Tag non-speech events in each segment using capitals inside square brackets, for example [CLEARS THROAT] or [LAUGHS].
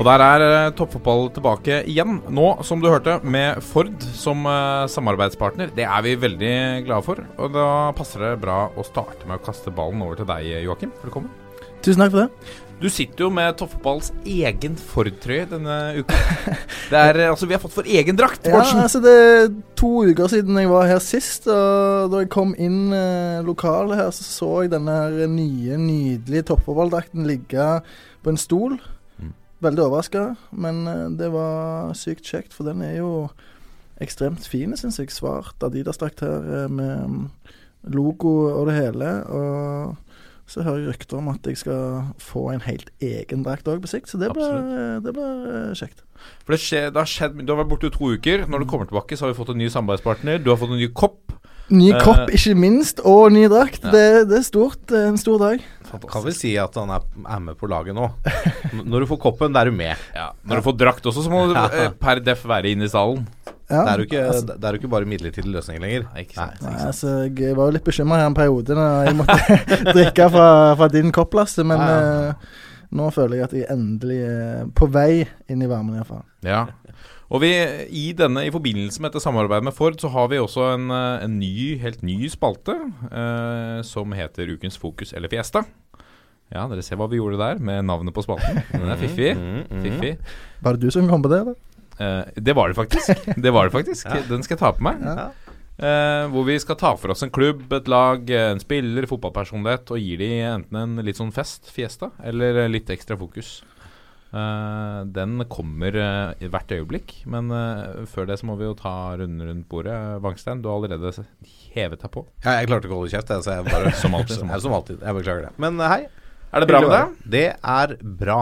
Og der er eh, toppfotball tilbake igjen, nå som du hørte, med Ford som eh, samarbeidspartner. Det er vi veldig glade for. Og da passer det bra å starte med å kaste ballen over til deg, Joakim. Velkommen. Tusen takk for det. Du sitter jo med toppfotballs egen Ford-trøye denne uka. Det er, eh, altså, vi har fått for egen drakt, Ja, altså Det er to uker siden jeg var her sist. Og da jeg kom inn eh, lokalet her, så så jeg denne nye, nydelige toppfotballdrakten ligge på en stol. Veldig overraska, men eh, det var sykt kjekt, for den er jo ekstremt fin, syns jeg. Svart Adidas-drakt her eh, med mm, logo og det hele. Og så hører jeg rykter om at jeg skal få en helt egen drakt òg på sikt, så det blir, det blir eh, kjekt. For det, skje, det har skjedd, du har vært borte i to uker. Når du kommer tilbake, så har vi fått en ny samarbeidspartner. Du har fått en ny kopp. Ny Eh, kopp, ikke minst, og ny drakt. Ja. Det, det er stort. Det er en stor dag. Kan vel si at han er, er med på laget nå. [LAUGHS] Når du får koppen, da er du med. Ja, når du får drakt også, så må du eh, per def være inne i salen. Ja, Det er jo ikke, altså, det er jo ikke bare midlertidig løsning lenger. Nei, ikke sant. nei, altså, jeg var jo litt bekymra her en periode da jeg måtte [LAUGHS] drikke fra, fra din kopp, Lasse, men Ja, eh, nå føler jeg at jeg endelig er på vei inn i varmen, iallfall. Ja. Og vi, i denne, i forbindelse med dette samarbeidet med Ford, så har vi også en, eh, en ny, helt ny spalte eh, som heter Ukens fokus eller Fiesta. Ja, dere ser hva vi gjorde der, med navnet på spalten. Den er fiffig. [LAUGHS] Mm, mm. Fiffig. Var det du som kom på det, eller? Eh, det var det faktisk. [LAUGHS] Det var det faktisk. Den skal jeg ta på meg. Ja. Eh, hvor vi skal ta for oss en klubb, et lag, en spiller, fotballpersonlighet, og gir de enten en litt sånn fest, fiesta, eller litt ekstra fokus. Eh, den kommer uh, i hvert øyeblikk, men uh, før det så må vi jo ta runden rundt bordet. Wangstein, du har allerede hevet deg på. Ja, jeg klarte ikke å holde kjeft, jeg, så jeg bare [LAUGHS] Som alltid, som Ja, som alltid. Jeg beklager det. Men hei. Er det bra med deg? Det er bra.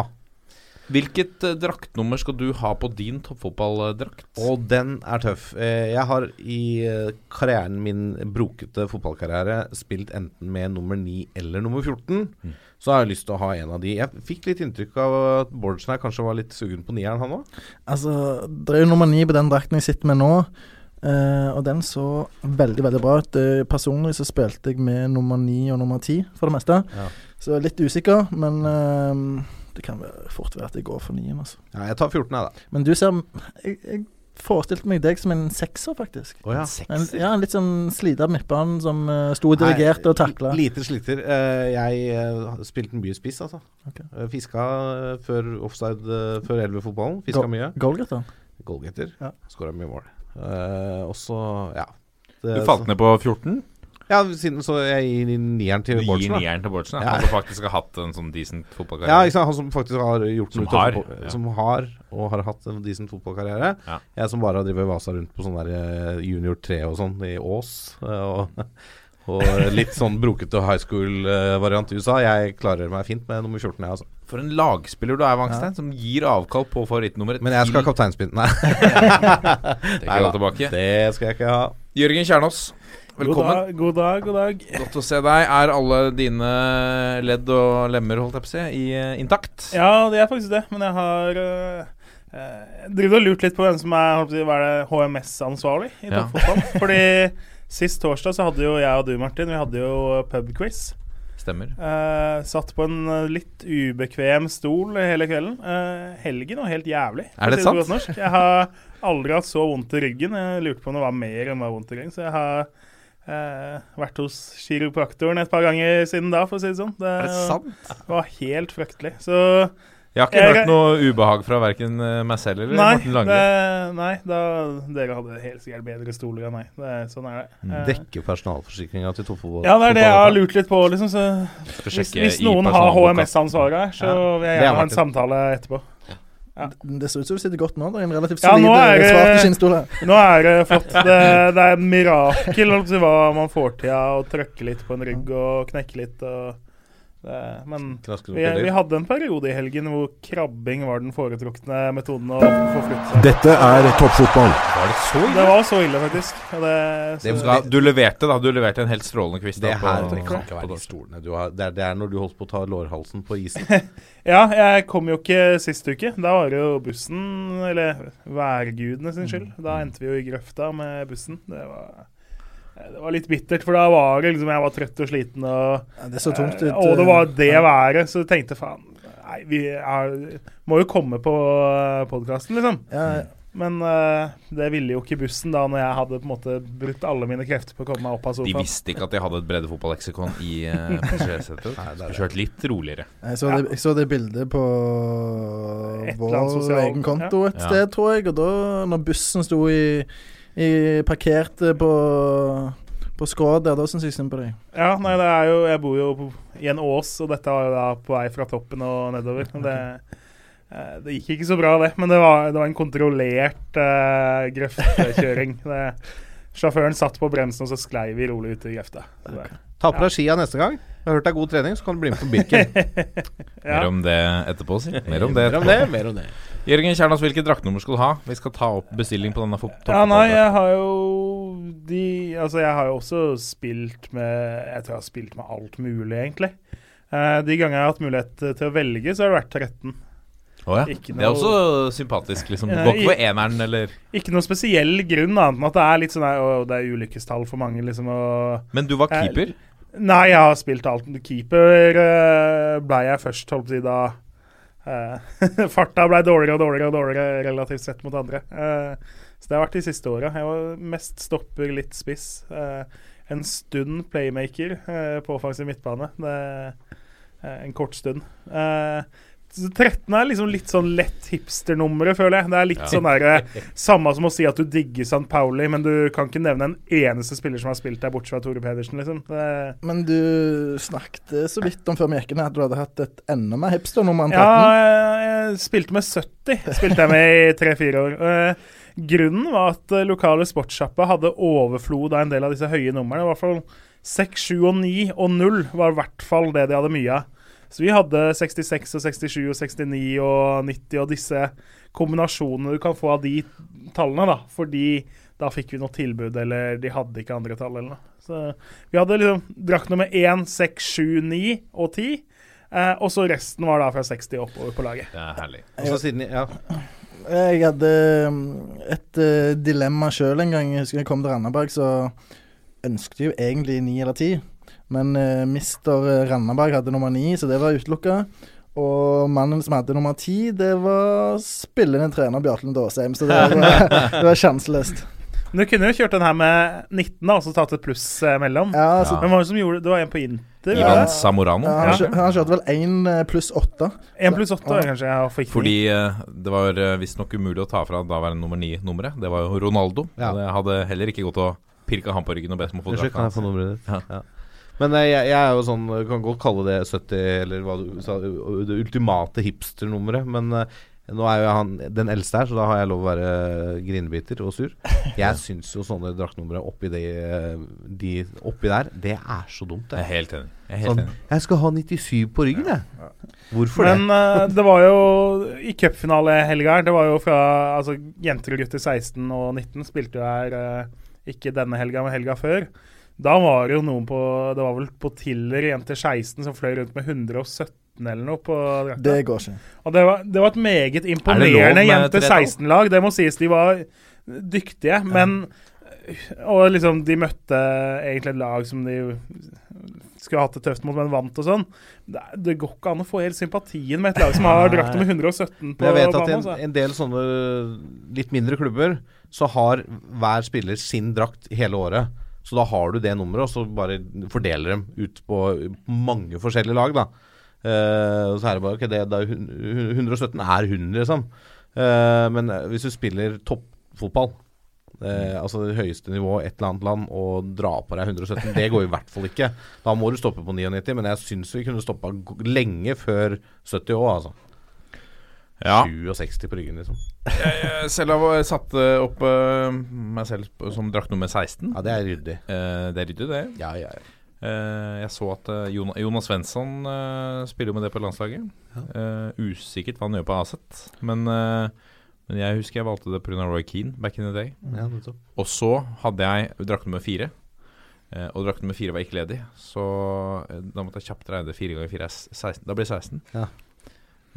Hvilket uh, draktnummer skal du ha på din toppfotballdrakt? Og den er tøff. Eh, Jeg har i eh, karrieren min, brokete fotballkarriere, spilt enten med nummer 9 eller nummer 14. Mm. Så har jeg lyst til å ha en av de. Jeg fikk litt inntrykk av at Bårdsen her kanskje var litt sugen på nieren, han òg. Altså, det er jo nummer 9 på den drakten jeg sitter med nå. Uh, og den så veldig veldig bra ut. Uh, personlig så spilte jeg med nummer ni og nummer ti for det meste. Ja. Så litt usikker, men eh, det kan fort være at jeg går for nien. Altså. Ja, jeg tar 14, jeg, da. Men du ser Jeg, jeg forestilte meg deg som en sekser, faktisk. Oh, ja. En, ja, en litt sånn slita midtbane som uh, sto dirigert og takla. Lite sliter. Uh, jeg uh, spilte mye spiss, altså. Okay. Fiska før offside, uh, før 11-fotballen. Fiska Go- mye. Goalgetter. Goalgetter. Ja. Skåra mye mål. Uh, også, ja. Det, Du falt ned på 14? Ja, siden så jeg gir nieren til Bårdsen. gir nieren til Bårdsen? Ja. Han som faktisk har hatt en sånn decent Ja, fotballkarriere? ikke sant? Han som faktisk har gjort Som noe har, fotball- ja. Som har, og har hatt en decent fotballkarriere. Ja. Jeg som bare har drevet vasa rundt på sånn der eh, junior 3 og sånn i Ås. eh, Og, [LAUGHS] og litt sånn brokete high school-variant i USA. Jeg klarer meg fint med nummer 14, jeg, altså. For en lagspiller du er, Wangstein, som gir avkall på favorittnummeret Men jeg skal ha kapteinspinn. Nei, [LAUGHS] Det Nei da, det skal jeg ikke ha. Jørgen Kjernås, velkommen. God dag, god dag. Godt å se deg. Er alle dine ledd og lemmer holdt jeg på å si, i, eh, intakt? Ja, det er faktisk det, men jeg har uh, drevet og lurt litt på hvem som er, er HMS-ansvarlig i Ja. toppfotball. [LAUGHS] Fordi sist torsdag så hadde jo jeg og du, Martin, vi hadde jo pubquiz. Stemmer. Uh, satt på en litt ubekvem stol hele kvelden. Uh, helgen var helt jævlig. Er det sant? Jeg har aldri hatt så vondt i ryggen. Jeg lurte på om det var mer enn var vondt i ryggen. Så jeg har uh, vært hos kiropraktoren et par ganger siden da, for å si det sånn. Det, Er det sant? var helt fryktelig. Så Jeg har ikke Jeg- hørt noe ubehag fra verken meg selv eller Nei, Morten Lange. det, nei da, dere hadde helt sikkert bedre stoler enn meg. Det, sånn er det. Mm. Eh, Dekker personalforsikringa til toppfotball. ja, det er det jeg har lurt litt på. Liksom, så hvis, hvis noen har. HMS-ansvaret her, så vil jeg er gjerne ha en samtale etterpå. Det ser ut som du sitter godt nå. Det er en relativt solid ja, eh, svart skinnstol her. Nå er det flott. Det, det er et mirakel holdt på å si, hva man får til av å trykke litt på en rygg og knekke litt. Og men vi, vi hadde en periode i helgen hvor krabbing var den foretrukne metoden å få seg. Dette er toppfotball. Var det så ille? Det var så ille, faktisk. Det, så Det så, du leverte, da. Du leverte en helt strålende quiz. Det på- det kan ikke være de stolene har. Det er, det er når du holdt på å ta lårhalsen på isen. [LAUGHS] ja, jeg kom jo ikke sist uke. Da var det jo bussen, eller værgudene sin skyld. Da endte vi jo i grøfta med bussen. Det var, det var litt bittert, for da var det liksom Jeg var trøtt og sliten og Ja, det så tungt ut. Eh, Og det var det eh, været, så jeg tenkte faen Nei, vi er, må jo komme på podkasten, liksom. Ja, Men uh, det ville jo ikke bussen da når jeg hadde på en måte brutt alle mine krefter på å komme meg opp av sofaen. De visste ikke at de hadde et breddefotballeksikon i [LAUGHS] uh, passasjersetet. Det er Skulle kjørt litt roligere. Jeg så, det, jeg så det bildet på Et vår egen konto et Ja. sted, tror jeg. Og da, når bussen sto i, i parkert på, på skrå der, da syns jeg synd på deg. Ja, nei, det er jo Jeg bor jo på, i en ås, og dette var jo da på vei fra toppen og nedover. Okay. det, eh, det gikk ikke så bra, det. Men det var, det var en kontrollert uh, grøftekjøring. [LAUGHS] Det, sjåføren satt på bremsen, og så sklei vi rolig ut i grøfta. Det- Ta på deg skia neste gang. Jeg har hørt det er god trening, så kan du bli med på Birken. [LAUGHS] Ja. Mer om det etterpå, si. Mer om det. Mer om etterpå. det. Mer om det. Jørgen Kjernås, hvilket draktnummer skal du ha? Vi skal ta opp bestilling på denne Ja, nei, jeg har jo de Altså, jeg har jo også spilt med Jeg tror jeg har spilt med alt mulig, egentlig. Eh, de gangene jeg har hatt mulighet til å velge, så har det vært 13. Oh, ja. Ikke Det er også sympatisk, liksom. Går ikke for eneren, eller Ikke noe spesiell grunn, annet enn at det er litt sånn der, å, det er ulykkestall for mange, liksom. Og Men du var Jeg- keeper? Nei, jeg har spilt alt. Keeper uh, ble jeg først, holdt på å si, da eh, [LAUGHS] Farta ble dårligere og dårligere og dårligere relativt sett mot andre. Eh, så det har vært de siste åra. Jeg var mest stopper, litt spiss. Eh, en stund playmaker eh, på offensiv midtbane. Det, eh, en kort stund. Eh, 13 er liksom litt sånn lett hipsternummeret, føler jeg. Det er litt Ja. sånn derre [LAUGHS] Samme som å si at du digger St. Pauli, men du kan ikke nevne en eneste spiller som har spilt der, bortsett fra Tore Pedersen, liksom. Det, Men du snakket så vidt om før vi gikk inn at du hadde hatt et enda mer hipsternummer enn 13. Ja, jeg, jeg spilte med 70. Spilte jeg med i tre-fire år. Eh, grunnen var at eh, lokale sportssjappa hadde overflod av en del av disse høye numrene. I hvert fall 6, 7 og 9 og 0 var i hvert fall det de hadde mye av. Så vi hadde 66 og 67 og 69 og 90 og disse kombinasjonene du kan få av de tallene, da. Fordi da fikk vi noe tilbud, eller de hadde ikke andre tall eller noe. Så vi hadde liksom drakt nummer 1, 6, 7, 9 og 10. Eh, og så resten var da fra 60 oppover på laget. Det er herlig. Og så siden, ja. Jeg hadde um, et eh, dilemma sjøl en gang. Jeg husker jeg kom til Randaberg, så ønsket jeg jo egentlig ni eller ti. Men uh, mister Randaberg hadde nummer ni, så det var utelukka. Og mannen som hadde nummer ti, det var spillende trener Bjartlen Aasheim. Så det var, [LAUGHS] det var sjanseløst. Men du kunne jo kjørt den her med 19 da, og så tatt et pluss eh, mellom. Ja, så, Men hva var det som gjorde det? Var en på Inter? Ivan var? Samorano. ja, han, kjør, han kjørte vel én pluss åtte. En pluss åtte, kanskje. Ja, for Fordi eh, det var visstnok umulig å ta fra daværende nummer ni-nummeret. Det var jo Ronaldo. Ja. Og det hadde heller ikke gått å pirke han på ryggen og bedt om å få drakta. kan jeg få nummeret ditt? Ja. Men eh, jeg, jeg er jo sånn jeg Kan godt kalle det 70, eller hva du sa, det ultimate hipsternummeret. Men eh, nå er jo han den eldste her, så da har jeg lov å være grinebiter og sur. [LAUGHS] Jeg syns jo sånne draktnumre oppi, de, eh, de oppi der, det er så dumt. Jeg er Det. helt enig. Jeg er helt Sånn, enig. jeg skal ha 97 på ryggen, jeg. Hvorfor Men eh, det var jo i cupfinalehelga her Det var jo fra altså, Jenter og gutter 16 og 19 spilte jo her eh, ikke denne helga, men helga før. Da var det jo noen på Det var vel på Tiller Jente 16 som fløy rundt med 117 eller noe på drakta. Det går ikke. Og det var, det var et meget imponerende jente 16-lag. Det må sies. De var dyktige, men Og liksom, de møtte egentlig et lag som de skulle hatt det tøft mot, men vant og sånn. Det, det går ikke an å få helt sympatien med et lag som har drakt med 117 på banen. jeg vet at banen. en, altså. en del sånne litt mindre klubber, så har hver spiller sin drakt hele året. Så da har du det nummeret, og så bare fordeler dem ut på mange forskjellige lag, da. Uh, så er det bare Ok, det, det er hun- hun- 117 er 100, liksom. Uh, men hvis du spiller toppfotball, uh, altså det høyeste nivå et eller annet land, og dra på deg 117, det går i hvert fall ikke. Da må du stoppe på 99, men jeg syns vi kunne stoppa lenge før 70 òg, altså. Ja. 67 på ryggen, liksom. Jeg selv har satt eh, opp uh, meg selv som drakt nummer 16. Ja, det er ryddig. Uh, det er ryddig, det. Ja, ja, ja. Uh, jeg så at Jon Jonas Svensson spiller med det på landslaget. Usikkert hva han gjør på Aset, men, men jeg husker jeg valgte det pga. Roy Keane back in the day. Ja. Og så hadde jeg drakt nummer fire. Uh, og drakt nummer fire var ikke ledig, så uh, da måtte jeg kjapt regne fire ganger fire er 16. Da blir det 16. Ja.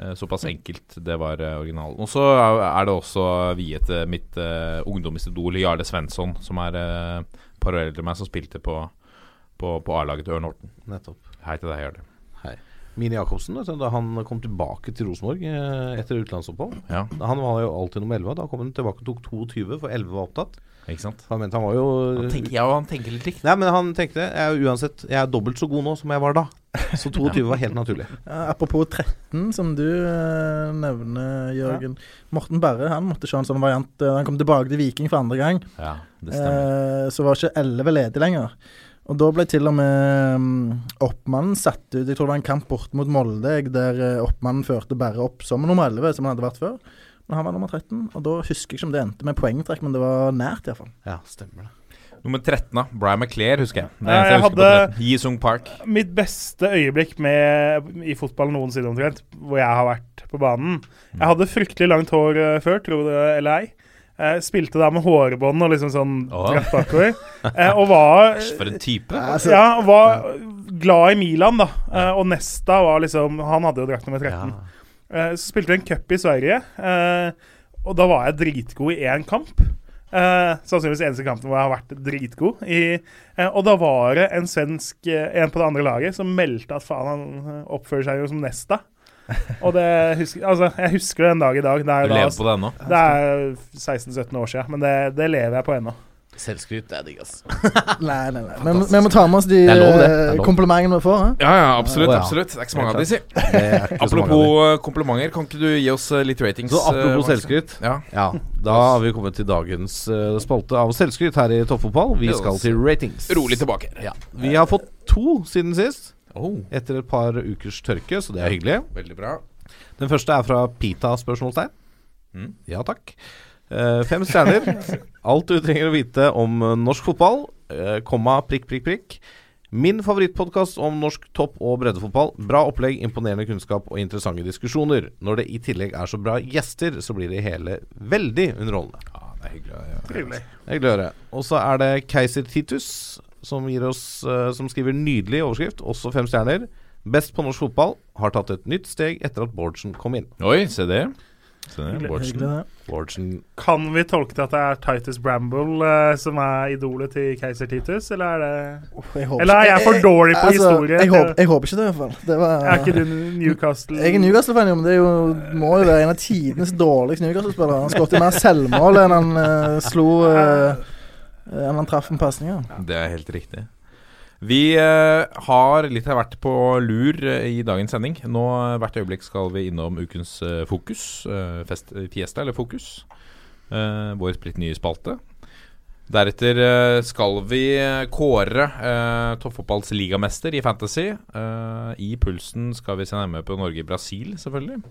Eh, såpass enkelt. Det var eh, originalen. Og så er det også viet til mitt uh, ungdomsidol Jarle Svensson, som er uh, parallell enn meg, som spilte på, på, på A-laget til Ørn Horten. Nettopp. Hei til deg, Jarle. Hei. Mini Jacobsen, da han kom tilbake til Rosenborg eh, etter utenlandsopphold Ja. Han var jo alltid nummer 11. Da kom han tilbake og tok 22, for 11 var opptatt. Ikke sant? Han mente han var jo Han tenker, ja, han tenker litt likt. Nei, men han tenkte jeg er uansett Jeg er dobbelt så god nå som jeg var da. Så 22 var helt naturlig. [LAUGHS] Ja, apropos 13, som du eh, nevner, Jørgen. Morten Berre han måtte se en sånn variant. eh, han kom tilbake til Viking for andre gang. Ja, det stemmer. Eh, så var ikke 11 ledig lenger. Og da ble til og med um, oppmannen satt ut. Jeg tror det var en kamp bort mot Molde der uh, oppmannen førte Berre opp som nummer 11, som han hadde vært før. Men han var nummer 13. Og da husker jeg ikke om det endte med poengtrekk, men det var nært iallfall. Ja, stemmer det. Nummer 13, da. Brian McClair, husker jeg. Det Ja, eneste jeg hadde- Yisung Park. Mitt beste øyeblikk med, i fotball noensinne omtrent, hvor jeg har vært på banen Jeg hadde fryktelig langt hår eh, før, tro det eller ei. Jeg spilte da med hårbånd og liksom sånn dratt bakover. Eh, og var [LAUGHS] for en type. Ja, og var glad i Milan, da. Eh, og Nesta var liksom Han hadde jo drakt nummer 13. Eh, så spilte vi en cup i Sverige, eh, og da var jeg dritgod i én kamp. Eh, sannsynligvis eneste kampen hvor jeg har vært dritgod. I, eh, og da var det en svensk eh, En på det andre laget som meldte at faen, han eh, oppfører seg jo som Nesta. [LAUGHS] Og det husker, altså, jeg husker det en dag i dag. Det er, Du da- lever på det ennå? Det er 16-17 år siden, men det, det lever jeg på ennå. Selvskryt, det er digg, ass. [LAUGHS] Nei, nei, nei. Men vi må ta med oss de Det er lov, det. Det er eh, lov. komplimentene vi får. hæ? Ja, ja, absolutt. Å, ja. absolutt Det er ikke så mange av de, si. Apropos eh, komplimenter, kan ikke du gi oss eh, litt ratings? Så eh, apropos selvskryt. Ja. Ja, da har vi kommet til dagens eh, spalte av selvskryt her i Toppfotball. Vi skal til ratings. Rolig tilbake. Ja. Vi har fått to siden sist, Oh, etter et par ukers tørke, så det er hyggelig. veldig bra. Den første er fra Pita spørsmålstegn. Mm. Ja takk. Eh, fem stjerner. Alt du trenger å vite om eh, norsk fotball, eh, komma prikk, prikk, prikk. Min favorittpodkast om norsk topp- og breddefotball. Bra opplegg, imponerende kunnskap og interessante diskusjoner. Når det i tillegg er så bra gjester, så blir det hele veldig underholdende. Ja, det er hyggelig. å høre. Trivelig. Hyggelig å høre. Og så er det Keiser Titus som, gir oss, som skriver nydelig overskrift, også fem stjerner. Best på norsk fotball. Har tatt et nytt steg etter at Bårdsen kom inn. Oi, se det. Bårdsen Kan vi tolke det at det er Titus Bramble eh, som er idolet til keiser Titus, eller er det Eller er jeg for dårlig på altså, historie? Jeg, håper, jeg håper ikke det, i hvert fall. Det var, Er ikke du Newcastle Jeg er Newcastle-fan, jo, men det er jo, må jo være en av tidenes dårligste Newcastle-spillere. Han skåret mer selvmål enn han uh, slo uh, Enn han traff med pasninger. Det er helt riktig. Vi eh, har litt av hvert på lur eh, i dagens sending. Nå eh, Hvert øyeblikk skal vi innom ukens fokus. fest, fiesta eller Fokus. Vår splitt nye spalte. Deretter skal vi kåre eh, toppfotballs ligamester i Fantasy. Eh, I pulsen skal vi se nærmere på Norge-Brasil, selvfølgelig.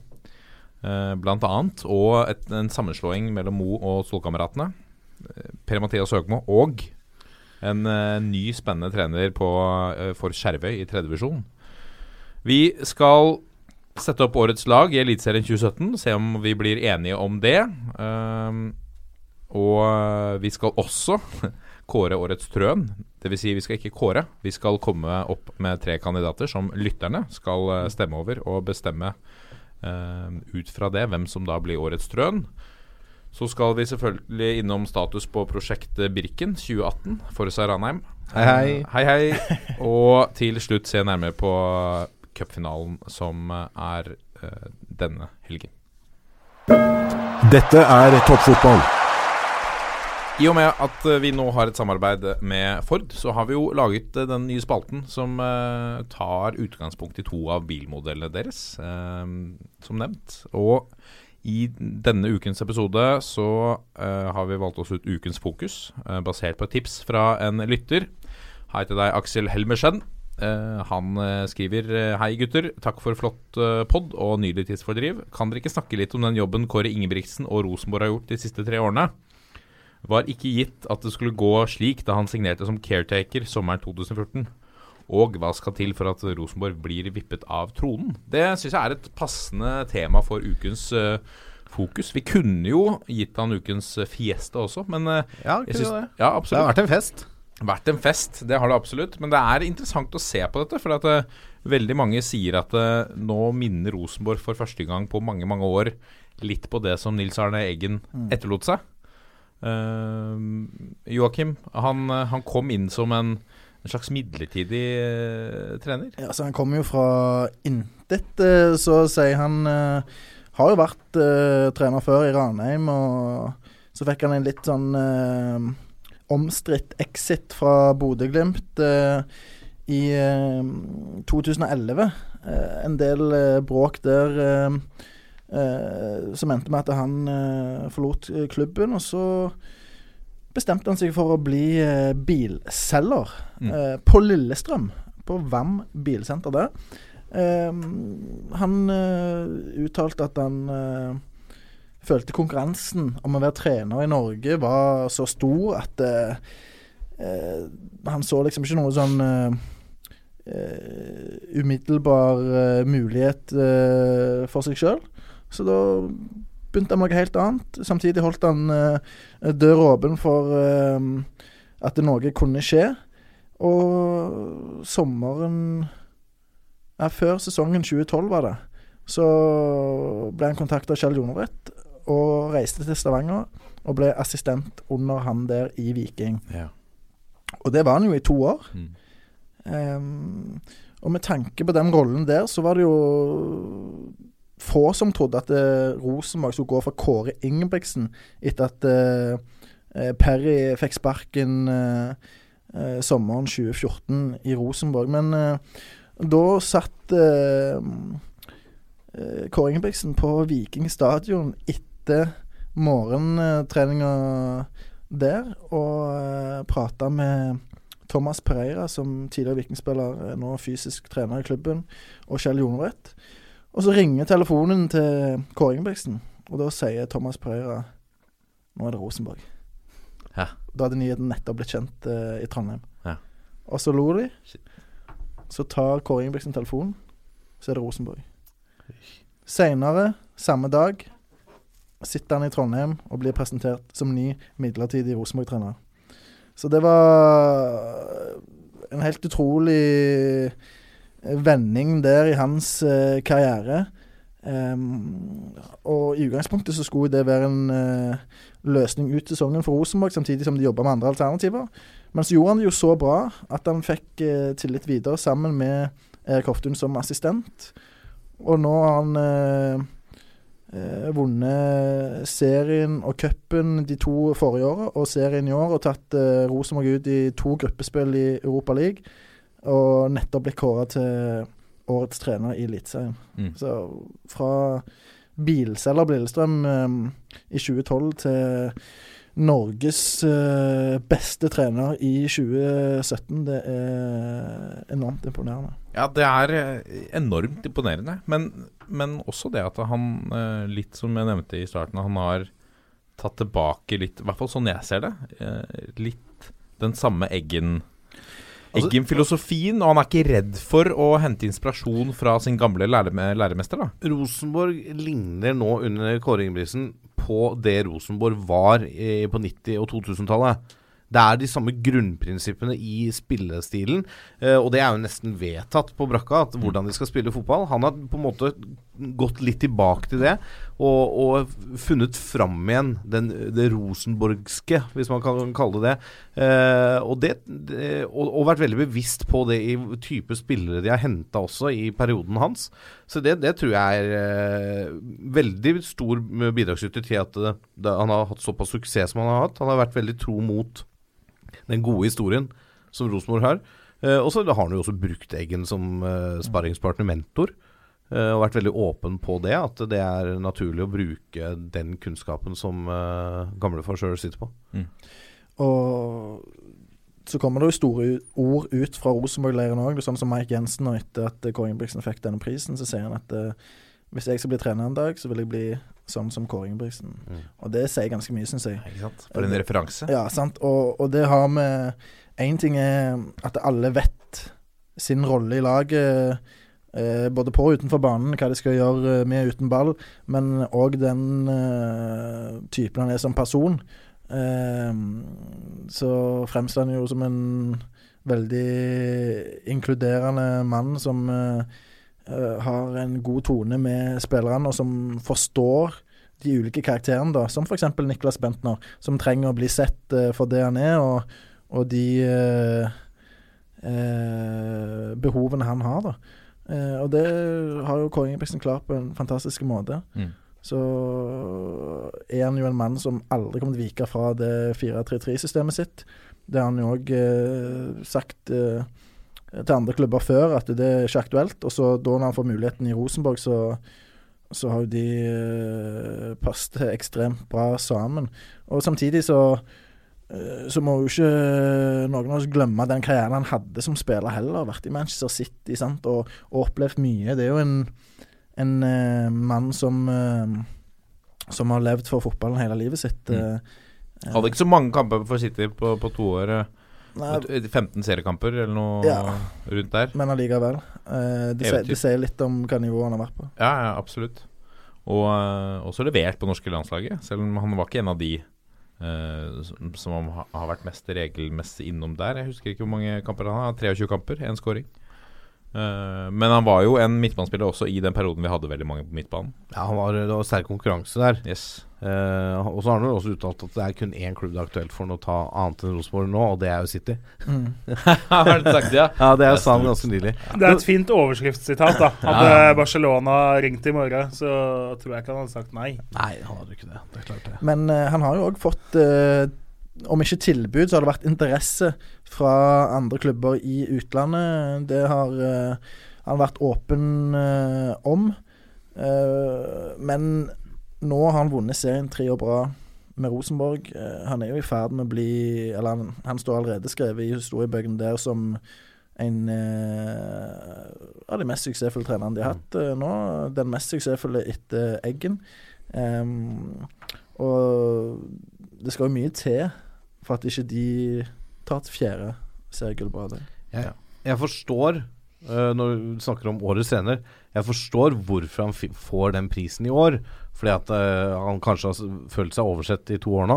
Eh, blant annet. Og et, en sammenslåing mellom Mo og Solkameratene. Eh, Per-Mathias Høgmo og en eh, ny spennende trener på, eh, for Skjervøy i tredje divisjon. Vi skal sette opp årets lag i Eliteserien 2017, se om vi blir enige om det. Ehm, og eh, vi skal også [LAUGHS] kåre årets trøn. Dvs. Si vi skal ikke kåre, vi skal komme opp med tre kandidater som lytterne skal stemme over og bestemme eh, ut fra det hvem som da blir årets trøn. Så skal vi selvfølgelig innom status på prosjektet Birken 2018 for Saranheim. Hei, hei. Eh, hei, hei. [LAUGHS] Og til slutt se nærmere på cupfinalen som eh, er uh, denne helgen. Dette er toppfotball. I og med at vi nå har et samarbeid med Ford, så har vi jo laget den nye spalten som uh, tar utgangspunkt i to av bilmodellene deres, uh, som nevnt. Og i denne ukens episode så uh, har vi valgt oss ut ukens fokus, uh, basert på et tips fra en lytter. Hei til deg, Aksel Helmersen. Uh, han skriver Hei gutter, takk for flott pod og nydelig tidsfordriv. Kan dere ikke snakke litt om den jobben Kåre Ingebrigtsen og Rosenborg har gjort de siste tre årene? Var ikke gitt at det skulle gå slik da han signerte som caretaker sommeren 2014. Og hva skal til for at Rosenborg blir vippet av tronen? Det syns jeg er et passende tema for ukens uh, fokus. Vi kunne jo gitt han ukens fieste fiesta også, men uh, Ja, synes. Ja, Det har vært en fest. Vært en fest, det har det absolutt. Men det er interessant å se på dette. For at uh, veldig mange sier at nå minner Rosenborg for første gang på mange, mange år litt på det som Nils Arne Eggen Mm. etterlot seg. Uh, Joakim, han, han kom inn som en, en slags midlertidig uh, trener. Ja, så Han kommer jo fra intet, uh, så å si. Han uh, har jo vært trener før i Ranheim, og så fikk han en litt sånn omstridt exit fra Bodø-Glimt i eh, 2011. Eh, en del bråk der som endte med at han forlot klubben, og så bestemte han seg for å bli eh, bilselger Mm. eh, på Lillestrøm. På VAM bilsenter der. Eh, han eh, uttalte at han følte konkurransen om å være trener i Norge var så stor at uh, uh, han så liksom ikke noe sånn uh, umiddelbar mulighet for seg sjøl. Så da han med noe helt annet. Samtidig holdt han uh, døra åpen for eh, at noe kunne skje. Og sommeren ja, Før sesongen 2012 var det, så ble han kontakta av Kjell Jonerett og reiste til Stavanger og ble assistent under han der i Viking. Ja. Og det var han jo i to år. Mm. Um, og med tanke på den rollen der, så var det jo få som trodde at uh, Rosenborg skulle gå for Kåre Ingebrigtsen etter at eh, Perry fikk sparken uh, sommeren 2014 i Rosenborg. Men da satt Kåre Ingebrigtsen på Viking stadion etter morgentreninga der og uh, prata med Thomas Pereira, som tidligere Vikingspiller, nå fysisk trener i klubben, og Kjell Jonerett. Og så ringer telefonen til Kåre Ingebrigtsen, og da sier Thomas Prøyra nå er det Rosenborg. Hæ? Da hadde nyheten nettopp blitt kjent uh, i Trondheim. Ja. Og så lo de. Så tar Kåre Ingebrigtsen telefonen, så er det Rosenborg. Seinere, samme dag, sitter han i Trondheim og blir presentert som ny midlertidig Rosenborg-trener. Så det var en helt utrolig vending der i hans eh, karriere. Um, og i utgangspunktet så skulle det være en uh, løsning ut sesongen for Rosenborg, samtidig som de jobba med andre alternativer. Men så gjorde han det jo så bra at han fikk uh, tillit videre sammen med Erik Hoftun som assistent. Og nå har han uh, vunnet serien og cupen de to forrige åra, og serien i år, og tatt Rosenborg ut i to gruppespill i Europa League. Og nettopp blitt kåra til årets trener i Eliteserien. Mm. Så fra bilselger Lillestrøm eh, i 2012 til Norges eh, beste trener i 2017, det er enormt imponerende. Ja, det er eh, enormt imponerende. Men, men også det at han, eh, litt som jeg nevnte i starten, han har tatt tilbake litt, i hvert fall sånn jeg ser det, litt den samme Eggen Eggen-filosofien, og han er ikke redd for å hente inspirasjon fra sin gamle læreme, læremester. da Rosenborg ligner nå under Kåre Ingebrigtsen på det Rosenborg var i, på 90- og 2000-tallet. Det er de samme grunnprinsippene i spillestilen, eh, og det er jo nesten vedtatt på brakka, at hvordan de skal spille fotball. Han har på en måte gått litt tilbake til det, og, og funnet fram igjen den, det rosenborgske, hvis man kan kalle det det. Eh, og, det, og, og vært veldig bevisst på det i type spillere de har henta også i perioden hans. Så det, det tror jeg er eh, veldig stor bidragsyter til at det, han har hatt såpass suksess som han har hatt. Han har vært veldig tro mot den gode historien som Rosenborg har. Eh, og så har han jo også brukt Eggen som eh, sparringspartner, mentor. Eh, og vært veldig åpen på det, at det er naturlig å bruke den kunnskapen som eh, gamlefar sjøl sitter på. Og så kommer det jo store ord ut fra Rosenborg-leiren òg. Sånn som Mike Jensen, og etter at Kåre Ingebrigtsen fikk denne prisen, så sier han at uh, hvis jeg skal bli trener en dag, så vil jeg bli sånn som Kåre Ingebrigtsen. Mm. Og det sier ganske mye, syns jeg. Ikke sant? For en referanse. Ja, sant. Og, og det har med Én ting er at alle vet sin rolle i laget, både på og utenfor banen, hva de skal gjøre eh, med uten ball, men òg den eh, typen han er som person. Eh, så fremstår han jo som en veldig inkluderende mann som eh, eh, har en god tone med spillerne, og som forstår de ulike karakterene, da, som f.eks. Niklas Bentner, som trenger å bli sett eh, for det han er, og, og de eh, eh, behovene han har. da. Eh, og det har jo Kåre Ingebrigtsen klart på en fantastisk måte. Mm. Så er han jo en mann som aldri kommer til å vike fra det 4-3-3-systemet sitt. Det har han jo òg eh, sagt eh, til andre klubber før, at det er ikke aktuelt. Og så da når han får muligheten i Rosenborg, så, så har jo de eh, passet ekstremt bra sammen. Og samtidig så så må jo ikke noen av oss glemme den karrieren han hadde som spiller heller. Vært i Manchester City sant? Og, og opplevd mye. Det er jo en, en uh, mann som uh, som har levd for fotballen hele livet sitt. Mm. eh, Hadde ikke så mange kamper for City på, på to år. eh, Nei. 15 seriekamper eller noe Ja. rundt der. Men allikevel. Eh, det, Eventyr. sier litt om hva nivået han har vært på. Ja, ja, absolutt. Og eh, også levert på norske landslaget, selv om han var ikke en av de eh, som, har vært mest regelmessig innom der. Jeg husker ikke hvor mange kamper han har. 23 kamper, én scoring. Eh, men han var jo en midtbanespiller også i den perioden vi hadde veldig mange på midtbanen. Ja, han var, det var sterk konkurranse der. Yes. Uh, og så har han vel også uttalt at det er kun én klubb det er aktuelt for han å ta annet enn Rosenborg nå, og det er jo City. Mm. [LAUGHS] [LAUGHS] Har du sagt det, ja? ja, det er sa han ganske nylig. Det er et fint overskriftssitat. da Hadde Ja. Barcelona ringt i morgen, så tror jeg ikke han hadde sagt nei. Nei, han hadde ikke det. Det er klart det. Men uh, han har jo òg fått uh, Om ikke tilbud, så har det vært interesse fra andre klubber i utlandet. Det har uh, han vært åpen uh, om. Uh, men nå har han vunnet serien tre år bra med Rosenborg. Han er jo i ferd med å bli Eller han, han står allerede skrevet i historiebøkene der som en av de mest suksessfulle trenerne de har hatt nå. Den mest suksessfulle etter Eggen. Um, og det skal jo mye til for at ikke de tar til fjerde seriegull på rad. Jeg, jeg forstår, Uh, når du snakker om årets trener, jeg forstår hvorfor han får den prisen i år. Fordi at uh, han kanskje har følt seg oversett i to år nå.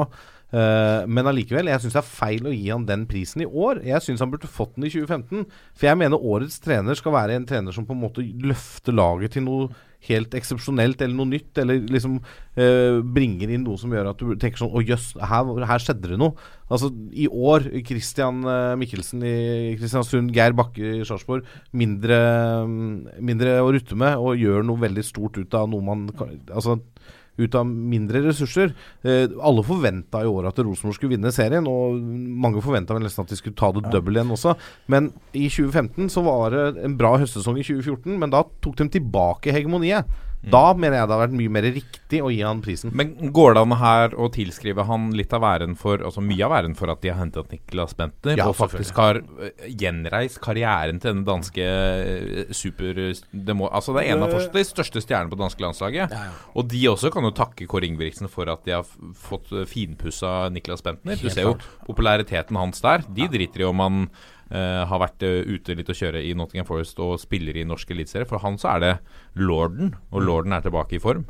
Uh, men allikevel, jeg syns det er feil å gi han den prisen i år. Jeg syns han burde fått den i 2015. For jeg mener årets trener skal være en trener som på en måte løfter laget til noe helt eksepsjonelt eller noe nytt. Eller liksom eh, bringer inn noe som gjør at du tenker sånn Å jøss, her, her skjedde det noe. Altså I år, Christian eh, Mikkelsen i Kristiansund, Geir Bakke i Sarpsborg. Mindre, mindre å rutte med, og gjør noe veldig stort ut av noe man Altså ut av mindre ressurser. Eh, alle forventa i år at Rosenborg skulle vinne serien, og mange forventa nesten at de skulle ta det double igjen også. Men i 2015 så var det en bra høstsesong i 2014, men da tok de tilbake hegemoniet. Da mener jeg det hadde vært mye mer riktig å gi han prisen. Men går det an her å tilskrive han litt av æren for Altså mye av æren for at de har hentet Niklas Bentner, Ja, og faktisk har øh, gjenreist karrieren til denne danske øh, super... Det, må, altså det er en av fortsatt de største stjernene på det danske landslaget. Og de også kan jo takke Kåre Ingebrigtsen for at de har fått øh, finpussa Niklas Bentner. Du ser jo populariteten hans der. De driter i om han øh, har vært uh, ute litt å kjøre i Nottingham Forest og spiller i norsk eliteserie. For han så er det lorden, og lorden er tilbake i form.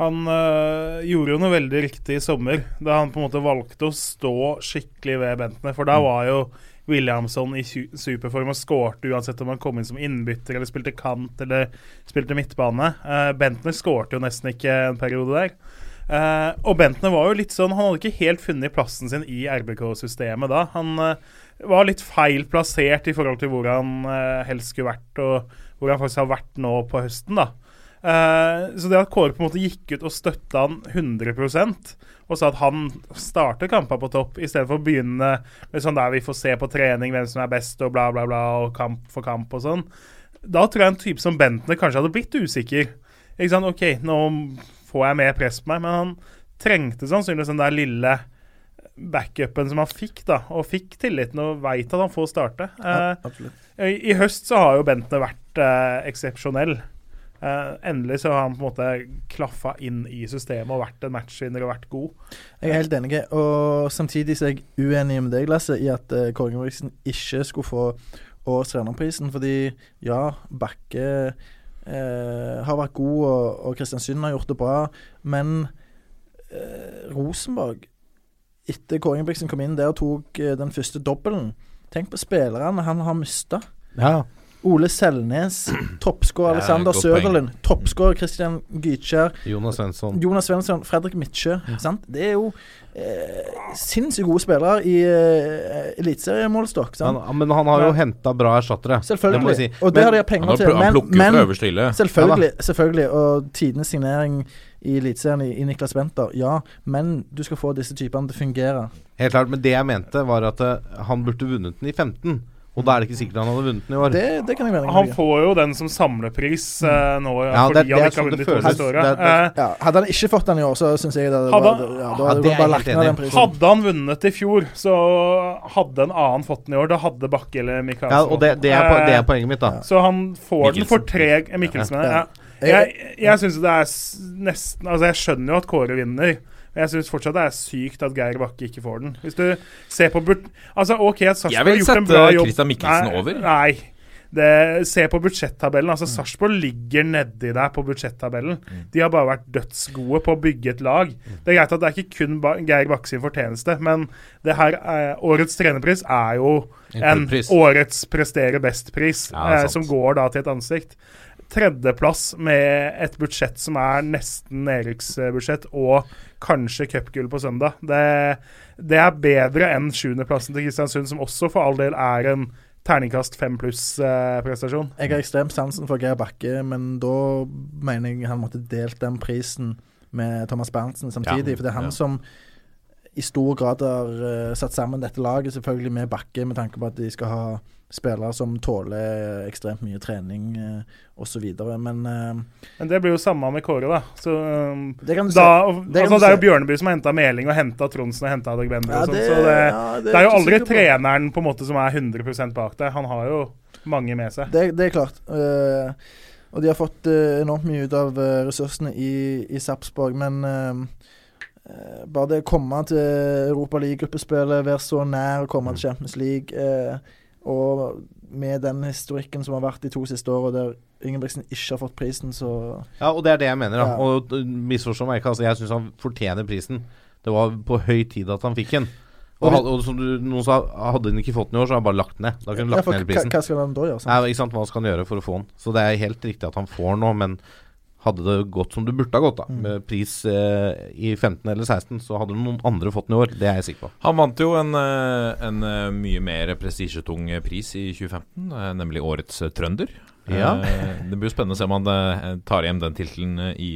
Han uh, gjorde jo noe veldig riktig i sommer, da han på en måte valgte å stå skikkelig ved Bentner. For da var jo Williamson i superform og skårte uansett om han kom inn som innbytter eller spilte kant eller spilte midtbane. Uh, Bentner skårte jo nesten ikke en periode der. Eh, og Bentner var jo litt sånn Han hadde ikke helt funnet plassen sin i RBK-systemet da. Han var litt feil plassert i forhold til hvor han eh, helst skulle vært, og hvor han faktisk har vært nå på høsten. da Uh, så det at Kåre på en måte gikk ut og støtta han 100% og sa at han starter kamper på topp, istedenfor å begynne med sånn der vi får se på trening hvem som er best, og bla, bla, bla, og kamp for kamp og sånn. Da tror jeg en type som Bentner kanskje hadde blitt usikker. Ikke sant, OK, nå får jeg mer press på meg, men han trengte sannsynligvis den der lille backupen som han fikk, da, og fikk tilliten og veit at han får starte. Ja, Eh. I, I høst så har jo Bentner vært eh, eksepsjonell. Eh, endelig så har han på en måte klaffa inn i systemet og vært en matchvinner og vært god. Jeg er helt enig, og samtidig så er jeg uenig med deg, Lasse, i at uh, Kåre Ingebrigtsen ikke skulle få årets trenerprisen. Fordi ja, Bakke eh, har vært god, og, og Kristiansund har gjort det bra, men eh, Rosenborg etter Kåre Ingebrigtsen kom inn der og tok eh, den første dobbelen Tenk på spillerne han har mista. Ja. Ole Selnes, [CLEARS THROAT] toppskårer Alexander ja. Søderlund, toppskårer Christian Gytkjær, Jonas Svensson. Jonas Svensson, Fredrik Midtsjø. Ja. Det er jo eh, sinnssykt gode spillere i eh, eliteseriemålestokk. Men han har jo henta bra erstattere. Det må Selvfølgelig. jeg si. Og det Men- har de penger til. Men, men selvfølgelig, selvfølgelig. Og tidenes signering i Eliteserien i, i Niklas Benter, ja. Men du skal få disse typene til å fungere. Helt klart, men det jeg mente, var at eh, han burde vunnet den i 15. Og da er det ikke sikkert han hadde vunnet den i år. Det, det kan jeg mene. Han får jo den som samlepris uh, nå, Ja, fordi det- det han ikke sånn har vunnet det de to siste åra. Eh, Ja, hadde han ikke fått den i år, så syns jeg det Hadde var, han- ja, da Ja, hadde er bare lagt ned den prisen. Hadde han vunnet i fjor, så hadde en annen fått den i år. Da hadde Bakke eller Michaelsen Ja, og det, det, er, det poenget mitt, da. Så han får den for Mikkelsen. tre Mikkelsen, Ja. Jeg, jeg syns det er nesten Altså, jeg skjønner jo at Kåre vinner. Men jeg syns fortsatt det er sykt at Geir Bakke ikke får den. Hvis du ser på burt... Altså, OK, at Sarpsborg har gjort en bra jobb Jeg vil sette Christian Mikkelsen Nei, over. Nei. Det, se på budsjettabellen. Altså, Sarpsborg ligger nedi der på budsjettabellen. De har bare vært dødsgode på å bygge et lag. Det er greit at det er ikke kun ba Geir Bakke sin fortjeneste, men det her, eh, årets trenerpris er jo En en årets prestere best-pris, Ja, eh, som går da til et ansikt. Tredjeplass med et budsjett som er nesten nedrykksbudsjett, og kanskje cupgull på søndag. Det, det er bedre enn sjuendeplassen til Kristiansund, som også for all del er en terningkast fem pluss-prestasjon. Jeg har ekstremt sansen for Geir Bakke, men da mener jeg han måtte delt den prisen med Thomas Berntsen samtidig. Ja, for det er han ja. som i stor grad har uh, satt sammen dette laget, selvfølgelig med Bakke, med tanke på at de skal ha spillere som tåler ekstremt mye trening uh, osv. Men eh, Men det blir jo samme med Kåre, da. Så, um, det kan du da si. Det altså, det er jo. Bjørneby som har henta Meling, og henta Tronsen og henta Adegbenro. Ja, sånn, det- så det, ja, det er er jo aldri treneren på en måte som er 100 bak det. Han har jo mange med seg. Det, er klart. Uh, og de har fått uh, enormt mye ut av uh, ressursene i, i Sarpsborg, men eh, eh, bare det å komme til Europa League-gruppespillet, være så nær å komme til Champions League, eh, og med den historikken som har vært de to siste åra, der Ingebrigtsen ikke har fått prisen, så Ja, og det er det jeg mener. da Ja. Og uh, misforstå meg ikke, altså, jeg syns han fortjener prisen. Det var på høy tid at han fikk den. Og, Og og som du, noen sa, hadde han ikke fått den i år, så har han bare lagt den ned. Da kunne han Ja, lagt for ned hele prisen. hva skal han da gjøre? Sant? Nei, ikke sant, Hva skal han gjøre for å få den? Så det er helt riktig at han får den nå, men hadde det gått som det burde ha gått, da Mm. med pris eh, i 15 eller 16, så hadde noen andre fått den i år. Det er jeg sikker på. Han vant jo en, eh, en eh, mye mer prestisjetung pris i 2015, eh, nemlig Årets trønder. Ja. Eh, [LAUGHS] Det blir jo spennende å se om han tar hjem den tittelen i,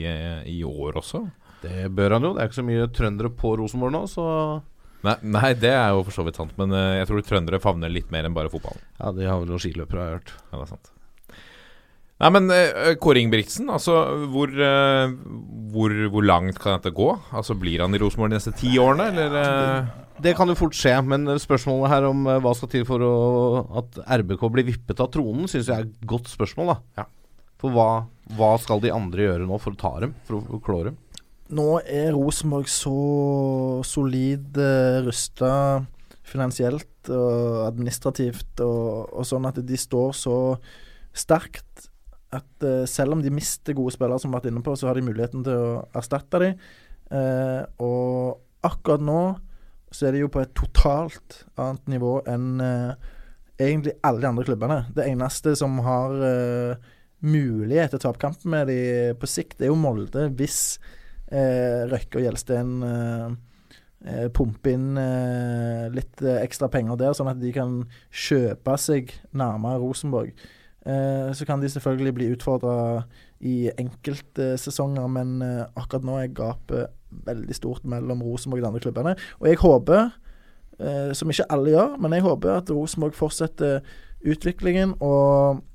i år også. Det bør han jo. Det er ikke så mye trøndere på Rosenborg nå, så Nei, nei, det er jo for så vidt sant, men jeg tror trøndere favner litt mer enn bare fotballen. Ja, de har vel noen skiløpere, har jeg hørt. Ja, det er sant. Nei, men eh, Kåre Ingebrigtsen, altså hvor, eh, hvor, hvor langt kan dette gå? Altså Blir han i Rosenborg de neste ti årene, eller? eh? Det kan jo fort skje, men spørsmålet her om hva skal til for å, at RBK blir vippet av tronen, syns jeg er et godt spørsmål. da Ja. For hva, hva skal de andre gjøre nå for å ta dem? For å, å klå dem? Nå er Rosenborg så solid uh, rusta finansielt og administrativt og, og sånn at de står så sterkt at uh, selv om de mister gode spillere, som vi har vært inne på, så har de muligheten til å erstatte dem. Uh, og akkurat nå så er de jo på et totalt annet nivå enn uh, egentlig alle de andre klubbene. Det eneste som har eh, mulighet til å tape kampen med de på sikt, er jo Molde, hvis eh, Røkke og Gjelsten eh, eh, pumper inn eh, litt eh, ekstra penger der, sånn at de kan kjøpe seg nærmere Rosenborg. Eh, så kan de selvfølgelig bli utfordra i enkelte sesonger, men eh, akkurat nå er gapet veldig stort mellom Rosenborg og de andre klubbene. Og jeg håper, eh, som ikke alle gjør, men jeg håper at Rosenborg fortsetter utviklingen og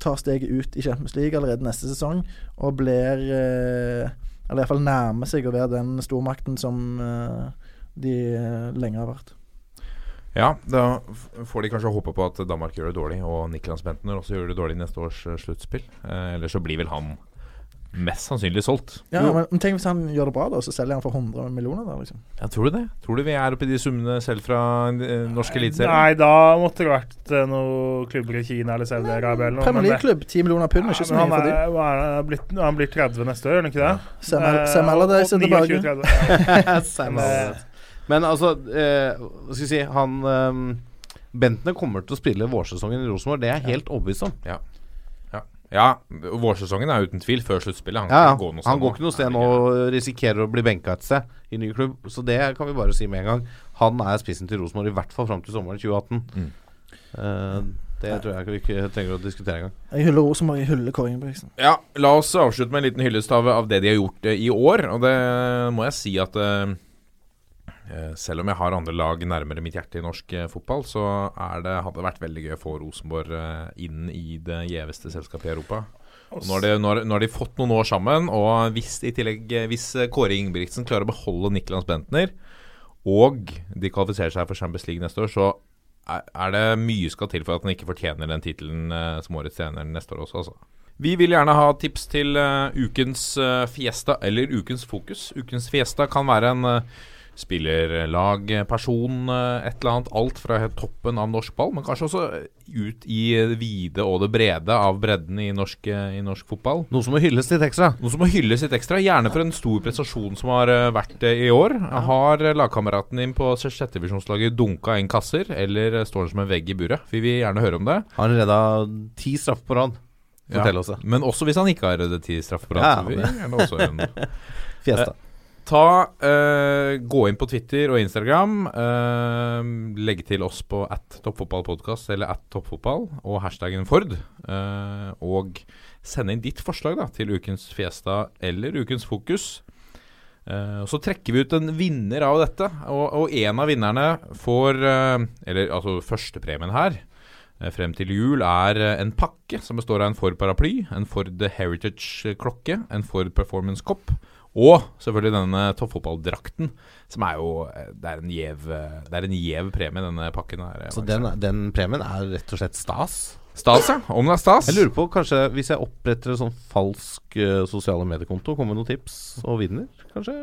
tar steget ut i Champions League allerede neste sesong og blir Eller iallfall nærmer seg å være den stormakten som de lenge har vært. Ja, da får de kanskje håpe på at Danmark gjør det dårlig, og Niklas Bentner også gjør det dårlig i neste års eh, sluttspill. Eh, Eller så blir vel han mest sannsynlig solgt. Ja, men, tenk hvis han gjør det bra, da, så selger han for 100 millioner. der liksom Ja, tror du det? Tror du vi er oppe i de summene selv fra eh, norsk eliteserie? Nei, da måtte det vært eh, noen klubber i Kina eller Saudi-Arabia eller noe. Premier League-klubb, 10 millioner pund, ja, ikke så mye for han dem. er, hva er han, blitt, han blir 30 neste år, gjør han ikke det? Sam Al- Eh, Sam Allardyce er tilbake. 29, 30. [LAUGHS] Sam Allardyce. Men altså, eh, hva skal vi si Han eh, Bentner kommer til å spille vårsesongen i Rosenborg. Det er jeg helt overbevist om. Ja. Ja. ja, vårsesongen er uten tvil før sluttspillet. Han, Ja, ja. gå Han går ikke noe sted nå og risikerer å bli benka et sted i ny klubb. Så det kan vi bare si med en gang. Han er spissen til Rosenborg, i hvert fall fram til sommeren 2018. Mm. Uh, det tror jeg ikke vi ikke trenger å diskutere engang. Jeg hyller Rosenborg, jeg hyller Kåre Ingebrigtsen. Ja, la oss avslutte med en liten hyllest av, av det de har gjort eh, i år. Og det må jeg si at eh, selv om jeg har andre lag nærmere mitt hjerte i norsk eh, fotball, så det, hadde det vært veldig gøy å få Rosenborg eh, inn i det gjeveste selskapet i Europa. Og nå, har de, nå, har, nå har de fått noen år sammen, og hvis i tillegg eh, Hvis eh, Kåre Ingebrigtsen klarer å beholde Niklas Bentner, og de kvalifiserer seg for Champions League neste år, så er, det mye skal til for at han ikke fortjener den tittelen eh, som årets trener neste år også, altså. Vi vil gjerne ha tips til uh, ukens uh, fiesta eller ukens fokus. Ukens fiesta kan være en uh, spiller, lag, person, eh, et eller annet. Alt fra toppen av norsk ball, men kanskje også ut i det vide og det brede av bredden i norsk, eh, i norsk fotball. Noe som må hylles litt ekstra. Noe som må hylles litt ekstra, gjerne for en stor prestasjon som har eh, vært det i år. Har eh, lagkameraten din på sjettedivisjonslaget dunka inn kasser, eller eh, står han som en vegg i buret? Vi vil gjerne høre om det. Har han redda ti straffer på rad? Fortell Ja, oss det. Men også hvis han ikke har reddet ti straffer på rad. Ja. [LAUGHS] Fiesta. Eh, ta, uh, Gå inn på Twitter og Instagram. Uh, legge til oss på at toppfotballpodkast eller at toppfotball og hashtaggen Ford. Uh, og sende inn ditt forslag da til ukens Fiesta eller ukens Fokus. Uh, Så trekker vi ut en vinner av dette, og, og en av vinnerne får eh, Eller altså førstepremien her eh, frem til jul er eh, en pakke som består av en Ford paraply, en Ford Heritage-klokke, en Ford Performance-kopp og selvfølgelig denne toppfotballdrakten, som er jo eh, Det er en gjev, eh, er en gjev premie, denne pakken her. Så den, den premien er rett og slett stas? Stas, ja. Om det er stas. Jeg lurer på, kanskje hvis jeg oppretter en sånn falsk uh, sosiale mediekonto, kommer det noen tips og vinner, kanskje?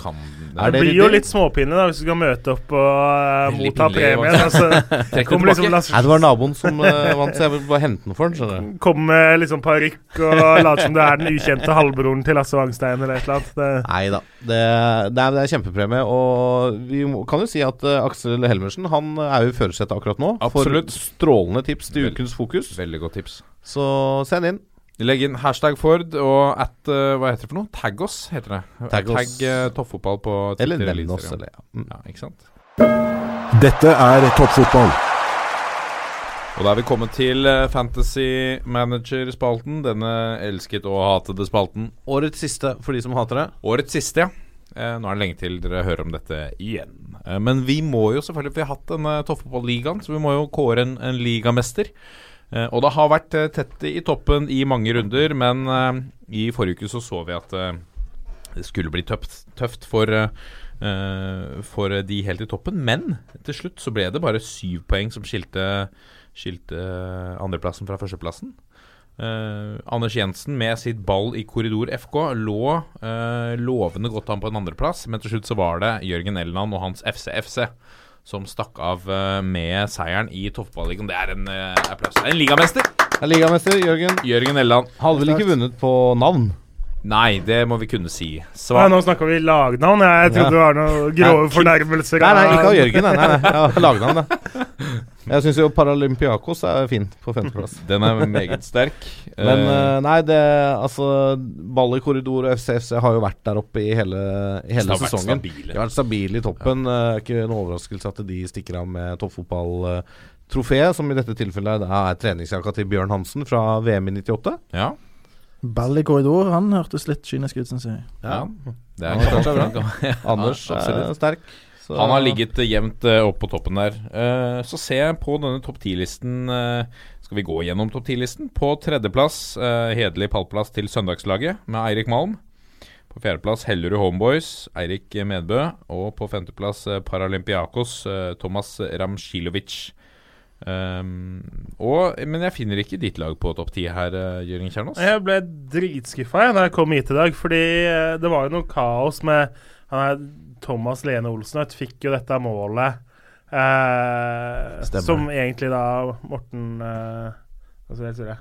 Kan Er Det det blir jo litt småpinne da, hvis du skal møte opp og uh, motta premien. Altså, [LAUGHS] liksom Nei, det var naboen som uh, vant, så jeg vil bare hente den for den. Kom med liksom parykk og later som du er den ukjente halvbroren til Lasse Wangstein eller et eller annet. Det, Nei da. Det, det, er, det er kjempepremie. Og vi må, kan jo si at uh, Aksel Helmersen Han er jo i førersetet akkurat nå. Absolutt. For strålende tips til ukens fokus. Veldig godt tips. Så send inn. Legg inn hashtag Ford og at eh, Hva heter det for noe? Tagg oss, heter det. Tagg oss. Tagg tofffotball toppfotball på Twitter. Eller nevn oss. Eller, ja. Mm. Ja, ikke sant? Dette er toppfotball. Og da er vi kommet til eh, Fantasy Manager-spalten. Denne elsket og hatede spalten. Årets siste for de som hater det. Årets siste, ja. Eh, nå er det lenge til dere hører om dette igjen. Eh, men vi må jo selvfølgelig For vi har hatt denne toppfotballigaen, så vi må jo kåre en, en ligamester. Eh, og det har vært eh, tett i toppen i mange runder, men eh, i forrige uke så så vi at det skulle bli tøft, tøft for, for de helt i toppen. Men til slutt så ble det bare syv poeng som skilte, skilte andreplassen fra førsteplassen. Uh, Anders Jensen med sitt ball i korridor FK lå uh, lovende godt an på en andreplass, men til slutt så var det Jørgen Elland og hans FC-FC som stakk av eh, med seieren i toppballigaen. Det er en eh, applaus. Er En ligamester! Er ligamester Jørgen. Jørgen Elland. Hadde vel ikke vunnet på navn? Nei, det må vi kunne si. ja, Svar. nå snakker vi lagnavn. Jeg trodde Ja. det var noen grove fornærmelser. Nei, nei, ikke av Jørgen. Nei, nei, nei. [LAUGHS] Ja, Lagnavn, det. Jeg syns jo Paralympiakos er fin på femteplass. Den er meget sterk. [LAUGHS] Men Eh, eh, nei, det Altså Ball i korridor og FCFC har jo vært der oppe i hele, i hele har vært sesongen. stabile. De har vært stabile i toppen. Eh, ikke en overraskelse at de stikker av med toppfotballtrofeet, som i dette tilfellet er treningsjakka til Bjørn Hansen fra VM i 98. ja. Ball i korridor, han hørtes litt kynisk ut, syns jeg. ja. Det er kanskje bra. [LAUGHS] Ja, Anders er sterk. Så- Han har ligget eh, jevnt eh, opp på toppen der. Eh, så ser jeg på denne topp 10-listen eh, Skal vi gå gjennom topp 10-listen? På tredjeplass, hederlig pallplass til søndagslaget med Eirik Malm. På fjerdeplass Hellerud Homeboys, Eirik Medbø. Og på femteplass Paralympiakos, Thomas Ramsjilovic. Um, og, men jeg finner ikke ditt lag på topp ti her, eh, Jørgen Kjernås. Jeg ble dritskuffa da jeg kom hit i dag, fordi eh, det var jo noe kaos med han her Thomas Lene Olsen. vet fikk jo dette målet eh, som egentlig da Morten Hva skal jeg si det?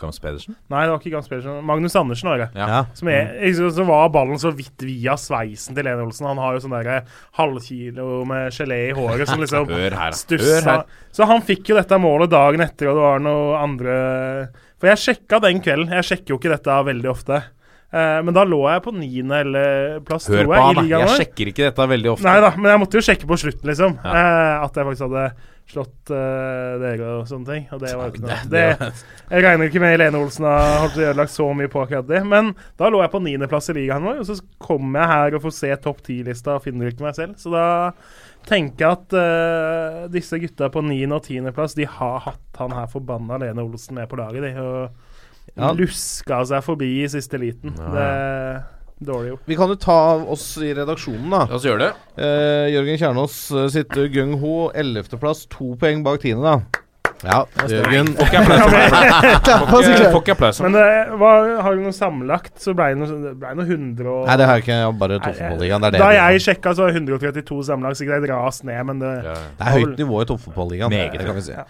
Gams Pedersen? Nei, det var ikke Gams Pedersen. Magnus Andersen var det. Ja. Som er, jeg, så- så var ballen så vidt via sveisen til Lene Olsen. Han har jo sånn der halvkilo med gelé i håret som liksom [LAUGHS] Hør her, da. Hør her. Så han fikk jo dette målet dagen etter, og det var noe andre For jeg sjekka den kvelden. Jeg sjekker jo ikke dette veldig ofte. Eh, men da lå jeg på niende eller plass, Hør tror på jeg, han, i da. Jeg sjekker ikke dette veldig ofte. Nei da, men jeg måtte jo sjekke på slutten, liksom. Ja. Eh, at jeg faktisk hadde slått uh, dere og sånne ting. Og det var jo ikke noe Det- det, Jeg regner ikke med Lene Olsen har holdt ødelagt så mye på akkurat det. Men da lå jeg på niendeplass i ligaen vår, og så kommer jeg her og får se topp ti-lista og finner ikke meg selv. Så da tenker jeg at uh, disse gutta på niende- og tiendeplass, de har hatt han her forbanna Lene Olsen med på laget, de. Og Ja. luska seg forbi i siste liten. Det er dårlig gjort. Vi kan jo ta oss i redaksjonen, da. La oss gjøre det. Eh, Jørgen Kjernås eh, sitter gung ho, 11.-plass, to poeng bak tiende, da. Ja, Jørgen Får ikke applaus. Men det var, har du noe sammenlagt, så ble det noe, det ble noe 100 og Nei, det har jeg ikke. jeg Bare toppfotballigaen. Da jeg sjekka, så var det 132 sammenlagt. Så ikke det ras ned, men det Ja. Det er høyt nivå i toppfotballigaen. Meget det kan vi si. Ja.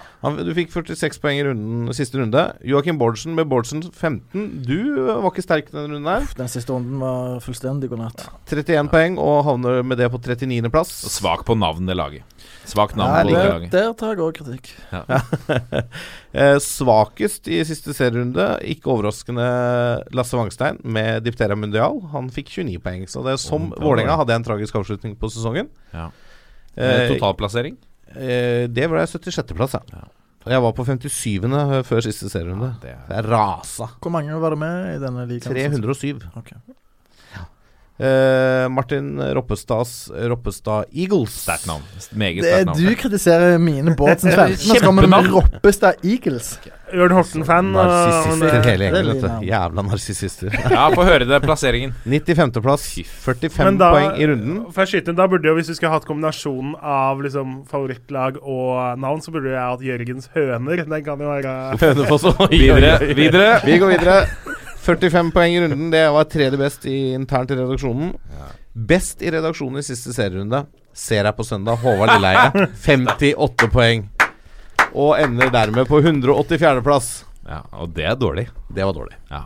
du fikk 46 poeng i runden, siste runde. Joakim Bårdsen med Bårdsen 15. Du var ikke sterk denne runden her. Den siste runden var fullstendig god natt. 31 poeng og havner med det på 39. plass. Svak på navn, det laget. Svakt navn Nei, på det der, tar jeg òg kritikk. [LAUGHS] Eh, svakest i siste serierunde, ikke overraskende, Lasse Wangstein med Diptera Mundial. Han fikk 29 poeng. Så det er som Oh, Vålerenga hadde en tragisk avslutning på sesongen. Ja. Eh, Eh, Totalplassering? eh, det ble 76.-plass, ja. Og jeg var på 57. før siste serierunde. Det er Jeg rasa. Hvor mange var det med i denne ligaen? 307. Ok. Eh, Martin Roppestads Roppestad Eagles. sterkt navn. Meget er sterkt navn. du kritiserer mine Bårdsen 15, Nå skal vi med Roppestad Eagles. Ørn Horten-fan. Narsissister, uh, hele gjengen, vet du. Jævla narsissister. Ja, få høre det. Plasseringen. 95.-plass. 45 da, poeng i runden. Skyter, da burde jo, Hvis vi skulle hatt kombinasjonen av liksom favorittlag og navn, så burde jeg hatt Jørgens Høner. Den kan jo være Hønefoss og Videre. videre. Vi går videre. [LAUGHS] 45 poeng i runden. Det var tredje best i, internt i redaksjonen. Best i redaksjonen i siste serierunde ser jeg på søndag. Håvard Lilleheie. [LAUGHS] 58 poeng. Og ender dermed på 184.-plass. Ja, og det er dårlig. Det var dårlig. Ja.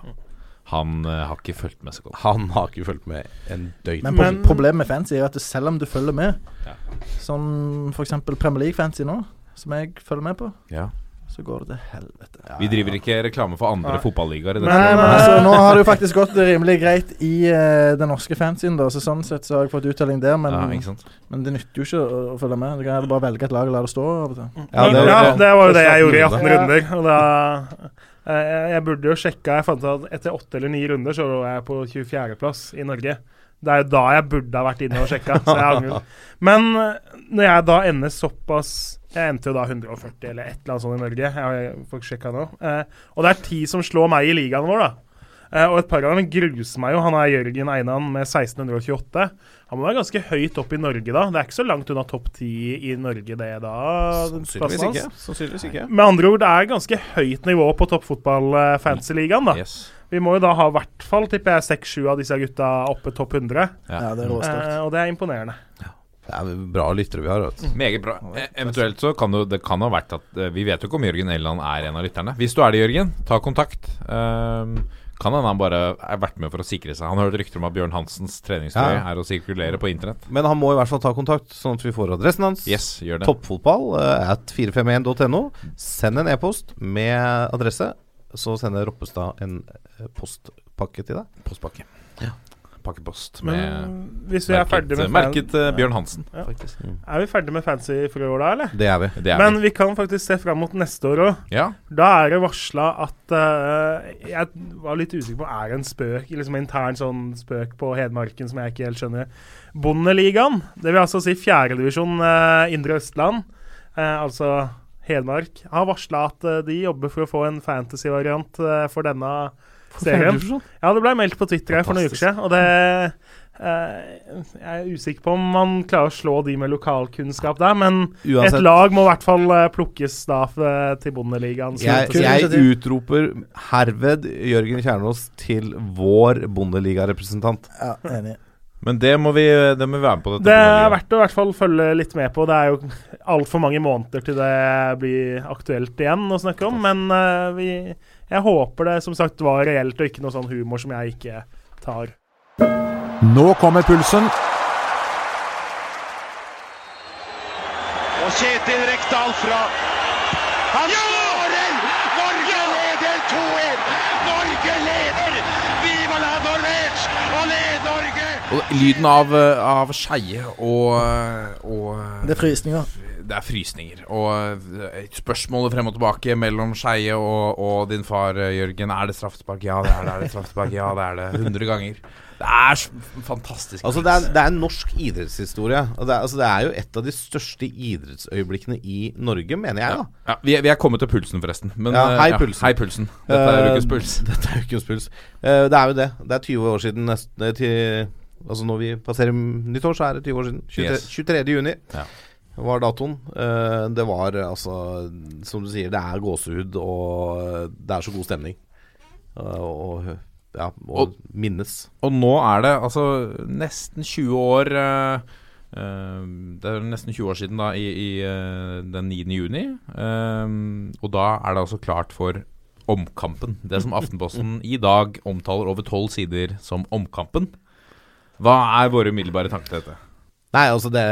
Han uh, har ikke fulgt med så godt. Han har ikke fulgt med en døgn. Men, Men- problemet med fancy er at selv om du følger med, Ja. som f.eks. Premier League-fancy nå, som jeg følger med på, Ja. Så går det til helvete. Vi driver ikke reklame for andre ja. fotballigaer men Nei. altså, [LAUGHS] nå har det jo faktisk gått rimelig greit i uh, den norske fansien, da, så sånn sett så har jeg fått uttelling der, men, ja, men det nytter jo ikke å, å følge med. Du kan heller bare velge et lag og la det stå. Ja, Ja, det- det, det- var jo det jeg gjorde i 18 runder. Og da eh, jeg, jeg burde jo sjekka Jeg fant ut at etter åtte eller ni runder så lå jeg på 24.-plass i Norge. Det er jo da jeg burde ha vært inne og sjekka. Så jeg angrer. [LAUGHS] Men eh, når jeg da ender såpass Jeg endte jo da 140 eller et eller annet sånt i Norge. Jeg får fått sjekka nå. Eh, og det er ti som slår meg i ligaen vår, da. Eh, og et par av dem gruser meg jo. Han er Jørgen Einan med 1628. Han må være ganske høyt opp i Norge da. Det er ikke så langt unna topp ti i Norge, det da. Sannsynligvis ikke. Sannsynligvis ikke. Med andre ord, det er ganske høyt nivå på toppfotball-fantasy-ligaen. da. Yes. Vi må jo da ha i hvert fall tipper jeg, seks-sju av disse gutta oppe topp 100. Ja. Ja, det er. Eh, og det er imponerende. Det er bra lyttere vi har. Vet. Meget bra. Eh, Eventuelt så kan det, det kan ha vært at eh, Vi vet jo ikke om Jørgen Elland er en av lytterne. Hvis du er det, Jørgen, ta kontakt. Um, kan hende han bare er vært med for å sikre seg. Han har hørt rykter om at Bjørn Hansens treningstøy Ja. er å sirkulere på internett. Men han må i hvert fall ta kontakt, sånn at vi får adressen hans. Yes, gjør det. Toppfotball uh, at 451.no. Send en e-post med adresse, så sender Roppestad en eh, postpakke til deg. Postpakke. Pakkepost Men med hvis vi er merket, ferdig med, merket uh, Bjørn Hansen, Ja. faktisk. er vi ferdig med fancy for i år, da, eller? Det er vi. Det er Men vi. vi kan faktisk se fram mot neste år òg. Ja. Da er det varsla at uh, Jeg var litt usikker på Er det en spøk, liksom intern sånn spøk på Hedmarken som jeg ikke helt skjønner. Bondeligaen, det vil altså si fjerdedivisjon uh, Indre Østland, uh, altså Hedmark, har varsla at eh, de jobber for å få en fantasy-variant eh, for denne serien. Ja, det ble meldt på Twitter her for noen uker siden, og det Uh, Jeg er usikker på om man klarer å slå de med lokalkunnskap der, men Uansett. et lag må i hvert fall eh, plukkes da eh, til Bondeligaen. Jeg, jeg utroper herved Jørgen Kjernås til vår Bondeliga-representant. Ja, enig. Men det må vi, det må vi være med på. Dette Det er verdt å i hvert fall følge litt med på. Det er jo altfor mange måneder til det blir aktuelt igjen å snakke om. Men uh, vi, jeg håper det som sagt var reelt, og ikke noe sånn humor som jeg ikke tar. Nå kommer pulsen. Og Kjetil Rekdal fra Han skårer! Norge leder 2-1! Norge leder! Viva la Norvège! Og led Norge! Og lyden av, eh, av skeie og, og Det er frysninger. Det er frysninger. Og eh, spørsmålet frem og tilbake mellom Skeie og, og din far, eh, Jørgen. Er det straffespark? Ja, det er det. Er det straffespark? Ja, det er det. 100 ganger. Det er fantastisk. Altså det, er, det er en norsk idrettshistorie. Og det er, altså det er jo et av de største idrettsøyeblikkene i Norge, mener jeg. da Ja, vi, er, vi er kommet til pulsen, forresten. Men, ja, eh, hei, ja, pulsen. hei, pulsen. Dette er Eh, ukens puls. [LAUGHS] Dette er ukens puls. Uh, det er jo det. Det er 20 år siden neste, til, Altså Når vi passerer nyttår, så er det 20 år siden. 23, Yes. 23. juni Ja. var datoen. Eh, det var altså Som du sier, det er gåsehud, og eh, det er så god stemning. Eh, og ja, og, minnes. Og nå er det altså nesten 20 år uh, Det er nesten 20 år siden da i, i uh, den 9. juni. Og da er det altså klart for Omkampen. Det som Aftenposten i dag omtaler over tolv sider som Omkampen. Hva er våre umiddelbare tanker til dette? Nei, altså det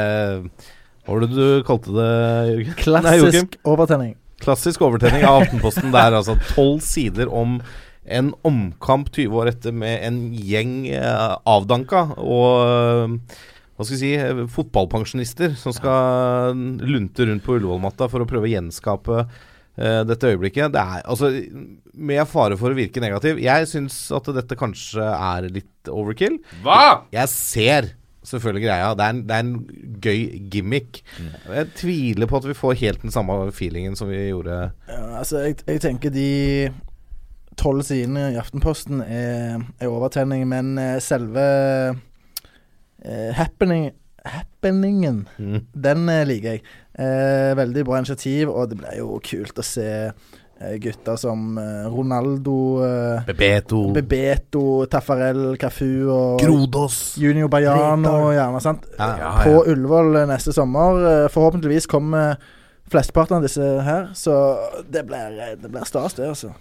Hva var det du kalte det, Jørgen? Klassisk overtenning. Klassisk overtenning av Aftenposten. Det er altså tolv sider om en omkamp 20 år etter med en gjeng eh, avdanka og eh, hva skal vi si fotballpensjonister som skal lunte rundt på Ullevål-matta for å prøve å gjenskape dette øyeblikket. Det er altså Med fare for å virke negativ, jeg syns at dette kanskje er litt overkill. Hva?! Jeg ser selvfølgelig greia. Det er en, det er en gøy gimmick. Jeg tviler på at vi får helt den samme feelingen som vi gjorde Ja, altså, jeg, jeg tenker de tolv sidene i Aftenposten er, er overtenning, men eh, selve eh, happening, happeningen, Mm. den eh, liker jeg. Eh, veldig bra initiativ, og det ble jo kult å se eh, gutter som eh, Ronaldo eh, Bebeto. Bebeto, Taffarel, Cafu og Grodos. Junior Baiano, gjerne. sant? Ja, ja, På ja. Ullevål eh, neste sommer. Forhåpentligvis kommer flesteparten av disse her, så det blir, det blir stas, det, altså.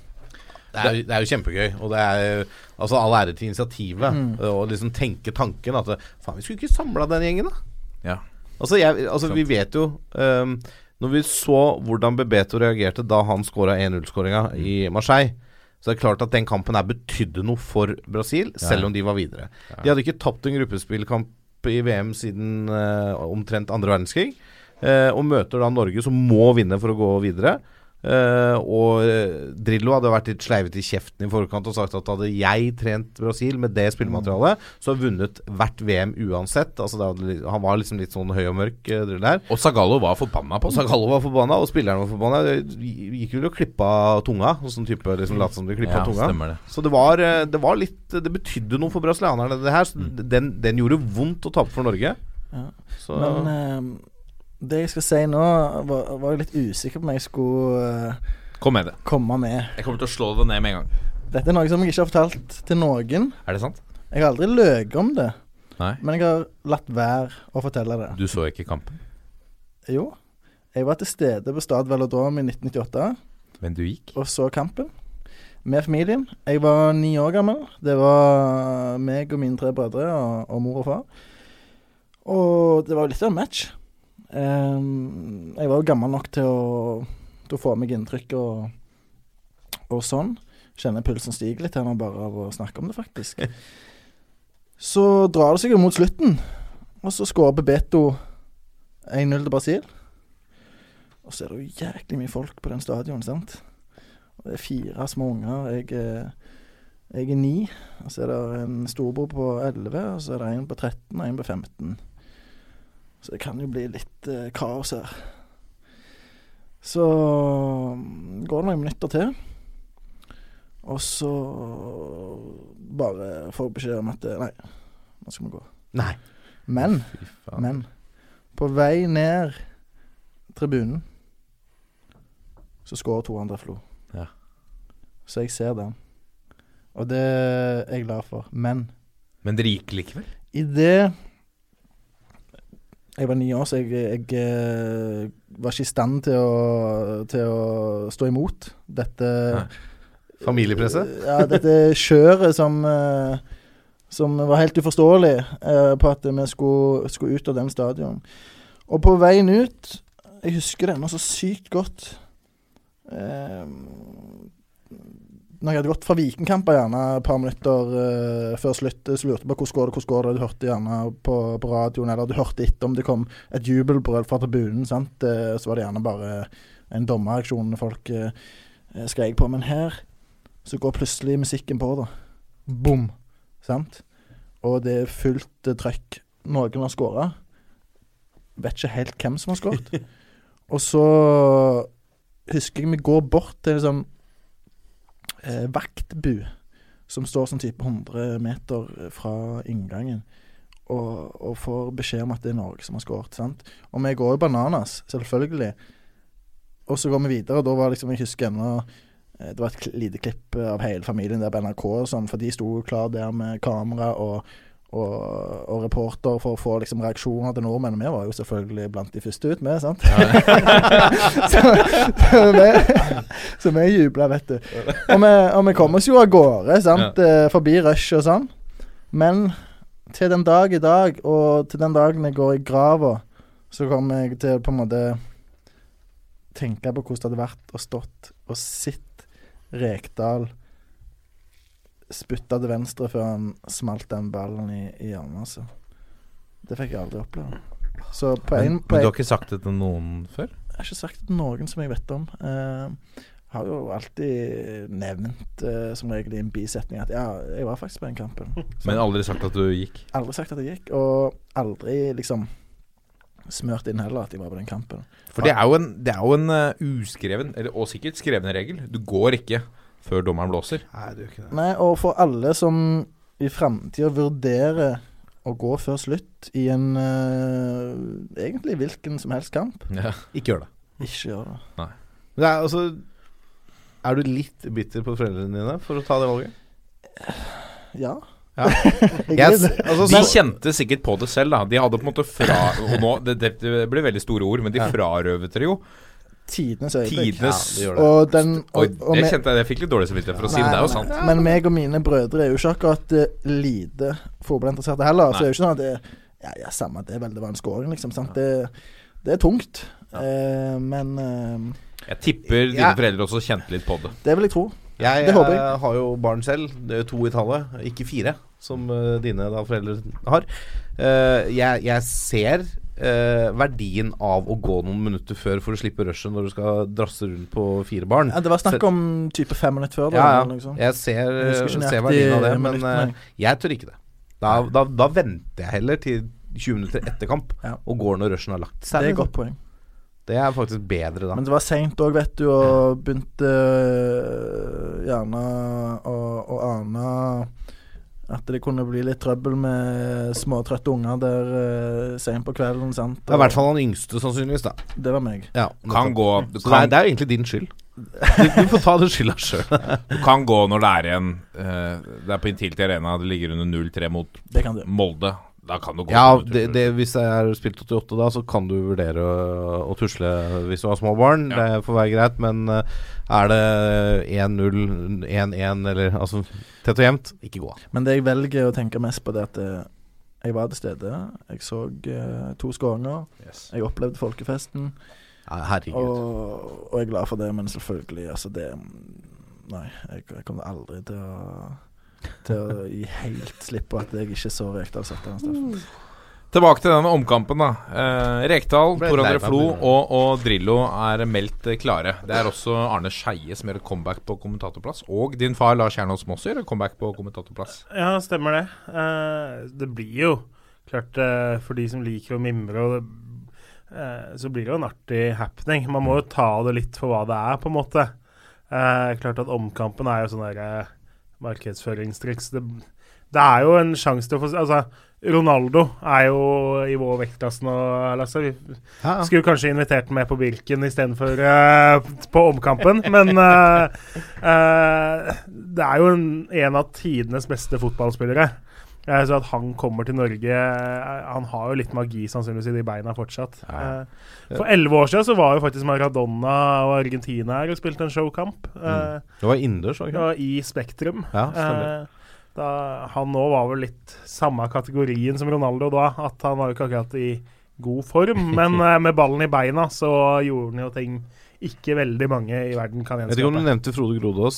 Det er, jo- det er jo kjempegøy. Og det er altså all ære til initiativet. Mm. Og liksom tenke tanken at Faen, vi skulle ikke samla den gjengen, da. Ja. Altså, jeg, altså vi vet jo um, Når vi så hvordan Bebeto reagerte da han skåra 1-0-skåringa i Marseille, så er det klart at den kampen her betydde noe for Brasil, Ja. selv om de var videre. De hadde ikke tapt en gruppespillkamp i VM siden uh, omtrent andre verdenskrig. uh, og møter da Norge, som må vinne for å gå videre. Eh, og eh, Drillo hadde vært litt sleivete i kjeften i forkant og sagt at hadde jeg trent Brasil med det spillematerialet, så hadde vunnet hvert VM uansett. Altså det hadde, han var liksom litt sånn høy og mørk, uh. Og Zagallo var forbanna på Og Zagallo var forbanna, og spilleren var forbanna. Det Gikk vel og klippa tunga. Sånn type liksom lot som de klippa Ja, tunga. det. Så det var, det var litt Det betydde noe for brasilianerne, det her. Så den, den gjorde vondt å tape for Norge. Ja. Så Men eh, det jeg skal si nå, var, var jeg litt usikker på om jeg skulle eh, Kom med det. komme med. Jeg kommer til å slå det ned med en gang. Dette er noe som jeg ikke har fortalt til noen. Er det sant? Jeg har aldri løyet om det, Nei. men jeg har latt være å fortelle det. Du så ikke kampen, Jo. Jeg var til stede på Stad Velodrom i 1998 men du gikk? og så kampen med familien. Jeg var ni år gammel. Det var meg og mine tre brødre og, og mor og far. Og det var jo litt av en match. Ehm, jeg var jo gammel nok til å, til å få meg inntrykk og, og sånn. Kjenner pulsen stiger litt her nå bare av å snakke om det, faktisk. [LAUGHS] Så drar det seg jo mot slutten, og så skårer Bebeto 1-0 til Brasil. Og så er det jo jæklig mye folk på den stadion, sant. Og det er fire små unger. Jeg, jeg er ni. Og så er det en storebror på 11, og så er det en på 13 og en på 15. Så det kan jo bli litt eh, kaos her. Så mm, går det noen minutter til. Og så bare får beskjed om at eh, Nei, nå skal vi gå. Nei. Men, men På vei ned tribunen så skårer to andre Flo. Ja. Så jeg ser den. Og det er jeg glad for. Men Men det gikk likevel? i det Jeg var ni år, så jeg, jeg eh, var ikke i stand til å, til å stå imot dette Nei. Familiepresset? Ja, dette kjøret som eh, Som var helt uforståelig eh, på at vi skulle, skulle ut av den stadion. Og på veien ut Jeg husker det ennå så sykt godt. Eh, når jeg hadde gått fra Vikingkamper gjerne et par minutter uh, før slutt, så lurte jeg på hvordan går det, hvordan går det. Du hørte gjerne på, på radioen, eller du hørte etter om det kom et jubelbrøl fra tribunen. sant? Uh, så var det gjerne bare en dommerreaksjon folk eh, skrek på. Men her så går plutselig musikken på, da. Bom. Sant? Og det er fullt trøkk. Noen har skåra. Vet ikke helt hvem som har skåret. [LAUGHS] Og så husker jeg vi går bort til liksom eh, vaktbu som står sånn type 100 meter fra inngangen, og, og får beskjed om at det er Norge som har skåret. sant? Og vi går jo bananas, selvfølgelig. Og så går vi videre, og da var liksom, jeg husker ennå eh, Det var et lite klipp av hele familien der på NRK, og sånn, for de sto klar der med kamera og, og, og reporter for å få liksom reaksjoner til nordmenn. Vi var jo selvfølgelig blant de første ut med, sant? [LAUGHS] så, så, vi, så vi jubla, vet du. Og vi, og vi kom oss jo av gårde, sant? Eh, forbi rushet og sånn. Men til den dag i dag, og til den dagen jeg går i grava, så kommer jeg til på en måte tenke på hvordan det hadde vært å stått og sett Rekdal spytta til venstre før han smalt den ballen i, i hjørnet, altså. Det fikk jeg aldri oppleve. Så på Men, en, men du har ikke sagt det til noen før? Jeg har ikke sagt det til noen som jeg vet om. Uh, har jo alltid nevnt uh, som regel i en bisetning at ja, jeg var faktisk på den kampen. [LAUGHS] Så- Men aldri sagt at du gikk? Aldri sagt at jeg gikk, og aldri liksom smørt inn heller at jeg var på den kampen. For det er jo en, det er jo en uh, uskreven, eller, og sikkert skrevne regel. Du går ikke før dommeren blåser. Nei, det gjør ikke det. Nei, og for alle som i framtida vurderer å gå før slutt i en uh, egentlig hvilken som helst kamp, Ja. Ikke gjør det. ikke gjør det. Men det er, altså, er du litt bitter på foreldrene dine for å ta det valget? Ja. Ja. [LAUGHS] Jeg Jeg s- det. altså, De kjente sikkert på det selv, da. De hadde på en måte fra Og nå, det, det, ble veldig store ord, men de frarøvet det jo Tidenes øyeblikk. tidenes Ja, det det. Og den Oi, og, og det kjente jeg Jeg fikk litt dårlig samvittighet for å si, men det er jo sant. Men meg og mine brødre er jo ikke akkurat uh, lite fotballinteresserte heller. Så det er jo ikke sånn at det Ja, ja, samme det, vel, det var en scoring, liksom. Sant? Det, det er tungt. Uh, men uh, Jeg tipper dine Ja. foreldre også kjente litt på det. det vil jeg tro. Jeg, Det håper jeg. eh, har jo barn selv, det er to i tallet, ikke fire, som uh, dine da foreldre har. Uh, jeg, jeg ser eh, verdien av å gå noen minutter før for å slippe rushet når du skal drasse rundt på fire barn. Ja, det var snakk om type fem minutter før. Da, Ja, ja. Liksom. Jeg ser, Jeg ser verdien av det, men minuttene. eh, jeg tør ikke det. Da, da, da venter jeg heller til 20 minutter etter kamp Ja. og går når rushen har lagt seg. Det er et godt poeng. Det er faktisk bedre da. Men det var seint òg, vet du, og begynte gjerne å, å ane at det kunne bli litt trøbbel med småtrøtte unger der uh, sent på kvelden. sant? Det ja, i hvert fall han yngste, sannsynligvis. da Det var meg. ja, Kan gå, Så det er, det er jo egentlig din skyld. Du, du får ta den skylda sjøl. [LAUGHS] du kan gå når det er igjen Uh, Det er på Intility Arena, det ligger under 0-3 mot Det kan du. Molde. Da kan du gå. Ja, det, det, hvis jeg er spilt 88 da, så kan du vurdere å, å tusle hvis du har små barn. Ja. Det får være greit, men eh, er det 1-0, 1-1 eller altså tett og jevnt, ikke gå. Men det jeg velger å tenke mest på, det er at eh, jeg var til stede. Jeg så eh, to skåringer. Yes. Jeg opplevde folkefesten. Herregud. Og, og jeg er glad for det, men selvfølgelig, altså det Nei, jeg, jeg kommer aldri til å til å gi helt slipp på at jeg ikke så Rekdal sette den straffen. Tilbake til denne omkampen, da. Eh, Rekdal, Tor André Flo og, og Drillo er meldt eh, klare. Det er også Arne Skeie som gjør et comeback på kommentatorplass. Og din far Lars Kjernås Moss gjør et comeback på kommentatorplass. Ja, stemmer det. Eh, det blir jo klart eh, For de som liker å mimre, og det, eh, så blir det jo en artig happening. Man må jo ta det litt for hva det er, på en måte. Eh, klart at omkampen er jo sånn derre eh, markedsføringstriks. Det, det er jo en sjanse til å få Altså, Ronaldo er jo i vår vektklasse nå, Lasse. Vi skulle kanskje invitert ham med på Birken istedenfor uh, på omkampen, men uh, uh, det er jo en, en av tidenes beste fotballspillere. Eh, så at han kommer til Norge eh, Han har jo litt magi sannsynligvis i de beina fortsatt. Ja. for elleve år siden så var jo faktisk Maradona og Argentina her og spilte en showkamp. Mm. Det var innendørs? I Spektrum. Ja, stemmer. Eh, da, han nå var vel litt samme kategorien som Ronaldo da. At han var jo ikke akkurat i god form, men [LAUGHS] eh, med ballen i beina så gjorde han jo ting ikke veldig mange i verden kan Jeg vet ikke om du nevnte Frode Grodås.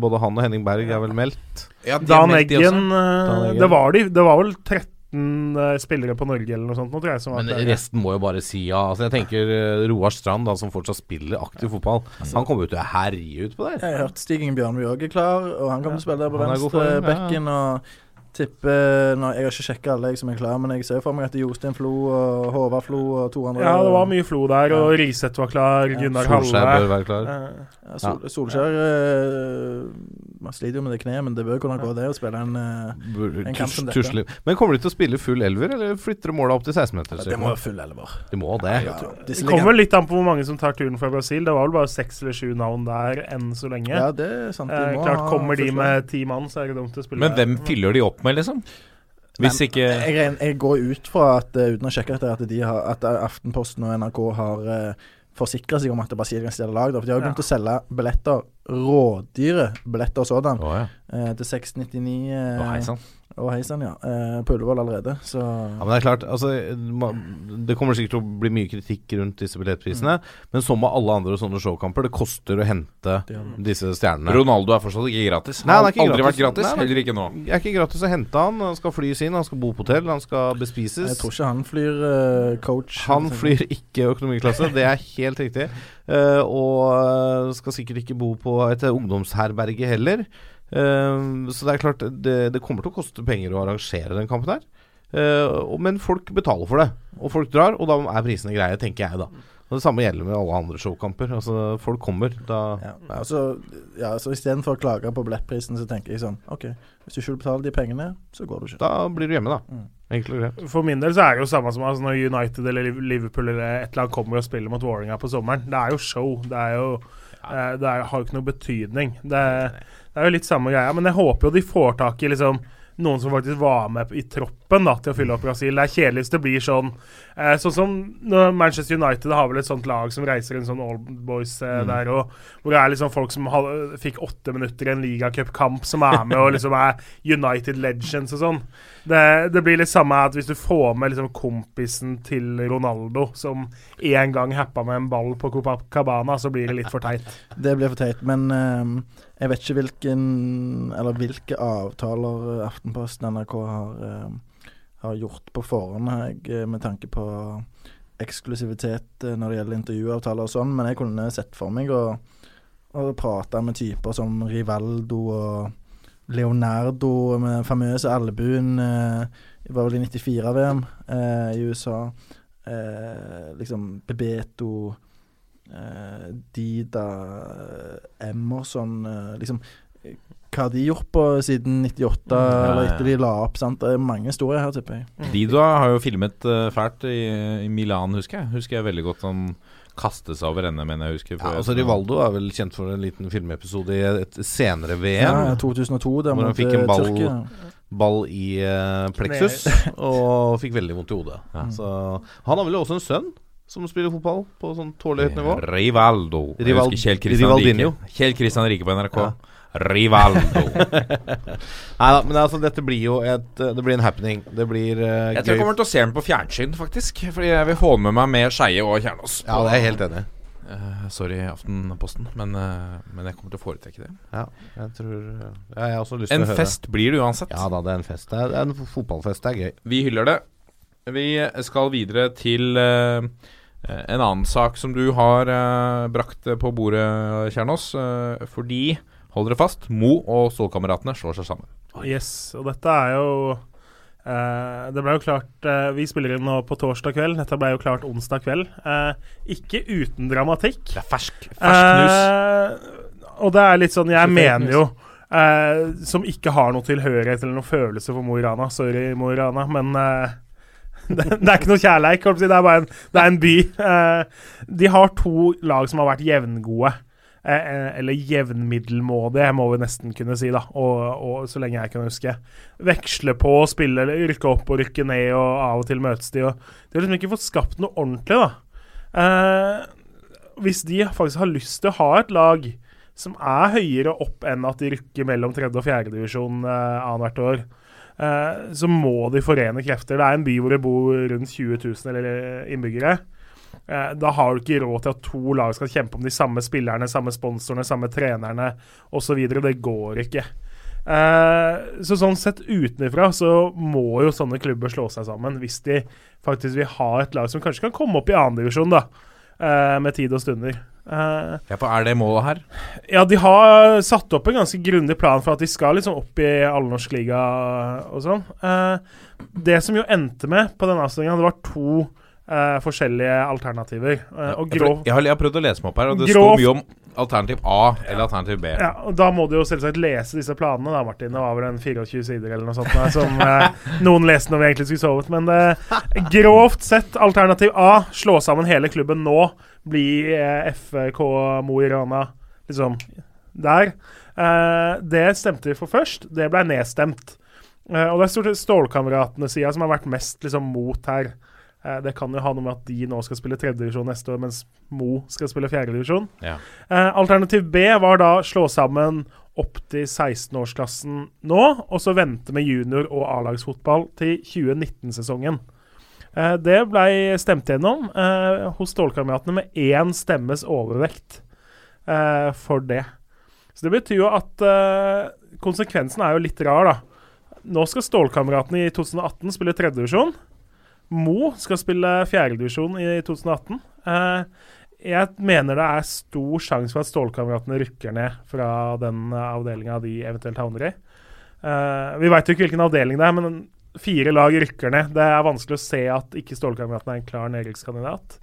Både han og Henning Berg er vel meldt. Ja, de Dan. Eggen, eh, Dan Eggen. Det, var de, det var vel 13 eh, spillere på Norge eller noe sånt Noe, tror jeg. Som Men der. resten må jo bare si ja. Altså, jeg tenker eh, Roar Strand, da, som fortsatt spiller aktiv fotball, han kommer jo til å herje utpå der. Jeg har hørt Stig Inge Bjørnby òg er klar, og han kommer til å spille der på venstre bekken. Og tipper nå, Jeg har ikke sjekka alle jeg som er klar, men jeg ser for meg at Jostein Flo og Håvard Flo og to andre Ja, det var mye flo der, og Riseth var klar. Ja. Gunnar Solskjær bør være klar. Eh, Ja, Sol, Solskjær eh, Man sliter jo med det kneet, men det bør kunne gå, det, å spille en, eh, en kamp som dette. Men kommer de til å spille full elver, eller flytter de målet opp til 16-meter? Det må være full elver. De må det. Ja, Det kommer litt an på hvor mange som tar turen fra Brasil. Det var vel bare seks eller sju navn der enn så lenge. Ja, det er sant. De Eh, klart Kommer de med ti mann, så er det dumt å spille Men hvem fyller de opp med, liksom? Hvis Men ikke jeg, jeg går ut fra at uh, uten å sjekke dette, at, de har, at eh, Aftenposten og NRK har uh, forsikra seg om at Brasil kan stille lag. Da, for de har jo begynt å selge billetter, rådyre billetter og sådan, oh, ja. uh, til 699 Uh, sann. Og hei sann, ja. Eh, på Ullevål allerede, så Ja, men Det er klart, altså Det kommer sikkert til å bli mye kritikk rundt disse billettprisene. Men som med alle andre sånne showkamper, det koster å hente disse stjernene. Ronaldo er fortsatt ikke gratis. Nei, han har Aldri gratis. vært gratis, Nei, heller ikke nå. Det er ikke gratis å hente han. Han skal flys inn, han skal bo på hotell, han skal bespises. jeg tror ikke han flyr uh, coach. Han flyr ikke økonomiklasse, det er helt riktig. Uh, og skal sikkert ikke bo på et ungdomsherberge heller. Eh, så det er klart, det, det kommer til å koste penger å arrangere den kampen her. Eh, men folk betaler for det, og folk drar, og da er prisene greie, tenker jeg da. Og Det samme gjelder med alle andre showkamper. Altså, folk kommer. Da Ja, altså, ja, så Istedenfor å klage på billettprisen, så tenker jeg sånn OK, hvis du ikke vil betale de pengene, så går du ikke. Da blir du hjemme, da. Mm. Enkelt og greit. For min del så er det jo samme som altså, når United eller Liverpool eller et eller annet kommer og spiller mot Vålerenga på sommeren. Det er jo show. Det er jo eh, Det er, har jo ikke noe betydning. Det, det er jo litt samme greia. Men jeg håper jo de får tak i liksom noen som faktisk var med i troppen da, til å fylle opp Brasil. Det er kjedelig hvis det blir sånn eh, Sånn som Manchester United har vel et sånt lag som reiser en sånn old boys eh, Mm. der, og hvor det er liksom folk som had, fikk åtte minutter i en ligacupkamp, som er med og liksom er United Legends og sånn. Det, det blir litt samme at hvis du får med liksom kompisen til Ronaldo, som en gang happa med en ball på Copacabana, så blir det litt for teit. [LAUGHS] Det blir for teit. Men uh, jeg vet ikke hvilken Eller hvilke avtaler Aftenposten NRK har, ehm, har gjort på forhånd, jeg, eh, med tanke på eksklusivitet eh, når det gjelder intervjuavtaler og sånn, men jeg kunne sett for meg å, prate med typer som Rivaldo og Leonardo med den famøse albuen eh, var vel i 94-VM eh, i USA. Eh, liksom Bebeto eh, Dida Emerson eh, Liksom Hva har de gjort på siden 98, ja, eller etter de la opp? sant? Det er mange historier her, tipper jeg. Dido har jo filmet uh, fælt i, i Milan, husker jeg. Husker jeg veldig godt han kastet seg over ende, mener jeg husker. Ja, altså så- Rivaldo er vel kjent for en liten filmepisode i et senere VM. Ja, ja, 2002, der hvor han fikk en eh, ball, ball i uh, pleksus, [LAUGHS] og fikk veldig vondt i hodet. Ja. Så Han har vel også en sønn som spiller fotball på sånn tålelig høyt nivå. Rivaldo. Rival- Kjell Kristian Rike. Kjell Kristian Rike på NRK. Ja. Rivaldo. [LAUGHS] Nei da, men altså, dette blir jo et eh, Det blir en happening. Det blir uh, Jeg tror jeg kommer til å se den på fjernsyn, faktisk. Fordi jeg vil få med meg med Skeie og Kjernås. Ja, det er jeg helt enig. Eh, sorry, Aftenposten, men, uh, men jeg kommer til å foretrekke det. Ja, jeg tror ja, Jeg har også lyst til En å høre. fest blir det uansett. Ja da, det er en fest. Det er, det er en fotballfest. Det er gøy. Vi hyller det. Vi skal videre til uh, en annen sak som du har eh, brakt på bordet, Kjernås. eh, fordi, hold dere fast, Mo og Solkameratene slår seg sammen. Yes, og dette er jo eh, Det ble jo klart eh, Vi spiller inn nå på torsdag kveld. Dette ble jo klart onsdag kveld. Eh, ikke uten dramatikk. Det er fersk, fersk news. Eh, og det er litt sånn Jeg mener jo eh, Som ikke har noe tilhørighet eller noe følelse for Mo i Rana. Sorry, Mo i Rana, men eh, [LAUGHS] det, det er ikke noe kjærleik. Det er bare en, det er en by. De har to lag som har vært jevngode. Eh, eh, eller jevnmiddelmådige, må vi nesten kunne si, da. Og, og så lenge jeg kan huske. Veksle på å spille, eller rykke opp og rykke ned, og av og til møtes de. Og de har liksom ikke fått skapt noe ordentlig, da. Eh, hvis de faktisk har lyst til å ha et lag som er høyere opp enn at de rykker mellom tredje- og fjerdedivisjon eh, annethvert år, eh, så må de forene krefter. Det er en by hvor det bor rundt 20 000 eller, eh, innbyggere. Eh, da har du ikke råd til at to lag skal kjempe om de samme spillerne, samme sponsorene, samme trenerne osv. Det går ikke. Eh, så sånn sett utenfra så må jo sånne klubber slå seg sammen hvis de faktisk vil ha et lag som kanskje kan komme opp i andredivisjon, da. eh, med tid og stunder. Uh, Ja, for er det målet her? ja, de har satt opp en ganske grundig plan for at de skal liksom opp i allnorsk liga og sånn. Uh, det som jo endte med på den avstemninga, det var to eh, forskjellige alternativer. Uh, og grov jeg, har, jeg har prøvd å lese meg opp her, og det Grovt- står mye om alternativ A eller alternativ B. Ja, og Da må du jo selvsagt lese disse planene, da, Martin. Det var vel en 24 sider eller noe sånt der, som uh, [LAUGHS] noen leste når vi egentlig skulle sovet. Men grovt sett, alternativ A, slå sammen hele klubben nå. Bli FK Mo i Rana, liksom der. Det stemte vi for først. Det ble nedstemt. Og det er stort sett Stålkameratene-sida som har vært mest liksom, mot her. Eh, det kan jo ha noe med at de nå skal spille tredjedivisjon neste år, mens Mo skal spille fjerdedivisjon. Ja. Eh, alternativ B var da slå sammen opp til 16-årsklassen nå, og så vente med junior- og A-lagsfotball til 2019-sesongen. Eh, det ble stemt gjennom eh, hos Stålkameratene med én stemmes overvekt eh, for det. Så det betyr jo at konsekvensen er jo litt rar, da. Nå skal Stålkameratene i 2018 spille tredjedivisjon. Mo skal spille fjerdedivisjon i 2018. Eh, jeg mener det er stor sjanse for at Stålkameratene rykker ned fra den avdelinga de eventuelt havner i. Eh, vi veit jo ikke hvilken avdeling det er, men fire lag rykker ned. Det er vanskelig å se at ikke Stålkameratene er en klar nedrykkskandidat.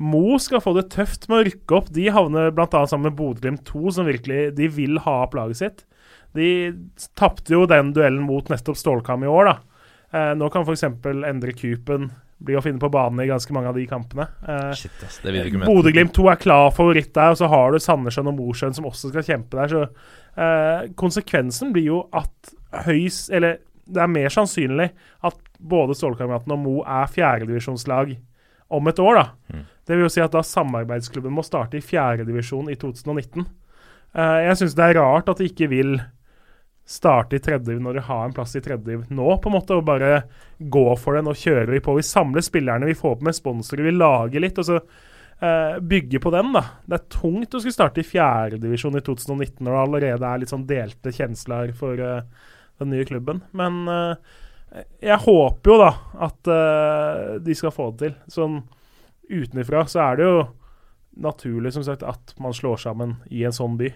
Mo skal få det tøft med å rykke opp. De havner bl.a. sammen med Bodø-Glimt 2, som virkelig de vil ha opp laget sitt. De tapte jo den duellen mot nettopp Stålkam i år, da. Eh, nå kan f.eks. Endre Kupen bli å finne på banen i ganske mange av de kampene. Eh. Bodø-Glimt 2 er klar favoritt der, og så har du Sandnessjøen og Mosjøen som også skal kjempe der. Så eh, konsekvensen blir jo at høys Eller det er mer sannsynlig at både Stålkameratene og Mo er fjerdedivisjonslag om et år, da. Mm. Det vil jo si at da samarbeidsklubben må starte i fjerdedivisjon i 2019. Eh, jeg syns det er rart at de ikke vil starte i tredje når de har en plass i tredje nå, på en måte, og bare gå for det. Nå kjører vi på. Vi samler spillerne, vi får opp med sponsorer, vi lager litt, og så eh, bygge på den, da. Det er tungt å skulle starte i fjerdedivisjon i 2019 når det allerede er litt sånn delte kjensler for eh, den nye klubben. Men eh, jeg håper jo da at eh, de skal få det til. Sånn utenfra så er det jo naturlig som sagt at man slår sammen i en sånn by.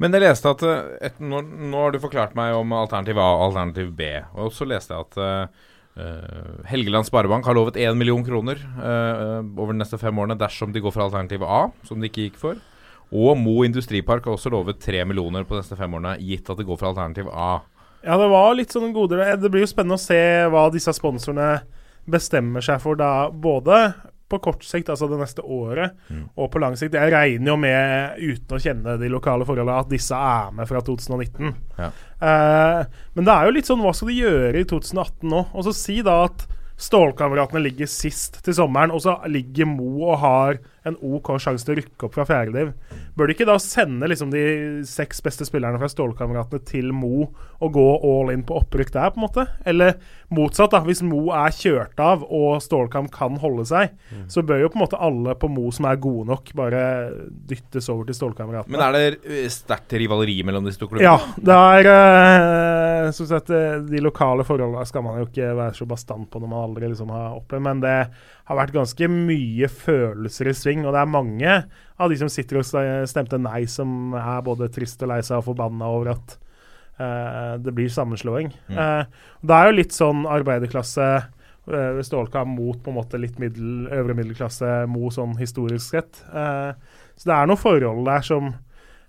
Men jeg leste at eh, et, nå, nå har du forklart meg om alternativ A og alternativ B. Og så leste jeg at eh, Helgeland Sparebank har lovet 1 million kroner uh, over de neste fem årene dersom de går for alternativ A, som de ikke gikk for. Og Mo Industripark har også lovet 3 millioner på de neste fem årene, gitt at de går for alternativ A. Ja, det var litt sånn goder. Det blir jo spennende å se hva disse sponsorene bestemmer seg for da, både på kort sikt, altså det neste året, og på lang sikt. Jeg regner jo med, uten å kjenne de lokale forholdene, at disse er med fra 2019. Ja. Eh, men det er jo litt sånn, hva skal de gjøre i 2018 nå? Og så si da at Stålkameratene ligger sist til sommeren, og så ligger Mo og har en OK sjanse til å rykke opp fra fjerdediv. Bør de ikke da sende liksom de seks beste spillerne fra Stålkameratene til Mo og gå all in på opprykk der, på en måte? Eller motsatt, da. Hvis Mo er kjørt av og Stålkam kan holde seg, så bør jo på en måte alle på Mo som er gode nok, bare dyttes over til Stålkameratene. Men er det eh, sterkt rivaleri mellom disse to klubbene? Ja, det er øh, som sagt, eh, De lokale forholdene skal man jo ikke være så bastant på når man aldri liksom har opplevd, men det har vært ganske mye følelser i sving. Og det er mange av de som sitter og stemte nei, som er både trist og lei seg og forbanna over at uh, det blir sammenslåing. Mm. Uh, det er jo litt sånn arbeiderklasse uh, Stålkam mot på en måte litt middel, øvre middelklasse, Mo sånn historisk sett. Eh, så det er noen forhold der som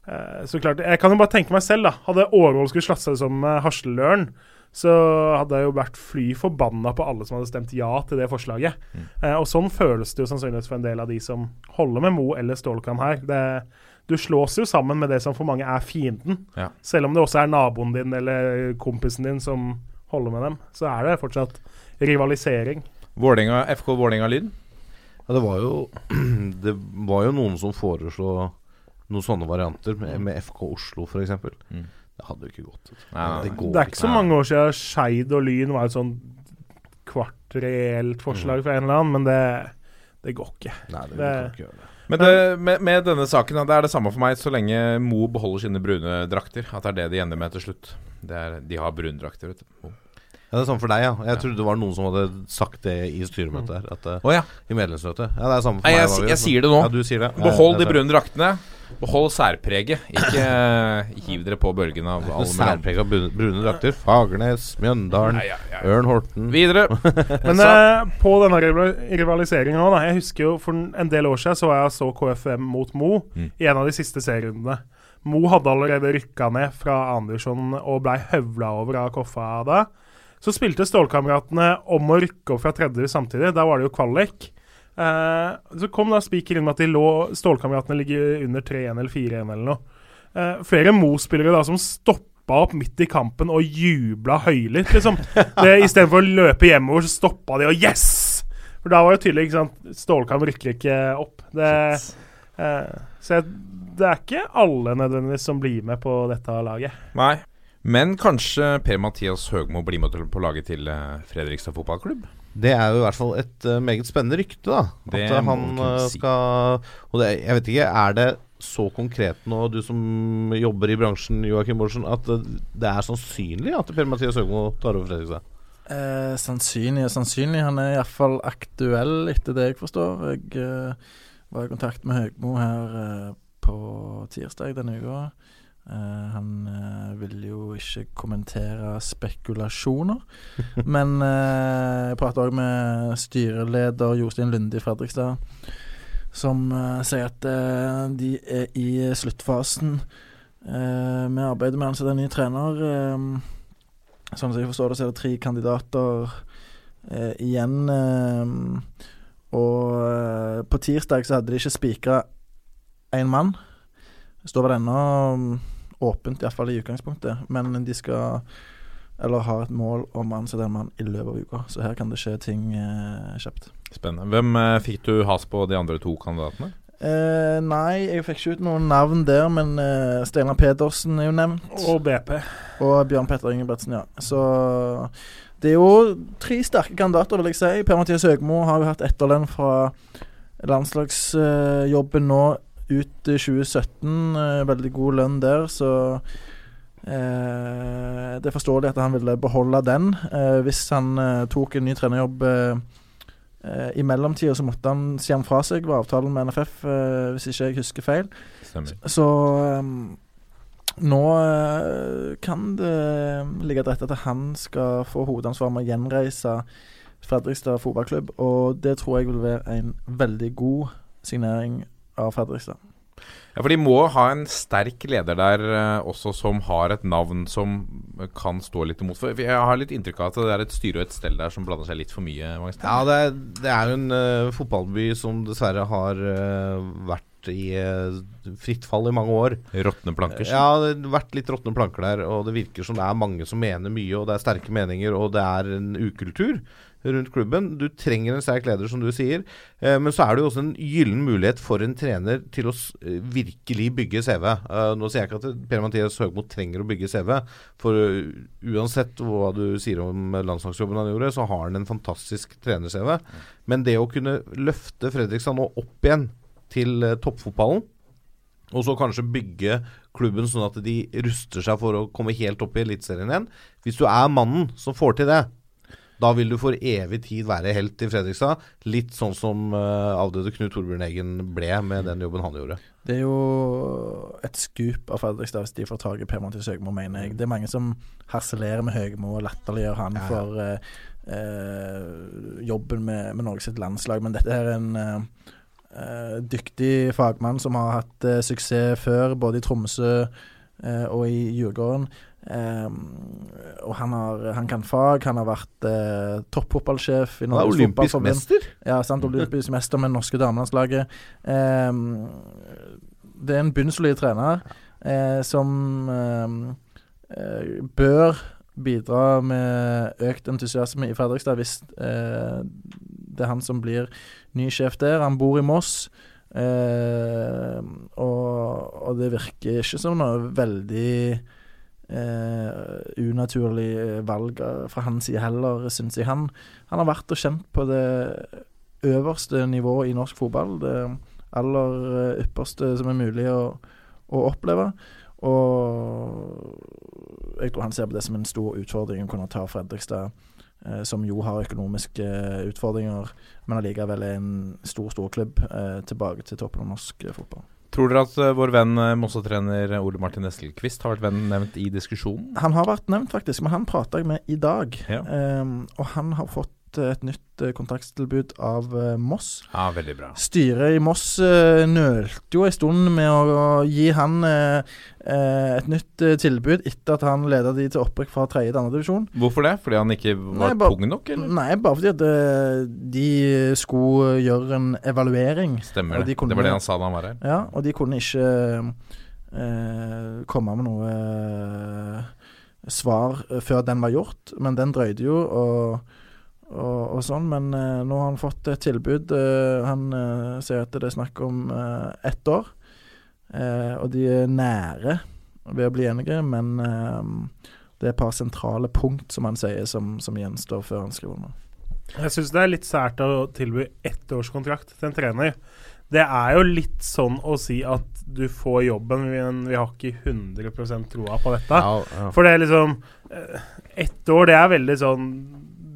Eh, så klart, Jeg kan jo bare tenke meg selv, da. Hadde Årvoll skulle slått seg som uh, Hasleløren, så hadde jeg jo vært fly forbanna på alle som hadde stemt ja til det forslaget. Eh, og sånn føles det jo sannsynligvis for en del av de som holder med Mo eller Stålkan her. Det, du slås jo sammen med det som for mange er fienden. Ja. Selv om det også er naboen din eller kompisen din som holder med dem, så er det fortsatt rivalisering. Vålinga, FK Vålerenga-lyd? Ja, det var jo [CLEARS THROAT] Det var jo noen som foreslo noen sånne varianter, med, med FK Oslo f.eks. Mm. Det hadde jo ikke gått. Nei, nei, Det går Det er ikke så mange år siden Skeid og Lyn var et sånn kvart reelt forslag fra en eller annen, men det, det går ikke. Nei, det, Det- ikke gjøre det. Men det, med, med denne saken, det er det samme for meg så lenge Mo beholder sine brune drakter. At det er det de ender med til slutt. Det er, de har brune drakter, vet du. Ja, det er samme for deg, ja. Jeg trodde det var noen som hadde sagt det i styremøtet her. At, oh, ja. I medlemsmøtet. Ja, det er samme for Nei, meg. jeg, jeg, jeg sier det nå. Ja, du sier det. Behold de brune draktene. Behold særpreget. Ikke eh, hiv dere på bølgen av alle mulige særpreg av brune, drakter. Fagernes, Mjøndalen, Ja, ja, ja, ja. Ørn Horten. Videre. [LAUGHS] Men eh, på denne rivaliseringen òg, da. Jeg husker jo for en del år siden så var jeg så KFM mot Mo Mm. i en av de siste serierundene. Mo hadde allerede rykka ned fra Andersson og blei høvla over av Koffa da. Så spilte Stålkameratene om å rykke opp fra tredje samtidig. Da var det jo kvalik. Eh, så kom da spiker inn med at de lå Stålkameratene ligger under 3-1 eller 4-1 eller noe. Eh, flere Mo-spillere da som stopper opp midt i kampen og jubla høylytt, liksom. Det- Istedenfor å løpe hjemover, så stoppa de og yes! For da var det tydelig, ikke sant Stålkamp rykker ikke opp. Det, eh, så jeg, det er ikke alle nødvendigvis som blir med på dette laget. Nei. Men kanskje Per-Mathias Høgmo blir med på laget til eh, Fredrikstad fotballklubb? Det er jo i hvert fall et eh, meget spennende rykte, da. Det at han kunne eh, si. skal Og det, jeg vet ikke, er det så konkret nå, du som jobber i bransjen, Joakim Borsen, at det er sannsynlig at Per-Mathias Høgmo tar over Fredrikstad? Eh, sannsynlig og sannsynlig. Han er iallfall aktuell, etter det jeg forstår. Jeg eh, var i kontakt med Høgmo her eh, på tirsdag denne uka. Eh, han uh, vil jo ikke kommentere spekulasjoner. [LAUGHS] Men uh, jeg prater òg med styreleder Jostein Lunde i Fredrikstad, som sier at de er i sluttfasen med arbeidet med å ansette en ny trener. Sånn som jeg forstår det, så er det tre kandidater igjen. Og på tirsdag så hadde de ikke spikra én mann. Står vel ennå åpent, iallfall i utgangspunktet. Men de skal Eller har et mål om å ansette en mann i løpet av uka. Så her kan det skje ting eh, kjapt. Spennende. Hvem eh, fikk du has på de andre to kandidatene? Eh, nei, jeg fikk ikke ut noen navn der, men eh, Steinar Pedersen er jo nevnt. Og BP. Og Bjørn Petter Ingebretsen, ja. Så det er jo tre sterke kandidater, vil jeg si. Per-Mathias Høgmo har jo hatt etterlønn fra landslagsjobben nå ut i 2017. eh, veldig god lønn der, så eh, Det er forståelig at han ville beholde den. Eh, hvis han eh, tok en ny trenerjobb eh, eh, i mellomtida, så måtte han si han fra seg, var avtalen med NFF, eh, hvis ikke jeg husker feil. Stemmer. Så nå kan det ligge til rette at han skal få hovedansvar med å gjenreise Fredrikstad fotballklubb, og det tror jeg vil være en veldig god signering av Fredrikstad. Ja, for de må ha en sterk leder der eh, også, som har et navn som kan stå litt imot. For jeg har litt inntrykk av at det er et styre og et stell der som blander seg litt for mye. mange. Ja, det er, det er jo en uh, fotballby som dessverre har uh, vært i eh, fritt fall i mange år. Råtne planker. Ja, det har vært litt råtne planker der, og det virker som det er mange som mener mye, og det er sterke meninger, og det er en ukultur rundt klubben. Du trenger en sterk leder, som du sier, eh, men så er det jo også en gyllen mulighet for en trener til å eh, virkelig bygge CV. Eh, nå sier jeg ikke at Per-Mathias Høgmo trenger å bygge CV, for uansett hva du sier om landslagsjobben han gjorde, så har han en fantastisk trener-CV. Men det å kunne løfte Fredrikstad nå opp igjen til eh, toppfotballen, og så kanskje bygge klubben sånn at de ruster seg for å komme helt opp i Eliteserien igjen. Hvis du er mannen som får til det, da vil du for evig tid være helt i Fredrikstad. Litt sånn som uh, avdøde Knut Torbjørn Eggen ble med den jobben han gjorde. Det er jo et skup av Fredrikstad hvis de får tak i Per-Mathias Høgmo, mener jeg. Det er mange som harselerer med Høgmo og latterliggjør han Ja, ja. for uh, uh, jobben med, med Norges landslag, men dette er en, dyktig fagmann som har hatt eh, suksess før, både i Tromsø eh, og i Djurgården. Um, og han, har, han kan fag. Han har vært uh, toppfotballsjef i Norges olympisk mester. Ja, sant. Olympisk mester med det norske damelandslaget. Um, det er en bunnsolid trener uh, som uh, uh, bør bidra med økt entusiasme i Fredrikstad hvis eh, det er han som blir ny sjef der. Han bor i Moss. Eh, og, og det virker ikke som noe veldig eh, unaturlig valg fra hans side heller, syns jeg. Han, han har vært og kjent på det øverste nivået i norsk fotball. Det aller eh, ypperste som er mulig å, å oppleve. Og jeg tror han ser på det som en stor utfordring å kunne ta Fredrikstad, som jo har økonomiske eh, utfordringer, men allikevel er en stor, stor klubb, eh, tilbake til toppen av norsk eh, fotball. Tror dere at eh, vår venn eh, Mosse-trener Ole Martin Eskelquist har vært venn nevnt i diskusjonen? Han har vært nevnt, faktisk, men han prata jeg med i dag. Ja. Um, og han har fått eh, et nytt eh, kontraktstilbud av eh, Moss. Ja, veldig bra. Styret i Moss nølte jo en stund med å, gi han et nytt tilbud etter at han leda de til opprykk fra tredje til andre divisjon. Hvorfor det? Fordi han ikke var Nei, tung nok, eller? Nei, bare fordi at de skulle gjøre en evaluering. Stemmer det. de kunne- Det var det han sa da han var her. Ja, og de kunne ikke eh, komme med noe svar før den var gjort. Men den drøyde jo, og, og, og sånn. Men eh, nå har han fått et tilbud. eh, han eh, sier at det er snakk om eh, ett år. Eh, og de er nære ved å bli enige, men eh, det er et par sentrale punkt, som han sier, som, som gjenstår før han skriver under. Jeg syns det er litt sært å tilby ettårskontrakt til en trener. Det er jo litt sånn å si at du får jobben, men vi har ikke 100% troa på dette. Ja, ja. For det er liksom eh, Ett år, det er veldig sånn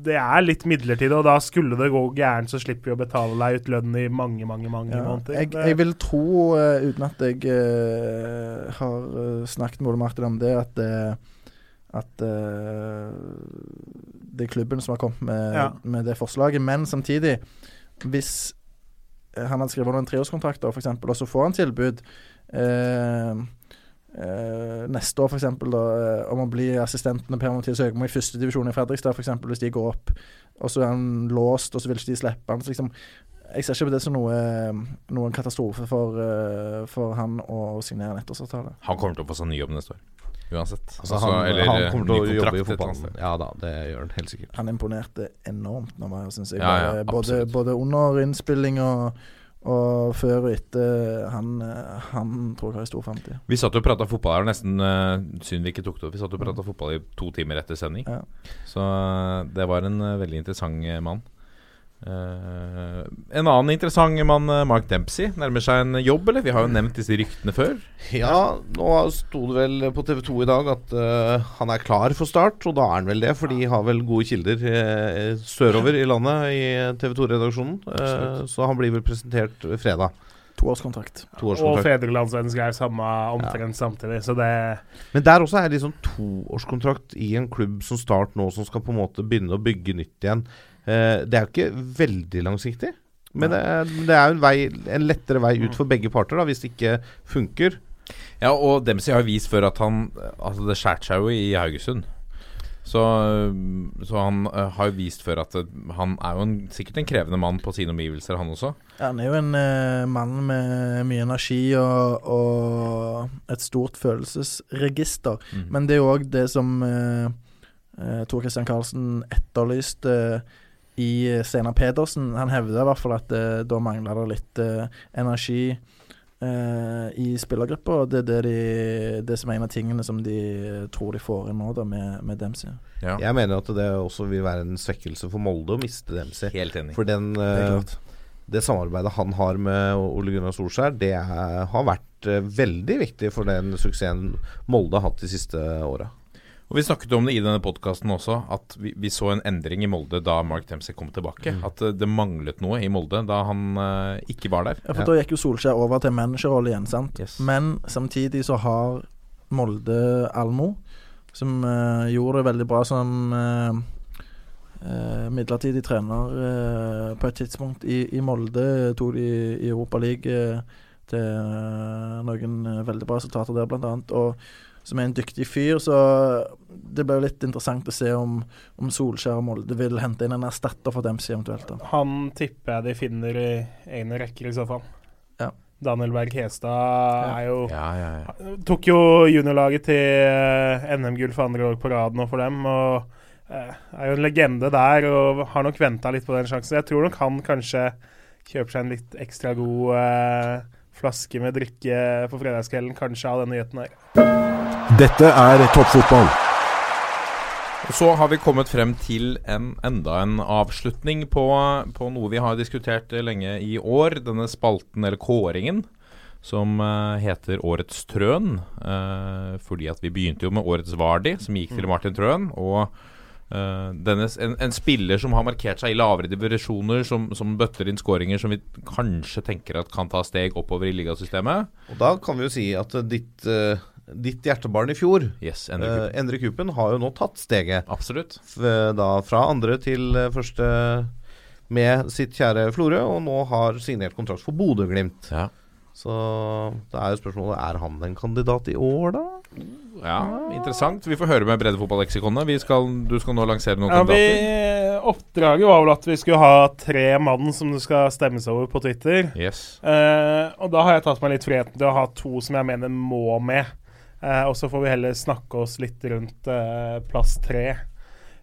Det er litt midlertidig, og da skulle det gå gærent, så slipper vi å betale deg ut lønn i mange, mange mange Ja, måneder. jeg, jeg vil tro, uh, uten at jeg uh, har eh, snakket med Ole Martin om det, at, at uh, det er klubben som har kommet med, Ja. med det forslaget. Men samtidig, hvis han hadde skrevet under en treårskontrakt, eksempel, og så får han tilbud eh, eh, neste år, f.eks., om å bli assistenten med Per-Mathias Høgmo i førstedivisjon i Fredrikstad, f.eks., hvis de går opp, og så er han låst, og så vil ikke de slippe han. Så liksom, jeg ser ikke på det som noe, noen katastrofe for, uh, for han å signere en ettårsavtale. Han kommer til å få seg ny jobb neste år. Uansett. Altså, Altså, han, eller, han eh, kommer til å jobbe i fotballen. Ja da, det gjør han helt sikkert. Han imponerte enormt nå, syns jeg. Ja, ja, både, både under innspilling og, og før og etter. Han, eh, han tror jeg har stor framtid. Vi satt og prata fotball her, nesten uh, synd vi ikke tok det opp. Vi satt og prata fotball i to timer etter sending. Ja. Så eh, det var en eh, veldig interessant eh, mann. Eh, en annen interessant mann, eh, Mark Dempsey, nærmer seg en jobb, eller? Vi har jo nevnt disse ryktene før. Ja, nå sto det vel på TV 2 i dag at uh, han er klar for start, og da er han vel det, for de har vel gode kilder uh, sørover i landet i TV 2-redaksjonen. så han blir vel presentert fredag. Toårskontrakt. og Toårskontrakt. er samme omtrent samtidig, så det Men der også er det liksom toårskontrakt i en klubb som Start nå, som skal på en måte begynne å bygge nytt igjen. Eh, det er jo ikke veldig langsiktig. Men det er, det er jo en, vei, en lettere vei ut for begge parter, da, hvis det ikke funker. Ja, og Dempsey har vist før at han Altså, det skjærte seg jo i Haugesund. Så, så han eh, har jo vist før at eh, han er jo en, sikkert en krevende mann på sine omgivelser, han også. Ja, han er jo en uh, mann med mye energi og, og et stort følelsesregister. Mm. Men det er jo òg det som uh, eh, Tor Christian Karlsen etterlyste i Steinar Pedersen. Han hevder i hvert fall at eh, da mangla det litt eh, energi eh, i spillergruppa. Og det er det, de, det som er en av tingene som de tror de får inn nå, da, med, med Dempsey. Ja. Jeg mener at det også vil være en svekkelse for Molde å miste Dempsey. Helt enig. For den, Det eh, det samarbeidet han har med Ole Gunnar Solskjær, det er, har vært eh, veldig viktig for den suksessen Molde har hatt de siste åra. Og Vi snakket om det i denne podkasten også, at vi, vi så en endring i Molde da Mark Dempsey kom tilbake. Mm. At eh, det manglet noe i Molde da han uh, ikke var der. Ja, for Da gikk jo Solskjær over til managerrolle igjen, sant. Yes. Men samtidig så har Molde Almo, som uh, gjorde det veldig bra som uh, midlertidig trener på et tidspunkt i, i Molde. Tok de i Europa League eh, til noen veldig bra resultater der, blant annet. Og som er en dyktig fyr, så det blir litt interessant å se om, om Solskjær og Molde vil hente inn en erstatter for Dempsey eventuelt. da. Han tipper jeg de finner i egne rekker, i så fall. Ja. Daniel Berg Hestad er jo Ja, ja, ja. Tok jo juniorlaget til eh, NM-gull for andre år på rad nå for dem. Og eh, er jo en legende der og har nok venta litt på den sjansen. Jeg tror nok han kanskje kjøper seg en litt ekstra god eh, flaske med drikke på fredagskvelden, kanskje av denne nyheten her. Dette er toppfotball. Så har vi kommet frem til en, enda en avslutning på, på noe vi har diskutert lenge i år. Denne spalten, eller kåringen, som eh, heter Årets Trøn. eh, fordi at vi begynte jo med Årets Vardi, som gikk til Martin Trøen. Og eh, denne, en, en spiller som har markert seg i lavere divisjoner, som, som bøtter inn skåringer som vi kanskje tenker at kan ta steg oppover i ligasystemet. Og da kan vi jo si at eh, ditt, uh, ditt hjertebarn i fjor, Yes, Endre Kupen. Uh, Endre Kupen, har jo nå tatt steget. Absolutt. Da fra andre til første med sitt kjære Florø, og nå har signert kontrakt for Bodø-Glimt. Ja. Så det er jo spørsmålet Er han en kandidat i år, da? Ja, interessant. Vi får høre med Breddefotballeksikonet. Vi skal, du skal nå lansere noen Ja, vi, oppdraget var vel at vi skulle ha tre mann som det skal stemmes over på Twitter. Yes. Eh, og da har jeg tatt meg litt friheten til å ha to som jeg mener må med. Eh, og så får vi heller snakke oss litt rundt eh, plass tre.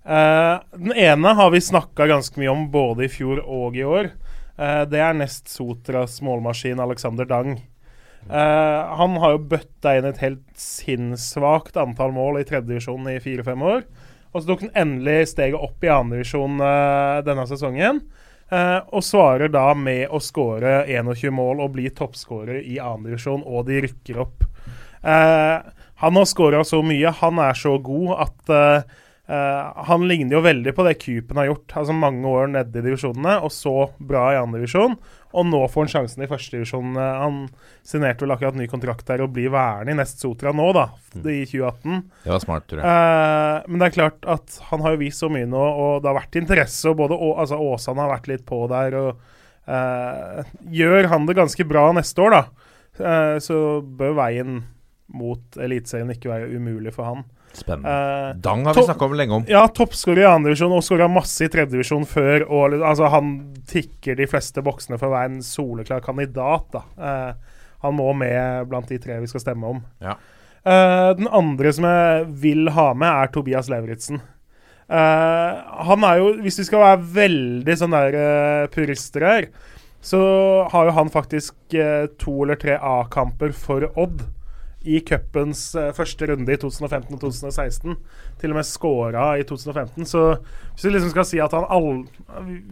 Eh, den ene har vi snakka ganske mye om både i fjor og i år. Eh, det er nest Sotras målmaskin Alexander Dang. Uh, han har jo bøtta inn et helt sinnssvakt antall mål i tredjedivisjon i fire-fem år. Og så tok han endelig steget opp i andredivisjon uh, denne sesongen. Uh, og svarer da med å skåre 21 mål og bli toppskårer i andredivisjon, og de rykker opp. Uh, han har skåra så mye, han er så god at eh, eh, han ligner jo veldig på det Kupen har gjort. Altså Mange år nede i divisjonene, og så bra i andre divisjon. Og nå får han sjansen i førstedivisjon. Uh, han signerte vel akkurat ny kontrakt der og blir værende i Nest Sotra nå, da, i 2018. Det var smart, tror jeg. Eh, men det er klart at han har jo vist så mye nå, og det har vært interesse. Og både Å- altså Åsane har vært litt på der. og eh, Gjør han det ganske bra neste år, da, eh, så bør veien mot Eliteserien ikke være umulig for han. Spennende. Eh, Dang har vi snakka om lenge om. Ja, toppskårer i andredivisjon og skåra masse i tredjedivisjon før. Og, altså, han tikker de fleste boksene for å være en soleklar kandidat. Da. Eh, han må med blant de tre vi skal stemme om. Ja. Eh, den andre som jeg vil ha med, er Tobias Lauritzen. Uh, han er jo, hvis vi skal være veldig sånn der purister her, så har jo han faktisk to eller tre A-kamper for Odd i cupens eh, første runde i 2015 og 2016. Til og med scora i 2015. Så hvis vi liksom skal si at han all,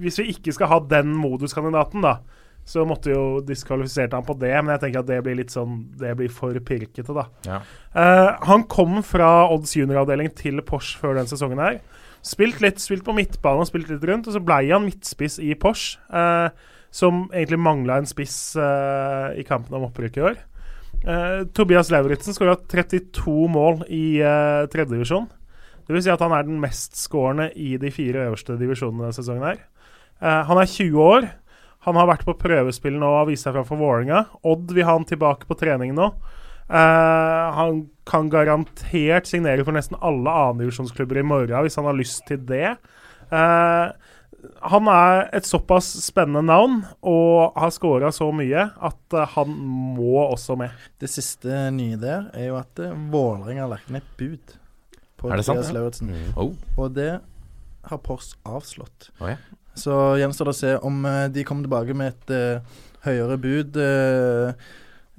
Hvis vi ikke skal ha den moduskandidaten, da, så måtte jo diskvalifisert han på det. Men jeg tenker at det blir litt sånn Det blir for pirkete, da. Ja. Uh, han kom fra Odds junioravdeling til Porsche før den sesongen her. Spilt litt, spilt på midtbane og spilt litt rundt, og så blei han midtspiss i Porsche. Uh, som egentlig mangla en spiss uh, i kampen om opprykk i år. Eh, Tobias Lauritzen skåra 32 mål i uh, tredjedivisjon. Det vil si at han er den mestskårende i de fire øverste divisjonene denne sesongen. her. Uh, han er 20 år. Han har vært på prøvespill nå og vist seg fram for Vålerenga. Odd vil ha han tilbake på trening nå. Uh, han kan garantert signere for nesten alle annendivisjonsklubber i morgen hvis han har lyst til det. Eh, han er et såpass spennende navn og har skåra så mye at eh, han må også med. Det siste nye der er jo at uh, Vålerenga har lagt ned bud på Andreas? Lauritzen. Mm. Oh. Og det har Pors avslått. Oh, ja. Så gjenstår det å se om eh, de kommer tilbake med et uh, høyere bud. Uh,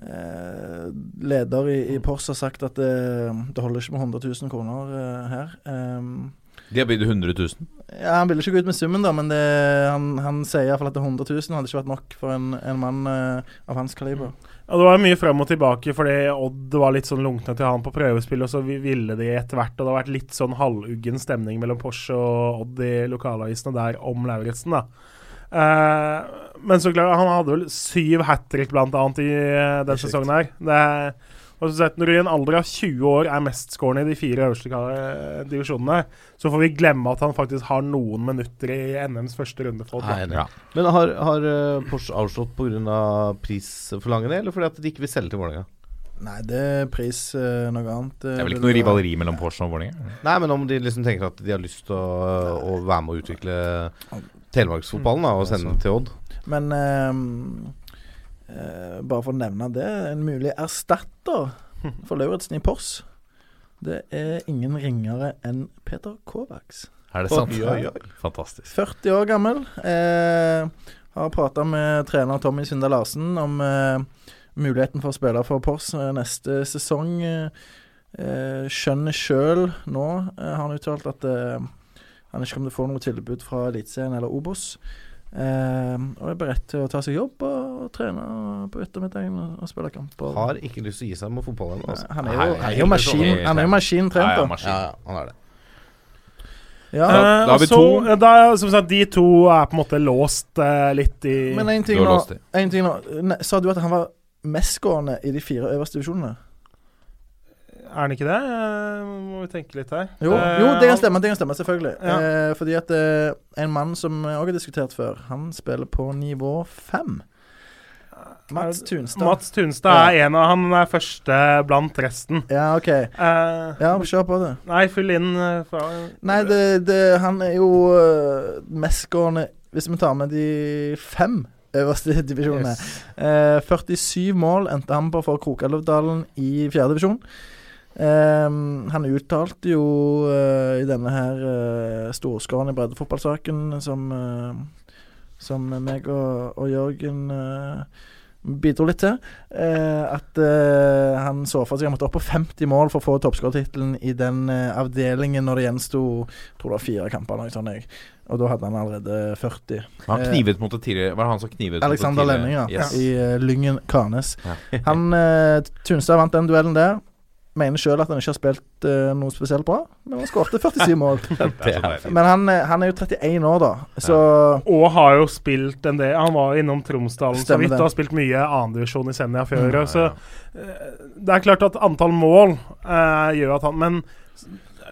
eh, leder i, i Pors har sagt at det, det holder ikke med 100 000 kroner eh, her. Eh, De har bydd 100 000. ja, Han ville ikke gå ut med summen, da, men det, han, han sier iallfall at det er 100 000 hadde ikke vært nok for en, en mann uh, av hans kaliber. Ja, Det var mye frem og tilbake, fordi Odd var litt sånn lunkne til han på prøvespill, og så ville de etter hvert. Og det har vært litt sånn halvuggen stemning mellom Porsche og Odd i lokalavisene der om Lauritzen, da. Uh, men så klart, han hadde vel syv hat trick blant annet i uh, den sesongen her. Det, Og så sett Når du i en alder av 20 år er mestskårende i de fire øverste divisjonene, så får vi glemme at han faktisk har noen minutter i NMs første runde. For Nei, ja. Men har, har eh, Porsche avslått pga. prisforlangende, eller fordi at de ikke vil selge til Vålerenga? Nei, det er pris uh, noe annet. Det er vel ikke noe rivaleri mellom Porsche og Vålerenga? Nei, men om de liksom tenker at de har lyst til å, å være med å utvikle telemarksfotballen da, og sende den til Odd. Men eh, bare for å nevne det, en mulig erstatter for Lauritzen i Pors, det er ingen ringere enn Peter Kovacs. Er det sant? Oi, oi, oi. Fantastisk. 40 år gammel. Eh, har prata med trener Tommy Sunde Larsen om eh, muligheten for å spille for Pors eh, neste sesong. Eh, skjønner sjøl nå, eh, har han uttalt at eh, han ikke kommer til å få noe tilbud fra Eliteserien eller Obos. Eh, og er beredt til å ta seg jobb og, trene på ettermiddagen og, og spille kamper. Har ikke lyst til å gi seg med fotballen. Altså. Han er jo, han er jo maskin, han er jo maskintrent, da. Ja, ja, han er det. Ja. Eh, da har vi og så, to. eh, Da, som sagt, de to er på en måte låst eh, litt i Men én ting nå, en ting nå Sa du at han var mestskårende i de fire øverste divisjonene? Er den ikke det? Eh, må vi tenke litt her. Jo, Eh, jo, det kan stemme, det kan stemme selvfølgelig. Ja. Eh, fordi at eh, en mann som jeg har diskutert før, han spiller på nivå fem. Mats Tunstad. Mats Tunstad er en av Han er første blant resten. Ja, OK. Eh, Ja, kjør på det. Nei, fyll inn fra Nei, det, det, han er jo mestgående Hvis vi tar med de fem øverste [LAUGHS] divisjonene. Eh, 47 mål endte han på for Krokalvdalen i fjerdedivisjon. Um, han uttalte jo uh, i denne her uh, storskåren i breddefotballsaken som uh, Som meg og, og Jørgen uh, bidro litt til. eh, at eh, han så for seg han måtte opp på 50 mål for å få toppskårertittelen i den eh, avdelingen når det gjensto tror det var fire kamper. Noe sånt, jeg. Og da hadde han allerede 40. Han Eh, knivet mot det tidligere Var det han som knivet Alexander? Lenning, ja. Yes. I eh, Lyngen Karnes. Ja. Han eh, Tunstad vant den duellen der. Mener sjøl at han ikke har spilt uh, noe spesielt bra, men han skårte 47 mål. [LAUGHS] Men han, eh, han er jo 31 år, da, så Og har jo spilt en del Han var innom Tromsdalen så vidt og har spilt mye andredivisjon i Senja før. Ja, ja. Så uh, det er klart at antall mål uh, gjør at han Men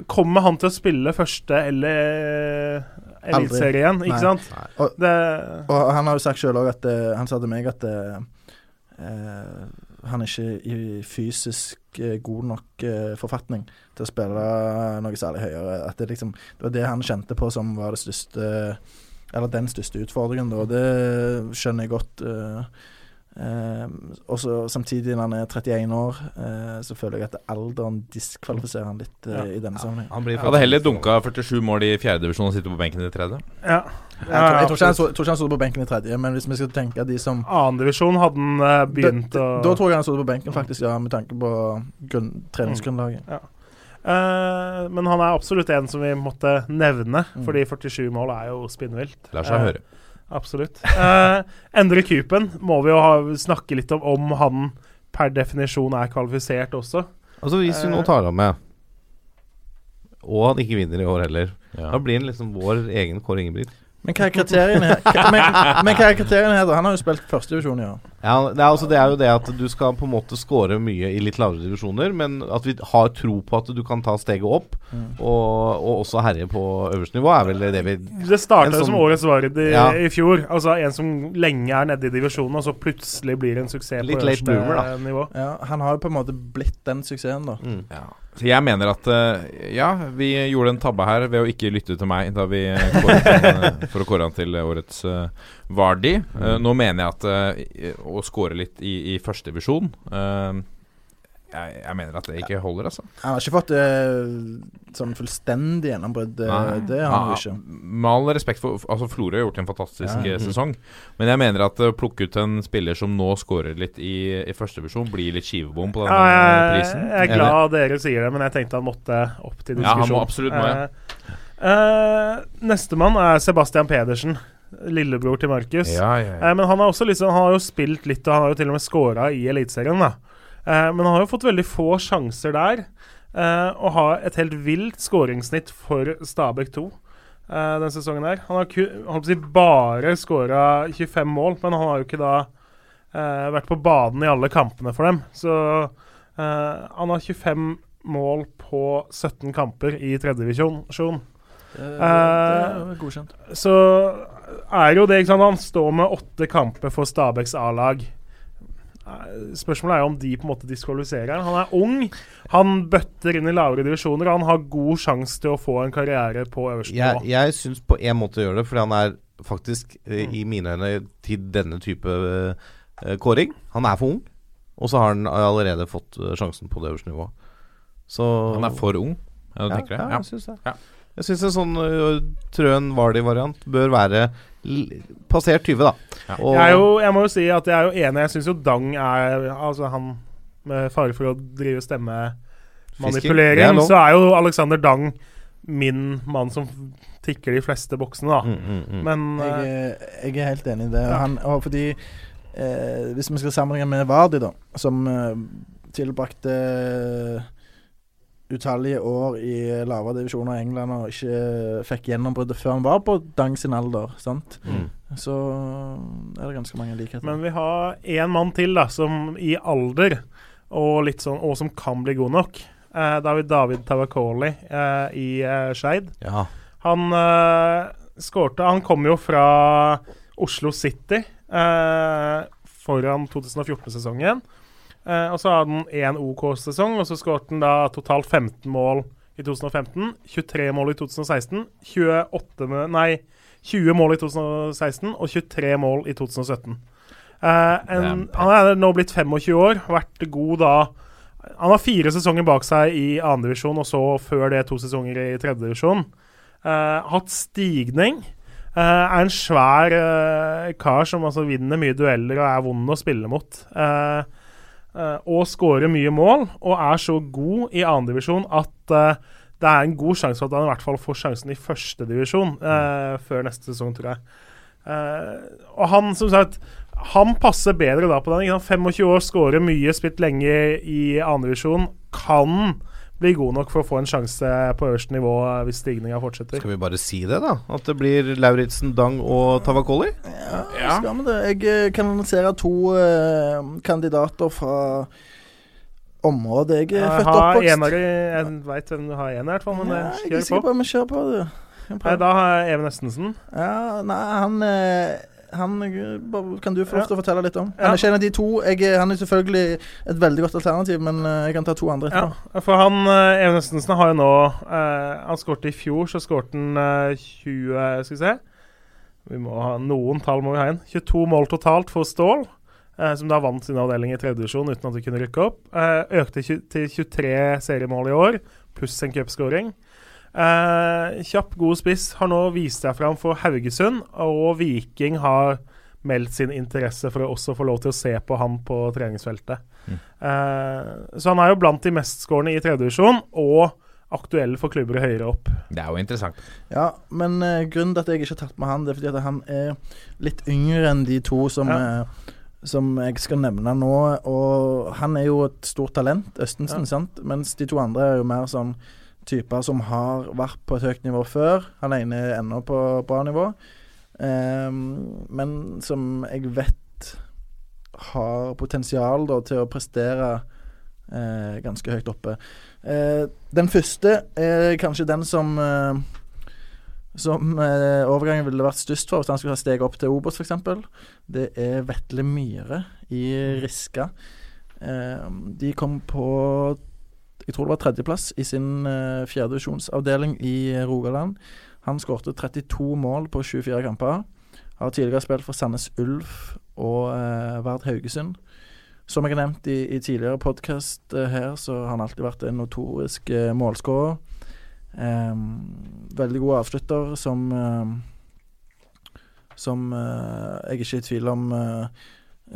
kommer han til å spille første eller eh, eliteserien, ikke Nei. sant? Og, Det, og han har jo sagt sjøl òg at eh, Han sa til meg at uh, eh, han er ikke i fysisk eh, god nok eh, forfatning til å spille noe særlig høyere. At det liksom Det var det han kjente på som var det største Eller den største utfordringen, da. Det skjønner jeg godt. eh, og så Samtidig, når han er 31 år, eh, så føler jeg at alderen diskvalifiserer han litt eh, i denne sammenheng. Han blir hadde heller dunka 47 mål i fjerdedivisjon og sitte på benken i tredje. ja. Jeg tror, jeg tror ikke han tror ikke han sto på benken i tredje, men hvis vi skal tenke de som Annendivisjon hadde han eh, begynt å da tror jeg han stod på benken, faktisk, ja, med tanke på grunn, treningsgrunnlaget. Ja. Uh, men han er absolutt en som vi måtte nevne, Mm. fordi 47 mål er jo spinnvilt. Lar seg uh, høre. Absolutt. Uh, Endre Kupen må vi jo ha, snakke litt om om han per definisjon er kvalifisert også. Altså Hvis vi nå Eh, tar ham med, og han ikke vinner i år heller, Ja. da blir han liksom vår egen Kåre Ingebrigt. Men hva er kriteriene her? Men, men hva er kriteriene her, da? Han har jo spilt førstedivisjon i år. Ja, det er, altså, det er jo det at du skal på en måte score mye i litt lavere divisjoner, men at vi har tro på at du kan ta steget opp, Mm. og, og også herje på øverste nivå, er vel det vi Det starta jo sånn- som årets Vard i, Ja. i fjor. Altså En som lenge er nede i divisjonen, og så plutselig blir en suksess Litt på øverste bloomer, nivå. Ja, han har jo på en måte blitt den suksessen, da. mm. Ja. Så jeg mener at eh, ja, vi gjorde en tabbe her ved å ikke lytte til meg da vi kåret eh, for å kåre han til årets uh, Vardi. Eh, nå mener jeg at uh, å score litt i, i førstedivisjon uh, jeg, jeg mener at det ikke holder, altså. Han har ikke fått uh, sånn fullstendig gjennombrudd. eh, Det har han jo Ja, ikke. Med all respekt for Altså Florø har gjort en fantastisk Ja. eh, sesong, men jeg mener at å plukke ut en spiller som nå scorer litt i, i førstedivisjon, blir litt skivebom på denne Ja, jeg, prisen. jeg er glad dere sier det, men jeg tenkte han måtte opp til diskusjon. Ja, han må absolutt må, ja. Eh, eh, Nestemann er Sebastian Pedersen. Lillebror til Markus. Ja, ja, ja. Eh, men han, har også liksom, han har jo spilt litt, og han har jo til og med scora i Eliteserien. da. Eh, men han har jo fått veldig få sjanser der, eh, og har et helt vilt skåringssnitt for Stabæk 2 eh, denne sesongen her. Han har holdt på å si bare skåra 25 mål, men han har jo ikke da eh, vært på banen i alle kampene for dem. Så Eh, han har 25 mål på 17 kamper i tredjedivisjon. Det, det, Eh, det er godkjent. Så er jo det ikke sant, Han står med åtte kamper for Stabæks A-lag. Spørsmålet er jo om de på en måte diskvalifiserer han. Han er ung, han bøtter inn i lavere divisjoner, og han har god sjanse til å få en karriere på øverste nivå. jeg syns på en måte gjør det, fordi han er faktisk, eh, Mm. i mine øyne, til denne type uh, kåring Han er for ung, og så har han allerede fått eh, sjansen på det øverste nivået. Så Han er for ung, ja, du ja, tenker det? Ja, Ja. jeg syns det. Ja. Jeg syns en sånn uh, Trøen Vardi-variant bør være l passert 20, da. Og, Jeg, er jo, jeg må jo si at jeg er jo enig. Jeg syns jo Dang er Altså han med fare for å drive stemmemanipulering, er så er jo Alexander Dang min mann som tikker de fleste boksene, da. Mm, mm, mm. Men Jeg, eh, er- jeg er helt enig i det. Ja. Han, og fordi eh, Hvis vi skal sammenligne med Vardi, da, som eh, tilbrakte utallige år i lavere divisjoner i England og ikke fikk gjennombruddet før han var på Dang sin alder, sant? Mm. så er det ganske mange likheter. Men vi har én mann til da, som i alder og litt sånn, og som kan bli god nok. Eh, da har vi David Tavakoli eh, i eh, Skeid. Ja. Han eh, skårte Han kom jo fra Oslo City eh, foran 2014-sesongen. Eh, og så hadde han én OK-sesong, og så skårte han da totalt 15 mål i 2015. 23 mål i 2016. 28 med, Nei, 20 mål i 2016 og 23 mål i 2017. Eh, en, han er nå blitt 25 år, vært god da Han har fire sesonger bak seg i andredivisjon, og så før det to sesonger i tredjedivisjon. Uh, hatt stigning. Uh, er en svær uh, kar som altså vinner mye dueller og er vond å spille mot. Eh, eh, og skårer mye mål, og er så god i andredivisjon at eh, det er en god sjanse for at han i hvert fall får sjansen i førstedivisjon uh, før neste sesong, tror jeg. Eh, og han, som sagt, han passer bedre da på den. 25 år, skårer mye, spilt lenge i andredivisjon. Kan bli god nok for å få en sjanse på øverste nivå eh, hvis stigninga fortsetter. Skal vi bare si det, da? At det blir Lauritzen, Dang og Tavakoli? Ja, skal vi det? Jeg eh, kan annonsere to uh, kandidater fra området jeg er Jeg født og oppvokst. jeg veit hvem du har en i hvert fall, men Ja, på. jeg er sikker på. på om kjører på det. Nei, da har jeg Even Estensen. Ja, nei, han eh, han kan du få lov til å fortelle litt om. Ja. Han er ikke en av de to. Jeg, han er selvfølgelig et veldig godt alternativ, men eh, jeg kan ta to andre Ja, etterpå. for han eh, Even har jo nå eh, Han skårte i fjor, så skårte han eh, 20 Skal vi se Vi må ha Noen tall må vi ha inn. 22 mål totalt for Stål, eh, som da vant sin avdeling i tredje divisjon uten at de kunne rykke opp. Eh, økte til 23 seriemål i år, pluss en cupskåring. Eh, kjapp, god spiss. Har nå vist seg fram for Haugesund, og Viking har meldt sin interesse for å også få lov til å se på han på treningsfeltet. Eh, så han er jo blant de mestskårende i tredjedivisjon, og aktuell for klubber høyere opp. Det er jo interessant. Ja, men eh, grunnen til at jeg ikke har tatt med han, det er fordi at han er litt yngre enn de to som, Ja. eh, som jeg skal nevne nå. Og han er jo et stort talent, Østensen, Ja. sant? mens de to andre er jo mer sånn typer som har vært på et høyt nivå før. Han ene er ennå på bra nivå, Ehm, men som jeg vet har potensial da, til å prestere eh, ganske høyt oppe. Eh, den første er kanskje den som eh, som overgangen ville vært størst for hvis han skulle ha steget opp til Obos f.eks. Det er Vetle Myhre i Riska. Eh, de kom på jeg tror det var tredjeplass i sin uh, fjerdedivisjonsavdeling i Rogaland. Han skårte 32 mål på 24 kamper. Har tidligere spilt for Sandnes Ulf og uh, Vard Haugesund. Som jeg har nevnt i, i tidligere podkast her, så har han alltid vært en notorisk uh, målskårer. Um, veldig god avslutter som uh, Som uh, jeg ikke er i tvil om uh,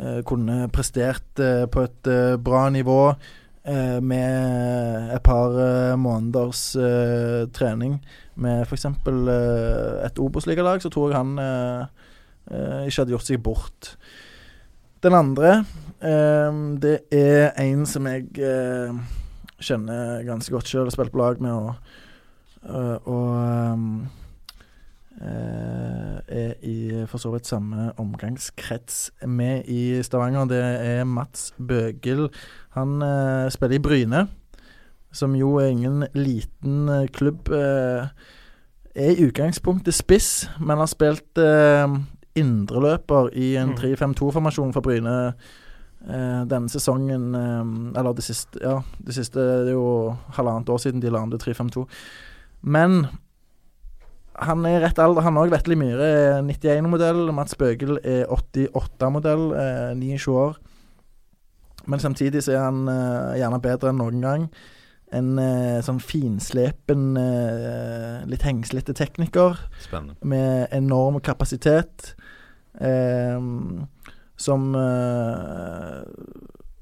uh, kunne prestert uh, på et uh, bra nivå uh, med et par uh, måneders uh, trening. Med f.eks. Uh, et Obos-ligalag, så tror jeg han ikke hadde gjort seg bort. Den andre, det er en som jeg kjenner ganske godt sjøl og spilt på lag med. og og um, eh, er i for så vidt samme omgangskrets med i Stavanger. Det er Mats Bøgel. Han eh, spiller i Bryne, som jo er ingen liten eh, klubb. Eh, er i utgangspunktet spiss, men har spilt eh, indreløper i en Mm. 3-5-2-formasjon for Bryne eh, denne sesongen. eh, eller det siste Ja, det siste det er jo halvannet år siden de la om til 3-5-2. Men han er rett alder, han òg. Vetle Myhre er 91-modell. Mats Bøgel er 88-modell. Eh, 29 år. Men samtidig så er han eh, gjerne bedre enn noen gang. En eh, sånn finslepen, eh, litt hengslete tekniker Spennende. med enorm kapasitet. Eh, som eh,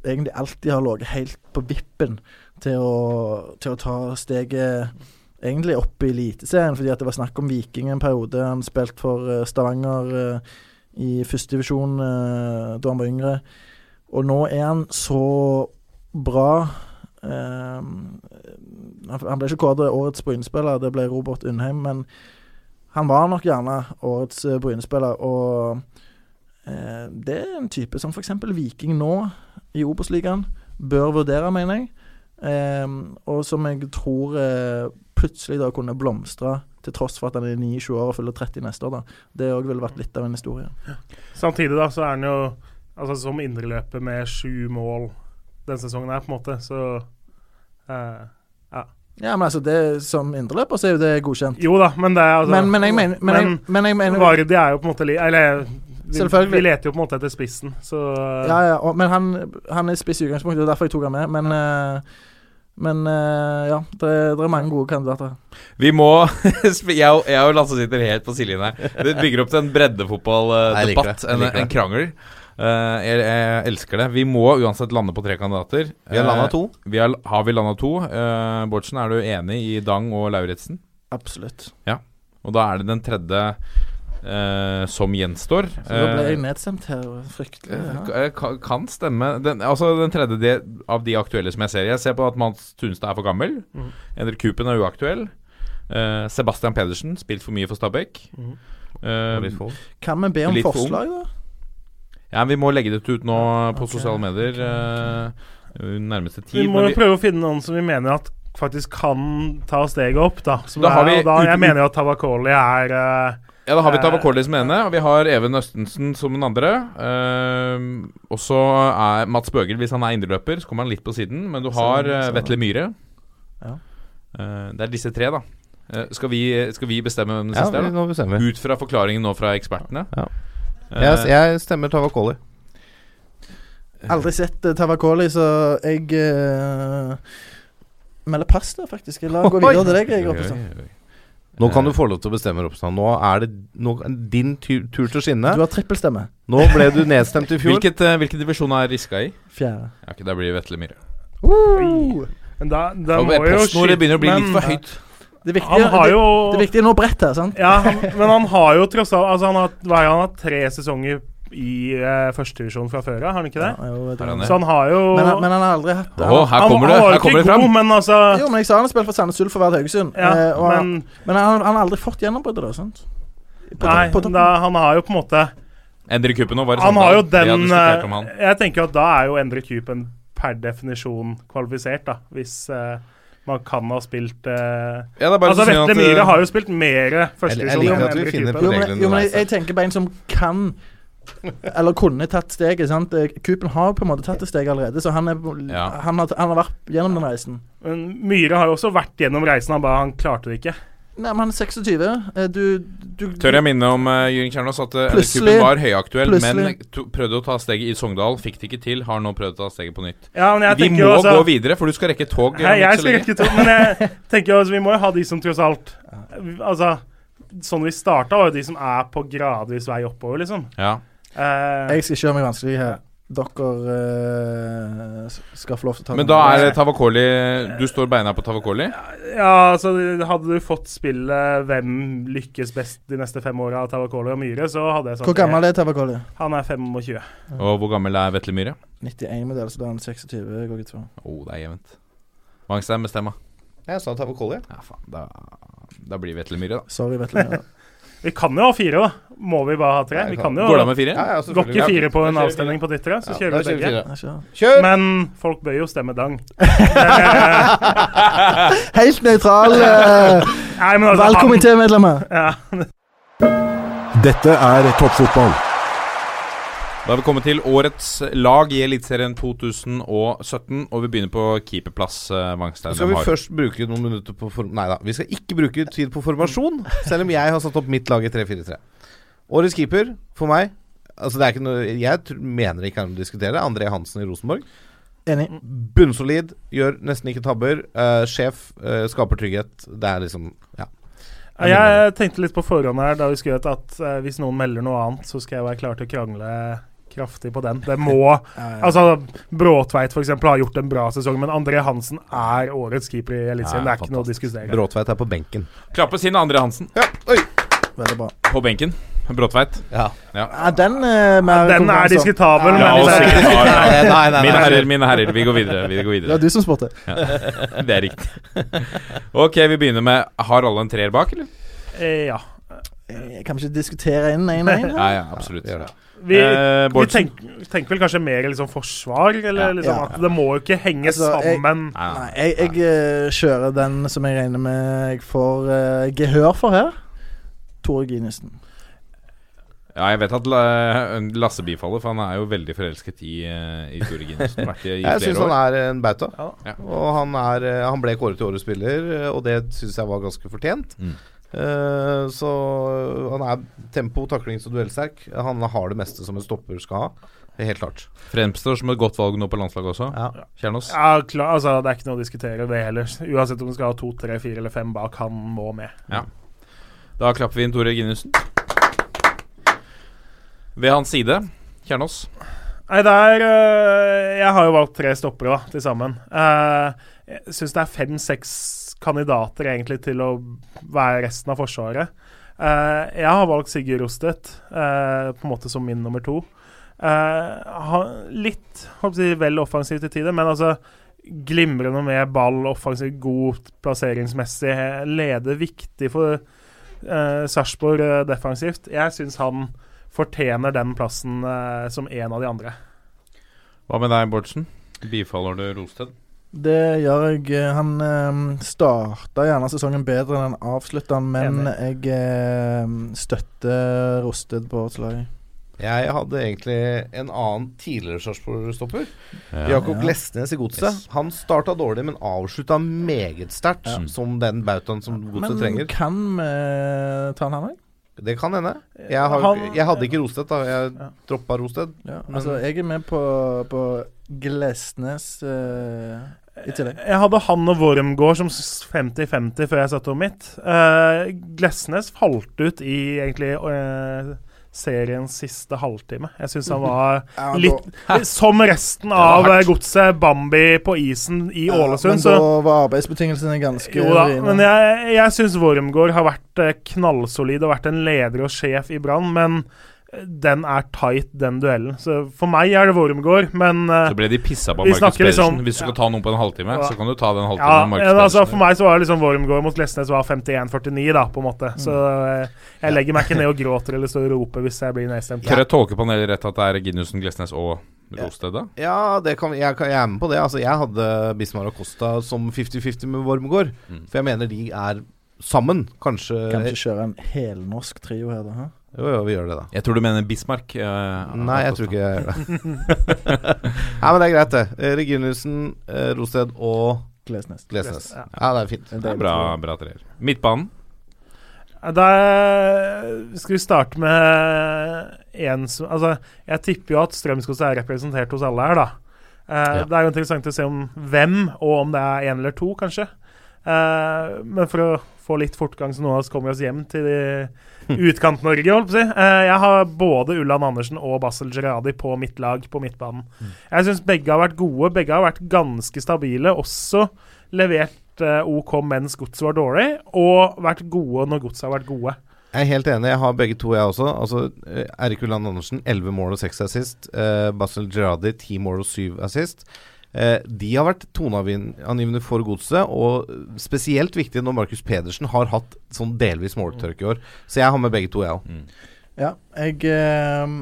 egentlig alltid har ligget helt på vippen til å, til å ta steget egentlig opp i Eliteserien, fordi det var snakk om Viking en periode. Han spilte for eh, Stavanger eh, i førstedivisjon uh, da han var yngre. Og nå er han så bra eh, han, ble ikke kåret årets Bryne-spiller, det ble Robert Undheim, men han var nok gjerne årets Bryne-spiller. Og eh, det er en type som f.eks. Viking nå i Obos-ligaen bør vurdere, mener jeg. Eh, og som jeg tror eh, plutselig da kunne blomstre, til tross for at han er 29 år og fyller 30 neste år. da. Det òg ville vært litt av en historie. Samtidig da, så er han jo altså, som indreløper med sju mål den sesongen her, på en måte, så eh, Ja. Ja, men altså, det som indreløper så er jo det godkjent. Jo da, men det er altså Men- men jeg mener- men jeg- men jeg mener- Vardi er jo på en måte Eller vi, vi leter jo på en måte etter spissen, så Ja, ja, og, men han, han er spiss i utgangspunktet, det er derfor jeg tok han med. Men, eh, men eh, ja, det det er mange gode kandidater. Vi må [LAUGHS] Jeg og, jeg og Lasse sitter helt på sidelinjen her. Det bygger opp til en breddefotballdebatt. En, en krangel. Uh, jeg, jeg elsker det. Vi må uansett lande på tre kandidater. Vi har landet Eh, to. Vi har, har vi landa to? Uh, Bårdsen, er du enig i Dang og Lauritzen? Absolutt. Ja. Og da er det den tredje eh, som gjenstår. Så da ble Eh, jeg nedstemt her. Fryktelig. Ja. Eh, Kan stemme. Den, altså den tredje de, av de aktuelle som jeg ser. Jeg ser på at Mats Tunstad er for gammel. Mm. Endre Kupen er uaktuell. Uh, Sebastian Pedersen spilt for mye for Stabæk. Mm. Eh, ung. Kan vi be om for forslag, da? Ja, Vi må legge det ut nå på okay. sosiale medier eh, nærmeste tid. Vi må jo prøve å finne noen som vi mener at faktisk kan ta steget opp, da. Som Da har er, vi og da, ut- jeg mener jo at Tavakoli er eh, Ja, da har vi eh, Tavakoli som ene, og vi har Even Østensen som den andre. Uh, og så er Mats Bøgel, hvis han er indreløper, så kommer han litt på siden. Men du har uh, Vetle Myhre. Ja. Uh, det er disse tre, da. Eh, skal, vi, skal vi bestemme hvem den Ja, siste er? Ja, da? nå bestemmer vi. Ut fra forklaringen nå fra ekspertene. Ja. Jeg, jeg stemmer Tavakoli. Aldri sett uh, Tavakoli, så jeg uh, melder pass der, faktisk. La gå videre til deg, oi, oi. Nå kan du få lov til å bestemme, Ropstad. Nå er det nå, din tur, tur til å skinne. Du har trippelstemme. Nå ble du nedstemt i fjor. Hvilket, uh, hvilken divisjon er Riska i? Fjerde. Ja, okay, Da blir det Vetle Myhre. Uh! Men da, da må jo Postnummeret begynner å bli litt for høyt. Det viktige, Han har jo det, det viktige er nå brett her, sant? Ja, han, men han har jo tross alt Altså, han har, hva er han har tre sesonger i uh, førstedivisjon fra før av, har han ikke det? Ja, jo, det han? Så han har jo Men, han- men han har aldri hatt det. Oh, her kommer det, han jo her kommer det fram. god, men altså Jo, men jeg sa han har spilt for Sandnes Ulf og Vard Haugesund. Ja, eh, men men han, han har aldri fått gjennombruddet, da. sant? På, Nei, på da, han har jo på en måte Endre Kupen òg var det Han sånn da? Vi hadde den om eh, han. Jeg tenker at da er jo Endre Kupen per definisjon kvalifisert, da. Hvis uh, man kan ha spilt uh, Ja, det er bare Altså, så Vetle Myhre eh, har jo spilt mer førstedivisjon enn Endre Kupen. Jo, men, jo, men jeg, jeg tenker på en som kan Eller kunne tatt steget. sant? Coopen Kupen har på en måte tatt det steg allerede, så han, er, Ja. han, har, han har vært gjennom den reisen. Men Myhre har jo også vært gjennom reisen, han bare han klarte det ikke. Nei, men han er 26. Eh, Du, du Tør jeg minne om uh, Jørgen Kjernås at uh, var høyaktuell, men to, prøvde å ta steget i Sogndal, fikk det ikke til. Har nå prøvd å ta steget på nytt. Ja, men jeg Vi må altså, gå videre, for du skal rekke tog. Nei, jeg skal rekke tog, Men jeg tenker altså, vi må jo ha de som tross alt Altså, sånn vi starta, var jo de som er på gradvis vei oppover, liksom. Ja. Eh, Jeg skal ikke gjøre meg vanskelig her. Dere uh, skal få lov til å ta Men da er det Tavakoli Du står beina på Tavakoli? ja, altså Hadde du fått spillet hvem lykkes best de neste fem åra av Tavakoli og Myhre, så hadde jeg sagt Hvor gammel er Tavakoli? Han er 25. Og hvor gammel er Vetle Myhre? 91-modell, så da er han 26. Går jeg ut fra. Å, oh, det er jevnt. Mangstein bestemmer. Jeg sa Tavakoli. Ja, faen. Da, da blir Vetle Myhre, da. Sorry, Vetle. [LAUGHS] Vi kan jo ha fire, da. Må vi bare ha tre? Vi kan jo Går det an med fire? Ja, ja, Går ikke fire på en avstemning på ditt tre, så Ja, kjører vi kjører vi begge. Kjør! Men folk bør jo stemme dang. [LAUGHS] [LAUGHS] Helt nøytral uh, Nei, men altså, valgkomitémedlemmer. Ja. Dette er toppfotball. Da har vi kommet til årets lag i Eliteserien 2017, og vi begynner på keeperplass. eh, Vangstein. Skal vi har- først bruke noen minutter på form... Nei da, vi skal ikke bruke tid på formasjon, selv om jeg har satt opp mitt lag i 3-4-3. Årets keeper for meg Altså det er ikke noe Jeg mener det ikke er noe å diskutere. André Hansen i Rosenborg. Enig. Bunnsolid, gjør nesten ikke tabber. Uh, sjef, uh, skaper trygghet. Det er liksom Ja. Jeg tenkte litt på forhånd her da vi skrøt at eh, hvis noen melder noe annet, så skal jeg være klar til å krangle kraftig på den. Det må [LAUGHS] Altså, Bråtveit f.eks. har gjort en bra sesong, men André Hansen er årets keeper i Eliteserien. Ja, det er ikke noe å diskutere. Bråtveit er på benken. Klappes inn André Hansen. Ja, oi! Veldig bra. På benken. Bråtveit. Ja. Ja. Ja, den er mer Den er diskutabel, Ja, men [LAUGHS] har- Nei, nei, nei, Mine herrer, mine herrer, vi går videre. Vi går Det videre. er du som spurte. Ja. [LAUGHS] Det er riktig. Ok, vi begynner med Har alle en treer bak, eller? Eh, ja. Eh, Kan vi ikke diskutere inn én og én? Ja, ja, absolutt. Gjør det. Vi, Eh, vi tenker, tenker vel kanskje mer liksom forsvar, eller Ja. liksom Ja. at det må jo ikke henge Altså, sammen. Jeg, Nei, jeg, jeg eh, kjører den som jeg regner med jeg får uh, gehør for her. Tore Ginesen. Ja, jeg vet at Lasse bifaller, for han er jo veldig forelsket i, eh, i Tore Ginesen. [LAUGHS] Jeg syns han er en bauta. Ja. Og han, er, han ble kåret til årets spiller, og det syns jeg var ganske fortjent. Mm. Eh, så han er tempo, taklings- og duellsterk. Han har det meste som en stopper skal ha. Det Helt klart. Fremstår som et godt valg nå på landslaget også. Ja. Kjernås. Ja, klar, altså Det er ikke noe å diskutere det heller. Uansett om du skal ha to, tre, fire eller fem bak, han må med. Ja. Da klapper vi inn Tore Ginussen. Ved hans side, Kjernås. Nei, der øh, Jeg har jo valgt tre stoppere da, til sammen. Eh, jeg syns det er fem-seks kandidater egentlig til å være resten av Forsvaret. Uh, jeg har valgt Sigurd Rostedt uh, på en måte som min nummer to. Uh, litt si, vel offensivt til tider, men altså glimrende med ball, offensivt, god plasseringsmessig. Leder viktig for uh, Sarpsborg eh, defensivt. Jeg syns han fortjener den plassen eh, som en av de andre. Hva med deg, Bårdsen? Bifaller du Rosted? Det gjør jeg. eh, Han eh, starta gjerne sesongen bedre enn han avslutta, men jeg eh, støtter Rosted på årets lag. Jeg hadde egentlig en annen tidligere Sarpsborg-stopper. Ja. Jakob Ja. Glesnes i Godset. Yes. Han starta dårlig, men avslutta meget sterkt, Ja. som den bautaen som Godset Men kan vi ta han her? Det kan hende. Jeg, har, Han- jeg hadde ikke Rosted, da. Jeg Ja. droppa Rosted. Ja, Men- altså, jeg er med på, på Glesnes eh, i tillegg. Jeg hadde han og Wormgård som 50-50 før jeg satte om mitt. Uh, Glesnes falt ut i egentlig uh, seriens siste halvtime. Jeg syns han var litt Som resten av eh, godset, Bambi på isen i Ja, Ålesund. men da var arbeidsbetingelsene ganske jo da, men jeg, jeg syns Wormgård har vært knallsolid og vært en leder og sjef i Brann, men den er tight, den duellen. Så for meg er det Wormgård, men uh, Så ble de pissa på Vi Markus Pedersen. liksom- Hvis du skal ta noen på en halvtime, Ja. så kan du ta den ja, med Markus ja, altså, Pedersen. For meg så var det liksom Wormgård mot Glesnes var 51-49, da, på en måte. Så uh, jeg legger meg ikke ned og gråter eller står og roper hvis jeg blir nedstemt. Tør jeg tolke panelet rett at det er Ginussen, Glesnes og Rosted, da? Ja, det kan, jeg, jeg er med på det. Altså, jeg hadde Bismar og Costa som 50-50 med Wormgård. Mm. For jeg mener de er sammen. Kanskje Kan ikke kjøre en helnorsk trio her, da? hæ? Jo, jo, vi gjør det, da. Jeg tror du mener Bismarck. Uh, Nei, jeg tror ikke jeg gjør det. Nei, [LAUGHS] men det er greit, det. Reginiussen, eh, Rosted og Glesnes. Glesnes. Ja. Ja, det er fint. Det er bra, bra treer. Midtbanen. Da skal vi starte med én som Altså, jeg tipper jo at Strømsgodset er representert hos alle her, da. Uh, Ja. Det er jo interessant å se om hvem, og om det er én eller to, kanskje. Uh, men for å få litt fortgang, så noen av oss kommer oss hjem til de [LAUGHS] Utkant-Norge, holdt på å si. Eh, jeg har både Ulland Andersen og Basel Gerradi på mitt lag på midtbanen. Jeg syns begge har vært gode. Begge har vært ganske stabile. Også levert eh, OK mens godset var dårlig, og vært gode når godset har vært gode. Jeg er helt enig. Jeg har begge to, jeg også. Altså, eh, Erik Ulland Andersen, 11 mål og 6 assist. Basel Gerradi, 10 mål og 7 assist. Eh, de har vært toneangivende for godset, og spesielt viktig når Markus Pedersen har hatt sånn delvis måltørke i år. Så jeg har med begge to, jeg òg. Ja, jeg eh,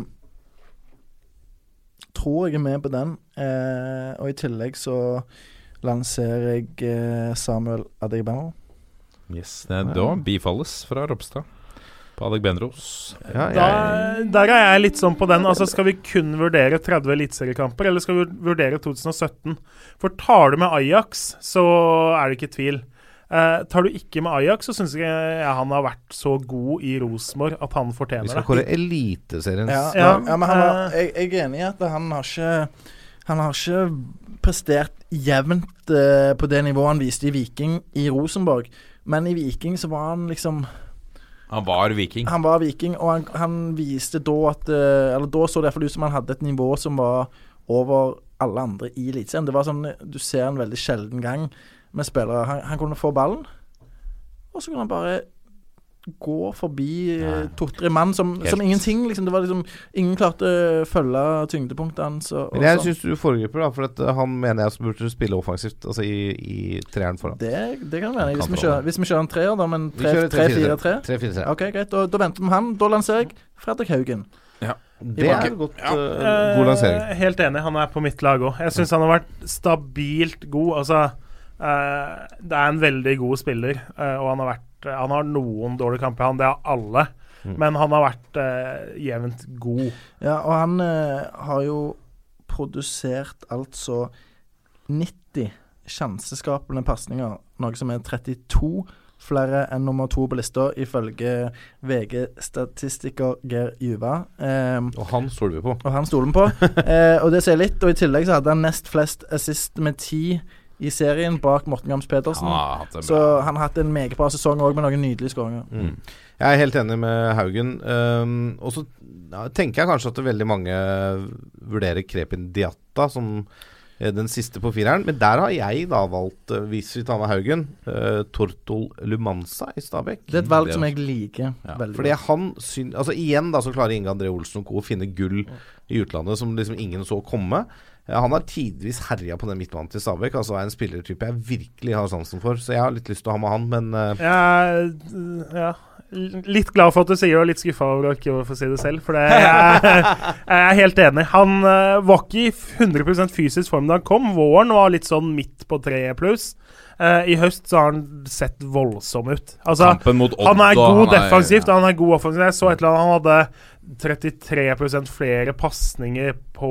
tror jeg er med på den. Eh, og i tillegg så lanserer jeg eh, Samuel Adegbano. Yes, det er da bifalles fra Ropstad på Adegbenros. Ja, jeg... der er jeg litt sånn på den. Altså Skal vi kun vurdere 30 eliteseriekamper, eller skal vi vurdere 2017? For tar du med Ajax, så er det ikke tvil. Eh, tar du ikke med Ajax, så syns jeg, jeg han har vært så god i Rosenborg at han fortjener Vi skal det. kåre Eliteseriens Ja, Ja, ja, men han har, eh, jeg, jeg er enig i at han har ikke Han har ikke prestert jevnt eh, på det nivået han viste i Viking i Rosenborg. Men i Viking så var han liksom Han var viking. Han var viking, og han, han viste da at eh, Eller da så det iallfall ut som han hadde et nivå som var over alle andre i Eliteserien. Det var sånn Du ser en veldig sjelden gang med spillere. Han, han kunne få ballen, og så kunne han bare gå forbi eh, to-tre mann som, som ingenting. Liksom. Det var liksom Ingen klarte å følge tyngdepunktet hans. Og, og Men jeg sånn. syns du foregriper, da, for at eh, han mener jeg burde spille offensivt, altså i, i treeren foran. det, det kan være. Hvis kan vi, kjører, hvis vi kjører en treer, da, men Vi kjører 3-4-3 3-4-3. OK, greit. Da, da venter vi han. Da lanserer jeg Fredrik Haugen. Det er godt, Ja, uh, god lansering. Uh, helt enig. Han er på mitt lag òg. Jeg syns han har vært stabilt god. Altså, uh, det er en veldig god spiller, og han har vært Han har noen dårlige kamper, han. Det har alle. Mm. Men han har vært eh, jevnt god. Ja, og han eh, har jo produsert altså 90 sjanseskapende pasninger, noe som er 32 flere enn nummer to på lista, ifølge VG-statistiker Geir Juva. Eh, Og han stoler vi på. og han stoler vi på. [LAUGHS] Eh, og det sier litt. Og i tillegg så hadde han nest flest assist med ti i serien, bak Morten Gams Pedersen. Hatt en Så han har hatt en meget bra sesong òg, med noen nydelige skåringer. Mm. Jeg er helt enig med Haugen. Um, og så ja, tenker jeg kanskje at det veldig mange vurderer Krepin Diatta som eh, den siste på fireren. Men der har jeg da valgt, eh, hvis vi tar med Haugen, uh, Tortol Lumanza i Stabæk. Det er et valg som jeg liker Ja, veldig Fordi han syn, Altså Igjen da så klarer Inge André Olsen og co. å finne gull i utlandet som liksom ingen så komme. Eh, Han har tidvis herja på den midtbanen til Stabæk. Altså er en spillertype jeg virkelig har sansen for. Så jeg har litt lyst til å ha med han, men uh... Er ja, litt glad for at du sier det, og litt skuffa over å ikke få si det selv. For det, jeg, [LAUGHS] jeg er helt enig. Han uh, var ikke i 100% fysisk form da han kom. Våren var litt sånn midt på treet pluss. Uh, I høst så har han sett voldsom ut. Altså, Kampen mot Odd han er god han er- defensivt, han er god offensivt. Jeg så et eller annet, han hadde 33% flere pasninger på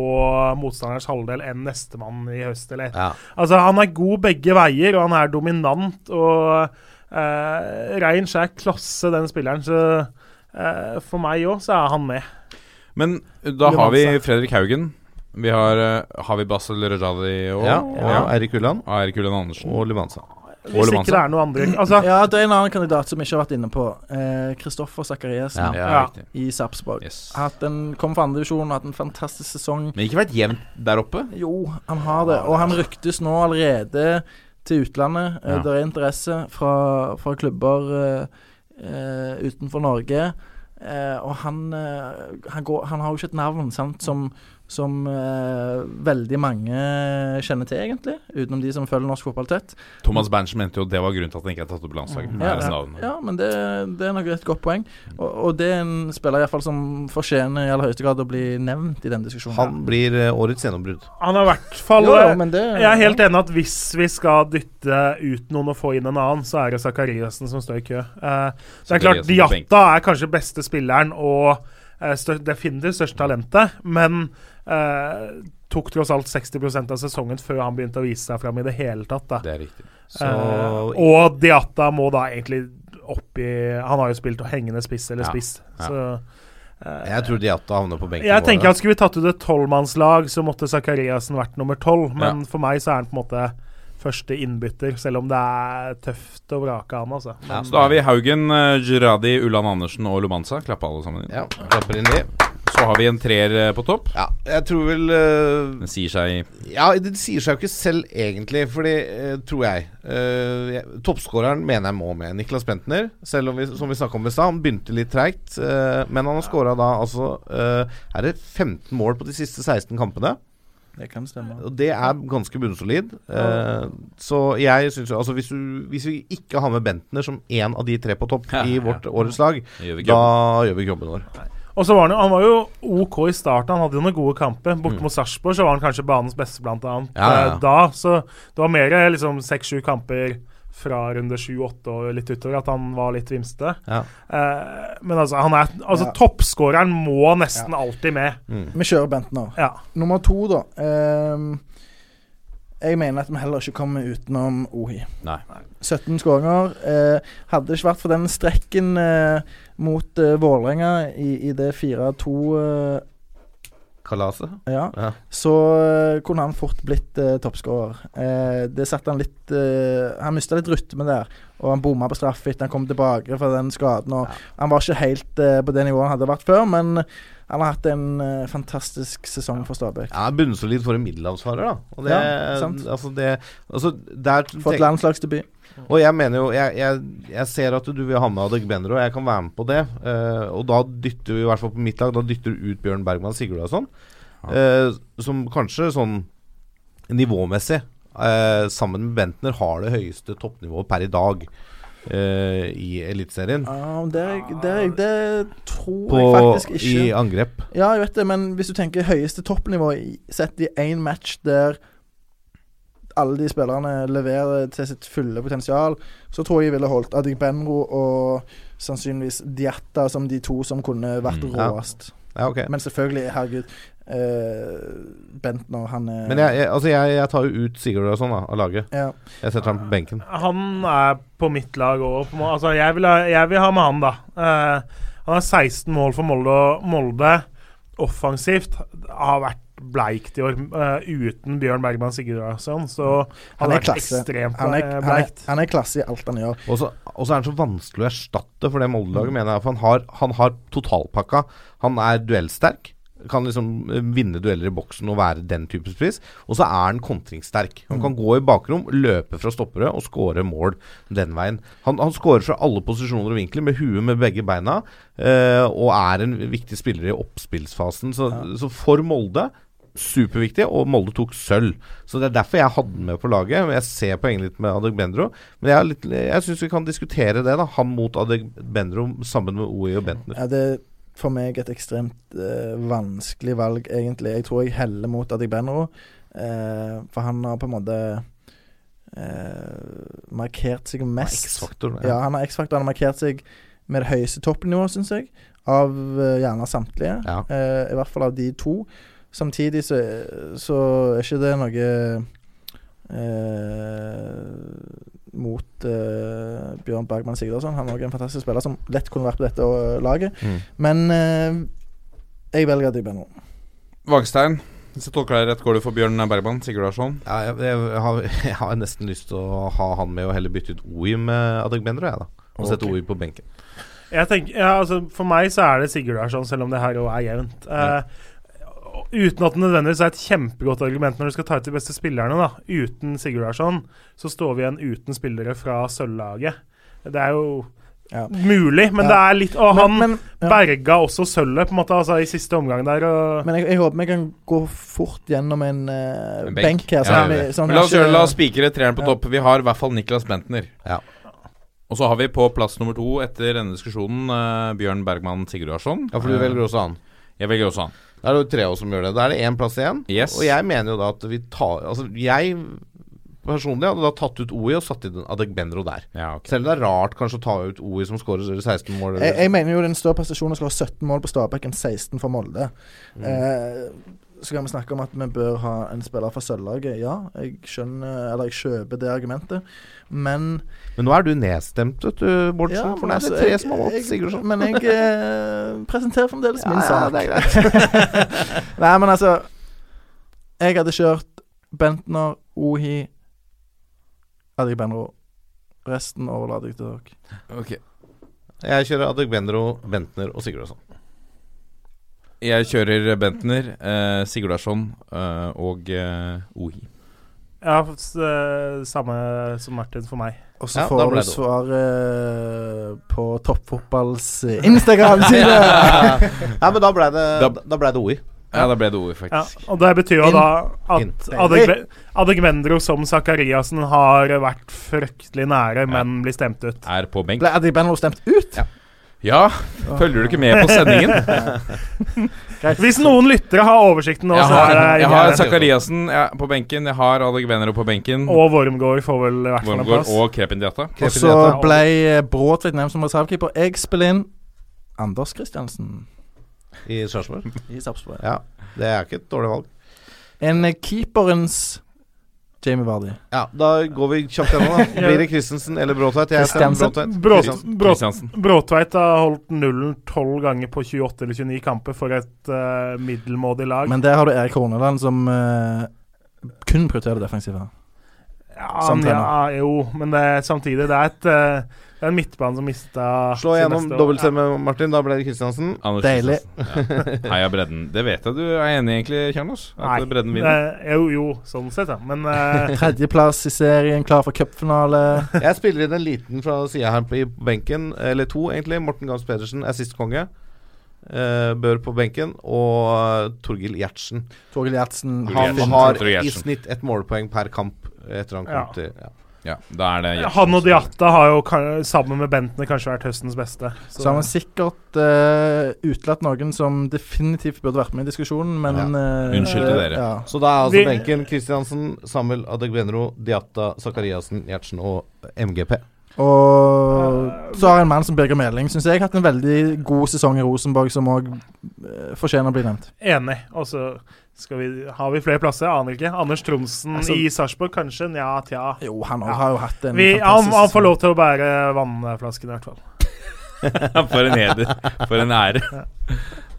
motstanders halvdel enn nestemann i høst. Eller. ja. Altså, han er god begge veier, og han er dominant. Og uh, rein skjær klasse, den spilleren. Så uh, for meg òg, så er han med. Men da har vi Fredrik Haugen. Vi har, uh, Havi Basel Rajadi òg? ja. Og Eirik Ulland Og Eirik Ulland Andersen. og Lumanza. Hvis ikke det er noe andre Altså, Ja, det er en annen kandidat som vi ikke har vært inne på. Eh, Kristoffer Sakariassen Ja. Ja, Ja. i Sarpsborg. Yes. Hatt en, kom fra andredivisjon hatt en fantastisk sesong. Men ikke vært jevnt der oppe? Jo, han har det. Og han ryktes nå allerede til utlandet. Eh, Ja. Det er interesse fra, fra klubber eh, eh, utenfor Norge. Eh, og han, eh, han, går, han har jo ikke et navn sant, som, som eh, veldig mange kjenner til, egentlig. Utenom de som følger norsk fotball tett. Thomas Berntsen mente jo det var grunnen til at han ikke er tatt opp på landslaget. Ja, ja, ja, men det, det er nok et godt poeng. Og, og det er en spiller i hvert fall som fortjener i aller høyeste grad å bli nevnt i denne diskusjonen. Han blir eh, årets gjennombrudd. han er i hvert fall Jo, jo, eh, det, Jeg er helt enig at hvis vi skal dytte ut noen og få inn en annen, så er det Zakariassen som står i kø. Eh, det er klart. Diatta er kanskje beste spilleren og stør, definitivt største talentet, men eh, tok tross alt 60% av sesongen før han begynte å vise seg fram i det hele tatt. Da. Det er riktig. Så Eh, og Diatta må da egentlig opp i Han har jo spilt hengende spiss eller Ja, spiss, ja. så eh, jeg tror Diatta havner på benken. jeg tenker at Skulle vi tatt ut et tolvmannslag, så måtte Zakariassen vært nummer tolv. Men for meg så er han på en måte første innbytter, selv om det er tøft å vrake han. altså. Men, Så da har vi Haugen, Giradi, Girardi, Ulland Andersen og Lumanza. Klappe alle sammen inn. Ja, klapper inn de. Så har vi en treer eh, på topp. Ja, jeg tror vel uh, Den sier seg Ja, det sier seg jo ikke selv egentlig, fordi uh, tror jeg uh, Toppskåreren mener jeg må med Niklas Bentner. Selv om vi, som vi snakka om i stad, han begynte litt treigt. Uh, men han har skåra da altså eh, Er det 15 mål på de siste 16 kampene? Det kan stemme. Og det er ganske bunnsolid. Eh, så jeg syns altså hvis, du, hvis vi ikke har med Bentner som én av de tre på topp [LAUGHS] Ja, i ja. vårt årets lag, Da gjør vi ikke da gjør vi ikke jobben vår. Og så var han, jo, han var jo OK i starten, han hadde jo noen gode kamper. Borte Mm. mot Sarpsborg så var han kanskje banens beste, blant annet. Ja, ja, ja. eh, Da, så det var mer eh, liksom seks-sju kamper fra runde sju-åtte og litt utover at han var litt vimsete. Ja. Eh, men altså, han er Altså, Ja. toppskåreren må nesten alltid med. Vi kjører Bentner. Ja. Nummer to, da. Eh, jeg mener at vi heller ikke kommer utenom Ohi. Nei. 17 skåringer. Eh, hadde det ikke vært for den strekken eh, mot eh, Vålerenga i, i det 4-2 Kalaset? ja, Ja. så eh, kunne han fort blitt eh, toppskårer. Eh, det satte han litt eh, Han mista litt rytme der, og han bomma på straff etter han kom tilbake fra den skaden. Og Han var ikke helt eh, på det nivået han hadde vært før, men han har hatt en eh, fantastisk sesong for Stabæk. Ja, Bunnsolid for en middelhavsfarer, da. Og det, Ja, sant. Altså det, altså der Fått landslagsdebut. Og jeg mener jo jeg, jeg, jeg ser at du vil ha med Adegbenro, og jeg kan være med på det. Uh, og da dytter vi, i hvert fall på mitt lag, da dytter du ut Bjørn Bergman Sigurdarsson. Uh, som kanskje sånn nivåmessig, uh, sammen med Bentner, har det høyeste toppnivået per i dag Uh, i Eliteserien. Ja, det, det, det tror På, jeg faktisk ikke. I angrep. Ja, jeg vet det, men hvis du tenker høyeste toppnivå sett i én match der alle de spillerne leverer til sitt fulle potensial, så tror jeg jeg ville holdt Adegbenro og sannsynligvis Diatta som de to som kunne vært Mm, ja. råest. Ja, okay. Men selvfølgelig, herregud eh, Bentner, han er Men jeg, jeg, altså jeg, jeg tar jo ut Sigurdarsson da, av laget. Ja. Jeg setter ham på benken. Han er på mitt lag òg. Altså, jeg, vil ha- jeg vil ha med han, da. Eh, han har 16 mål for Molde, Molde offensivt har vært bleikt i år uh, uten Bjørn Bergman Sigurdsson. Så han er klasse. ekstremt Han er, han, er, han er klasse i alt han gjør. Og så er han så vanskelig å erstatte for det Mm. Molde-laget, mener jeg. For han har, han har totalpakka. Han er duellsterk. Kan liksom eh, vinne dueller i boksen og være den type spiss. Og så er han kontringssterk. Han Mm. kan gå i bakrom, løpe fra stoppere og skåre mål den veien. Han, han skårer fra alle posisjoner og vinkler, med huet med begge beina, eh, og er en viktig spiller i oppspillsfasen. Så, så for Molde Superviktig, og Molde tok sølv. Så Det er derfor jeg hadde den med på laget. Jeg ser poenget litt med Adegbenro. Men jeg, litt- jeg syns vi kan diskutere det. da Han mot Adegbenro sammen med OI og Bentner. Ja, det er for meg et ekstremt eh, vanskelig valg, egentlig. Jeg tror jeg heller mot Adegbenro, eh, for han har på en måte eh, markert seg mest. X-faktor, Ja. ja. han har X-faktor. Han har markert seg med det høyeste toppnivået, syns jeg, av eh, gjerne samtlige. Ja. Eh, I hvert fall av de to. Samtidig så, så er ikke det noe eh, mot eh, Bjørn Bergman Sigurdsson. Han er også en fantastisk spiller som lett kunne vært på dette eh, laget. Mm. Men eh, jeg velger Dybba nå. Vangstein, hvis jeg tolker deg rett, går du for Bjørn Bergman Sigurdsson? Ja, jeg, jeg, har, [LAUGHS] jeg har nesten lyst til å ha han med og heller bytte ut OI med Adegbendro, jeg, da. Og sette Ok. OI på benken. Jeg tenker, ja, altså, For meg så er det Sigurdarsson, selv om det her òg er jevnt. Eh, Uten at det nødvendigvis er et kjempegodt argument når du skal ta ut de beste spillerne. da Uten Sigurdarsson så står vi igjen uten spillere fra sølvlaget. Det er jo mulig, men Ja. det er litt Og han men- ja. berga også sølvet på en måte altså i siste omgang der. Og, Men jeg, jeg håper vi kan gå fort gjennom en, uh, En benk. her. Ja, sånn, vi- sånn la oss ikke- gjøre La oss spikre treeren på Ja. topp. Vi har i hvert fall Niklas Bentner. Ja. Og så har vi på plass nummer to etter denne diskusjonen uh, Bjørn Bergman Sigurdarsson. Ja, for du Eh, velger også han. Jeg velger også han. Da er det jo tre av oss som gjør det. Da er det én plass igjen. Yes. Og jeg mener jo da at vi tar Altså, jeg personlig hadde da tatt ut OI og satt inn Adegbenro der. Selv om det er rart kanskje å ta ut OI som skårer 16 mål. eller- Jeg, jeg mener jo det er en større prestasjon å skåre 17 mål på Stabæk enn 16 for Molde. Mm. Eh, så kan vi snakke om at vi bør ha en spiller fra sølvlaget. Ja, jeg skjønner Eller jeg kjøper det argumentet, men Men nå er du nedstemt, vet du, Bårdsen. Ja, for det er altså, det tre som har valgt Sigurdsson. Men jeg eh, presenterer fremdeles min Ja, ja, sak. det er greit. [LAUGHS] Nei, men altså Jeg hadde kjørt Bentner, Ohi, Adegbenro. Resten overlater jeg til dere. Ok. Jeg kjører Adegbenro, Bentner og Sigurdsson. Jeg kjører Bentner, eh, Sigurdarsson eh, og eh, Ohi. ja, eh, samme som Martin for meg. Og så Ja, får du svar svaret på Toppfotballs eh, Instagram-side. [LAUGHS] ja, men da ble det, Da- da ble det OI. Ja, da ble det Ja, faktisk. og det betyr jo da at Adegve- Adegvendro som Zakariassen har vært fryktelig nære, men blir stemt ut. Er på benk. Ble Benlow stemt ut? Ja, følger du ikke med på sendingen? [LAUGHS] Hvis noen lyttere har oversikten nå, Jeg så har, jeg har Zakariassen på benken, jeg har Adegbenero på benken. Og Wormgård får vel i hvert fall en plass. og Krepindiata. Og så ble Bråtvedt Bråtveit nevnt som reservekeeper. Jeg spiller inn Anders Kristiansen I Sarpsborg. i Sarpsborg. Ja, det er ikke et dårlig valg. En eh, keeperens Jamie Vardy. Ja, Da går vi kjapt gjennom, da. [LAUGHS] Blir det Christensen eller Bråtveit? Jeg stemmer. Bråtveit. Bråt. Bråtveit har holdt nullen tolv ganger på 28 eller 29 kamper for et uh, middelmådig lag. Men der har du Erik Horneland som uh, kun prioriterer det defensive. Ja, ja, jo, men det, samtidig Det er et eh, Det er en midtbane som mista Slå gjennom dobbeltstemme med Martin. Da ble det Kristiansen. Deilig. Kristiansen. Ja. Heia bredden. Det vet jeg du er enig i, egentlig, Kjernos? Nei, At bredden vinner? det- jo, jo, sånn sett, ja. Men eh, [LAUGHS] Tredjeplass i serien, klar for cupfinale. [LAUGHS] Jeg spiller inn en liten fra sida her på i benken, eller to egentlig. Morten Gams Pedersen er sist konge. Uh, bør på benken. Og uh, Torgil Gjertsen. Torgil Gjertsen. Han har i snitt ett målpoeng per kamp etter han kom Ja. til ja. Ja, da er det han og Diatta har jo sammen med Bentner kanskje vært høstens beste. Så, Så har man sikkert uh, utelatt noen som definitivt burde vært med i diskusjonen, men eh, Unnskyld til dere. Ja. Så da er altså Vi- benken Kristiansen, Samuel Adegbenro, Diatta, Sakariassen, Gjertsen og MGP. Og så har jeg en mann som Birger Meling, syns jeg, har hatt en veldig god sesong i Rosenborg, som òg fortjener å bli nevnt. Enig. Og så skal vi, har vi flere plasser? Aner ikke. Anders Tronsen Altså- i Sarpsborg, kanskje? Nja, tja. Jo, han Ja. har jo hatt en Vi, fantastisk han får lov til å bære vannflasken, i hvert fall. [LAUGHS] For en heder. For en ære.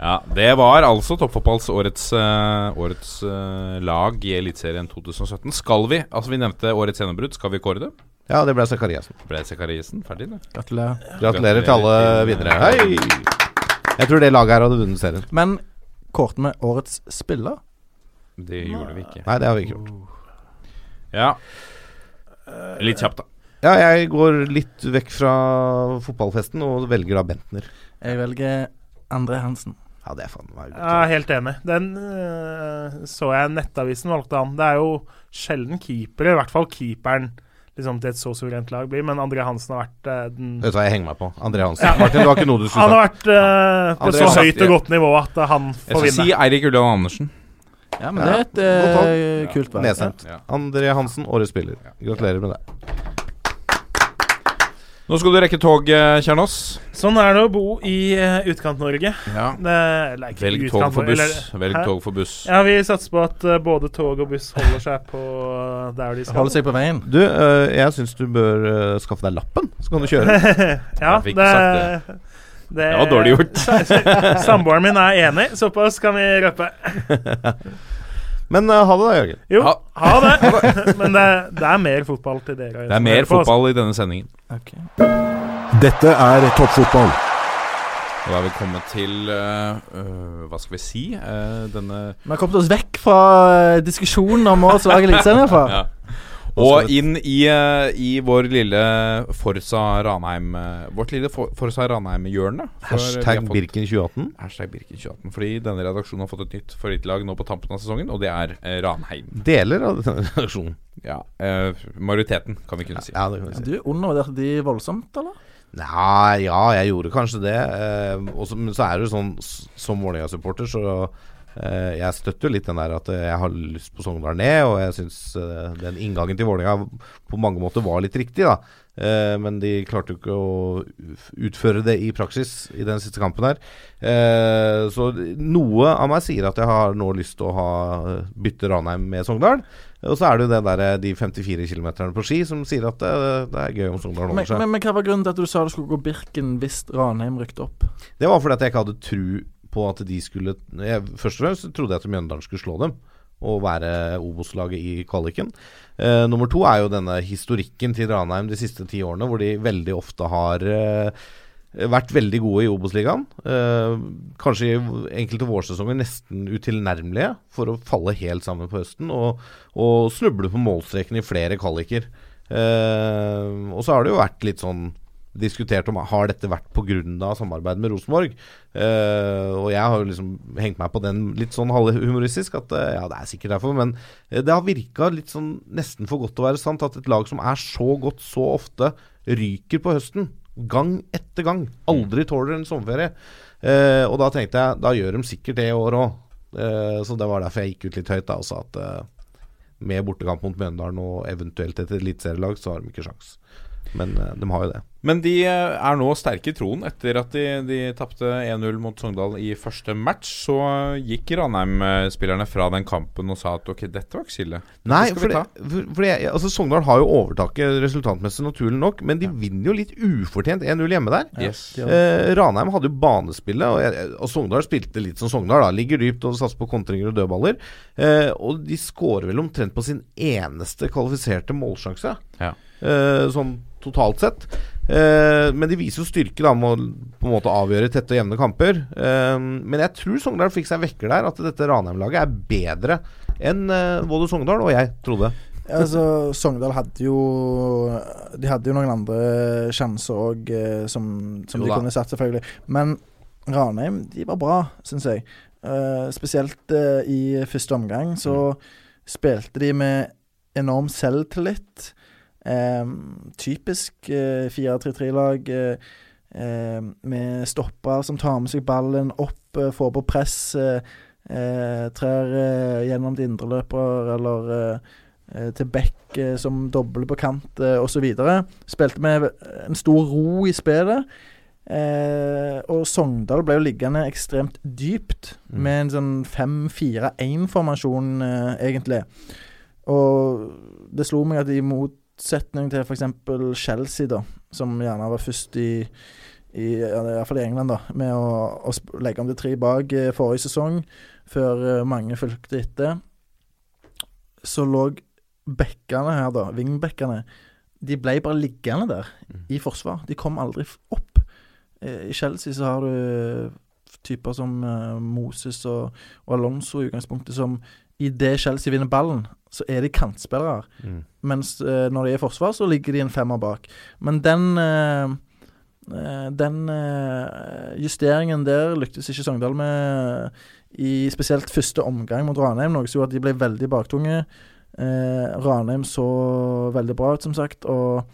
Ja, Det var altså Toppfotballs årets, eh, årets uh, lag i Eliteserien 2017. Skal vi, altså vi nevnte årets gjennombrudd, skal vi kåre det? Ja, det ble Zakariassen. Ble Zakariassen ferdig, det? Gratulerer. Gratulerer til alle vinnere. Hei! Jeg tror det laget her hadde vunnet serien. Men kårte vi årets spiller? Det gjorde vi ikke. Nei, det har vi ikke gjort. Ja. Litt kjapt, da. Ja, jeg går litt vekk fra fotballfesten og velger da Bentner. Jeg velger André Hansen. Ja, det er faen meg Jeg er helt enig. Den øh, så jeg Nettavisen valgte han. Det er jo sjelden keepere, i hvert fall keeperen, liksom til et så suverent lag blir, men André Hansen har vært øh, den Vet du hva, jeg henger meg på. André Hansen. Ja. Martin, det var ikke noe du skulle Han har vært øh, på André så høyt og godt nivå at han får vinne. Jeg skal vinne. si Eirik Ullevål Andersen. Ja, men det er et eh, kult vær Nedstemt. Ja. André Hansen, årets spiller. Gratulerer med det. Nå skal du rekke tog, eh, Kjernås. Sånn er det å bo i uh, Utkant-Norge. Ja. Det eller ikke Velg tog utkant- for buss. eller- Velg Hæ? tog for buss. Ja, vi satser på at øh, både tog og buss holder seg på øh, der de skal. Holder seg på veien. Du, øh, jeg syns du bør øh, skaffe deg lappen, så kan du kjøre. [LAUGHS] ja, Jeg fikk det, sagt det. Det var dårlig gjort. [LAUGHS] Samboeren min er enig, såpass kan vi røpe. [LAUGHS] Men uh, ha det da, Jørgen. Jo, Ha- ha det. [LAUGHS] Men det, det er mer fotball til dere. Det er mer fotball i denne sendingen. Okay. Dette er toppfotball. Og da er vi kommet til eh, eh, Hva skal vi si? Uh, denne Vi har kommet oss vekk fra diskusjonen om årets lag i Eliteserien, iallfall. ja. Og inn i, eh, i vår lille Forsa Ranheim eh, Vårt lille For Forsa Ranheim-hjørne. For Hashtag Birken 2018. Hashtag Birken 2018. Fordi denne redaksjonen har fått et nytt favorittlag nå på tampen av sesongen, og det er eh, Ranheim. Deler av denne redaksjonen. Ja, eh, Majoriteten, kan vi kunne si. Ja, det kan vi si. Du undervurderte de voldsomt, eller? Nei, ja, jeg gjorde kanskje det. Eh, også, men så er det jo sånn Som Vålerenga-supporter, så Jeg støtter jo litt den der at eh, jeg har lyst på Sogndal ned, og jeg syns eh, den inngangen til Vålerenga på mange måter var litt riktig, da. Eh, men de klarte jo ikke å utføre det i praksis i den siste kampen her. Eh, så noe av meg sier at jeg har nå lyst til å ha eh, bytte Ranheim med Sogndal. Og så er det jo det der, eh, de 54 km på ski som sier at det, det er gøy om Sogndal Men, holder seg. men, men hva var grunnen til at du sa det skulle gå Birken hvis Ranheim rykte opp? Det var fordi at jeg ikke hadde tru på at de skulle jeg, Først og fremst trodde jeg at Mjøndalen skulle slå dem og være Obos-laget i kvaliken. Uh, nummer to er jo denne historikken til Ranheim de siste ti årene, hvor de veldig ofte har uh, vært veldig gode i Obos-ligaen. Eh, kanskje i enkelte vårsesonger nesten utilnærmelige for å falle helt sammen på høsten og, og snuble på målstreken i flere kvaliker. Eh, og så har det jo vært litt sånn diskutert om har dette vært pga. samarbeidet med Rosenborg. Uh, og jeg har jo liksom hengt meg på den litt sånn halvhumoristisk, at uh, ja, det er sikkert derfor. Men eh, det har virka litt sånn nesten for godt til å være sant at et lag som er så godt så ofte, ryker på høsten. Gang etter gang. Aldri tåler en sommerferie. Uh, og da tenkte jeg da gjør de sikkert det i år òg. Så det var derfor jeg gikk ut litt høyt da og sa at med bortekamp mot Mjøndalen og eventuelt et eliteserielag, så har de ikke sjans. Men de har jo det. Men de eh, er nå sterke i troen. Etter at de, de tapte 1-0 mot Sogndal i første match, så gikk Ranheim-spillerne fra den kampen og sa at ok, dette var ikke skille. Nei, for, det, for, for det, altså Sogndal har jo overtaket resultatmessig, naturlig nok, men de vinner jo litt ufortjent 1-0 hjemme der. Yes. Eh, Ranheim hadde jo banespillet, og, og Sogndal spilte litt som Sogndal. da Ligger dypt og satser på kontringer og dødballer. Eh, og de skårer vel omtrent på sin eneste kvalifiserte målsjanse, Ja. Eh, sånn totalt sett. Eh, men de viser jo styrke da med å på en måte avgjøre tette og jevne kamper. Eh, men jeg tror Sogndal fikk seg vekker der, at dette Ranheim-laget er bedre enn både Sogndal og jeg trodde. Altså, Sogndal hadde jo De hadde jo noen andre sjanser òg, som, som de kunne satt, selvfølgelig. Men Ranheim, de var bra, syns jeg. Eh, spesielt eh, i første omgang så spilte de med enorm selvtillit. Eh, typisk eh, 4-3-3-lag eh, eh, med stopper som tar med seg ballen opp, eh, får på press, trær gjennom de indreløper eller til eh, som dobler på kant eh, osv. Spilte med en stor ro i spillet. Eh, og Sogndal ble jo liggende ekstremt dypt, Mm. med en sånn 5-4-1-formasjon, eh, egentlig. Og det slo meg at i motsetning til f.eks. Chelsea, da, som gjerne var først i i, er i England, da, med å, å legge om til tre bak eh, forrige sesong, før eh, mange fulgte etter, så lå bekkene her, da, wingbekkene, de ble bare liggende der i forsvar. De kom aldri opp. Eh, I Chelsea så har du typer som Moses og, og Alonso i utgangspunktet som i det Chelsea vinner ballen, så er de kantspillere. Mm. Mens uh, når de er i forsvar, så ligger de en femmer bak. Men den eh, den uh, justeringen der lyktes ikke Sogndal med i spesielt første omgang mot Ranheim, noe som gjorde at de ble veldig baktunge. Ranheim så veldig bra ut, som sagt, og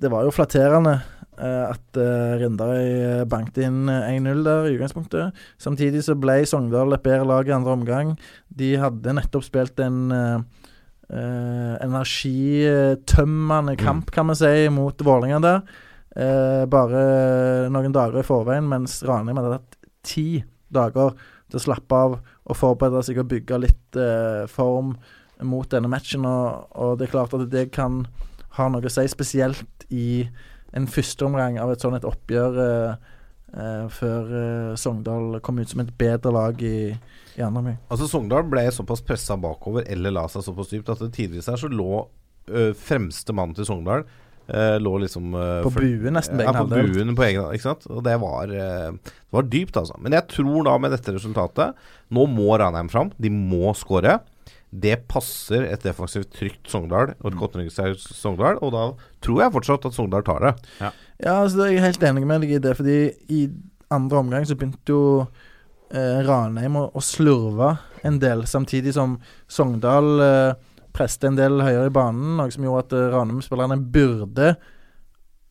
det var jo flatterende at eh, Rindarøy bankte inn eh, 1-0 der i utgangspunktet. Samtidig så ble Sogndal et bedre lag i andre omgang. De hadde nettopp spilt en eh, eh, energitømmende kamp, kan vi si, mot Vålerenga der. Eh, bare noen dager i forveien, mens Ranheim hadde hatt ti dager til å slappe av og forberede seg og bygge litt eh, form mot denne matchen. Og, og det er klart at det kan ha noe å si, spesielt i en førsteomgang av et sånt et oppgjør eh, eh, før eh, Sogndal kom ut som et bedre lag i, i andre omgang. Altså Sogndal ble såpass pressa bakover eller la seg såpass dypt at det tidvis her så lå ø, fremste mann til Sogndal ø, lå liksom ø, På buen nesten på Ja, egen på halvdel. buen på egen Ikke sant? Og det var, det var dypt, altså. Men jeg tror da med dette resultatet Nå må Ranheim fram. De må skåre. Det passer et defensivt trygt Sogndal og et mm. organisert Sogndal, og da tror jeg fortsatt at Sogndal tar det. Ja. Ja, altså, jeg er helt enig med deg i det, fordi i andre omgang så begynte jo eh, Ranheim å, å slurve en del, samtidig som Sogndal eh, presste en del høyere i banen, noe som gjorde at eh, Ranheim-spillerne burde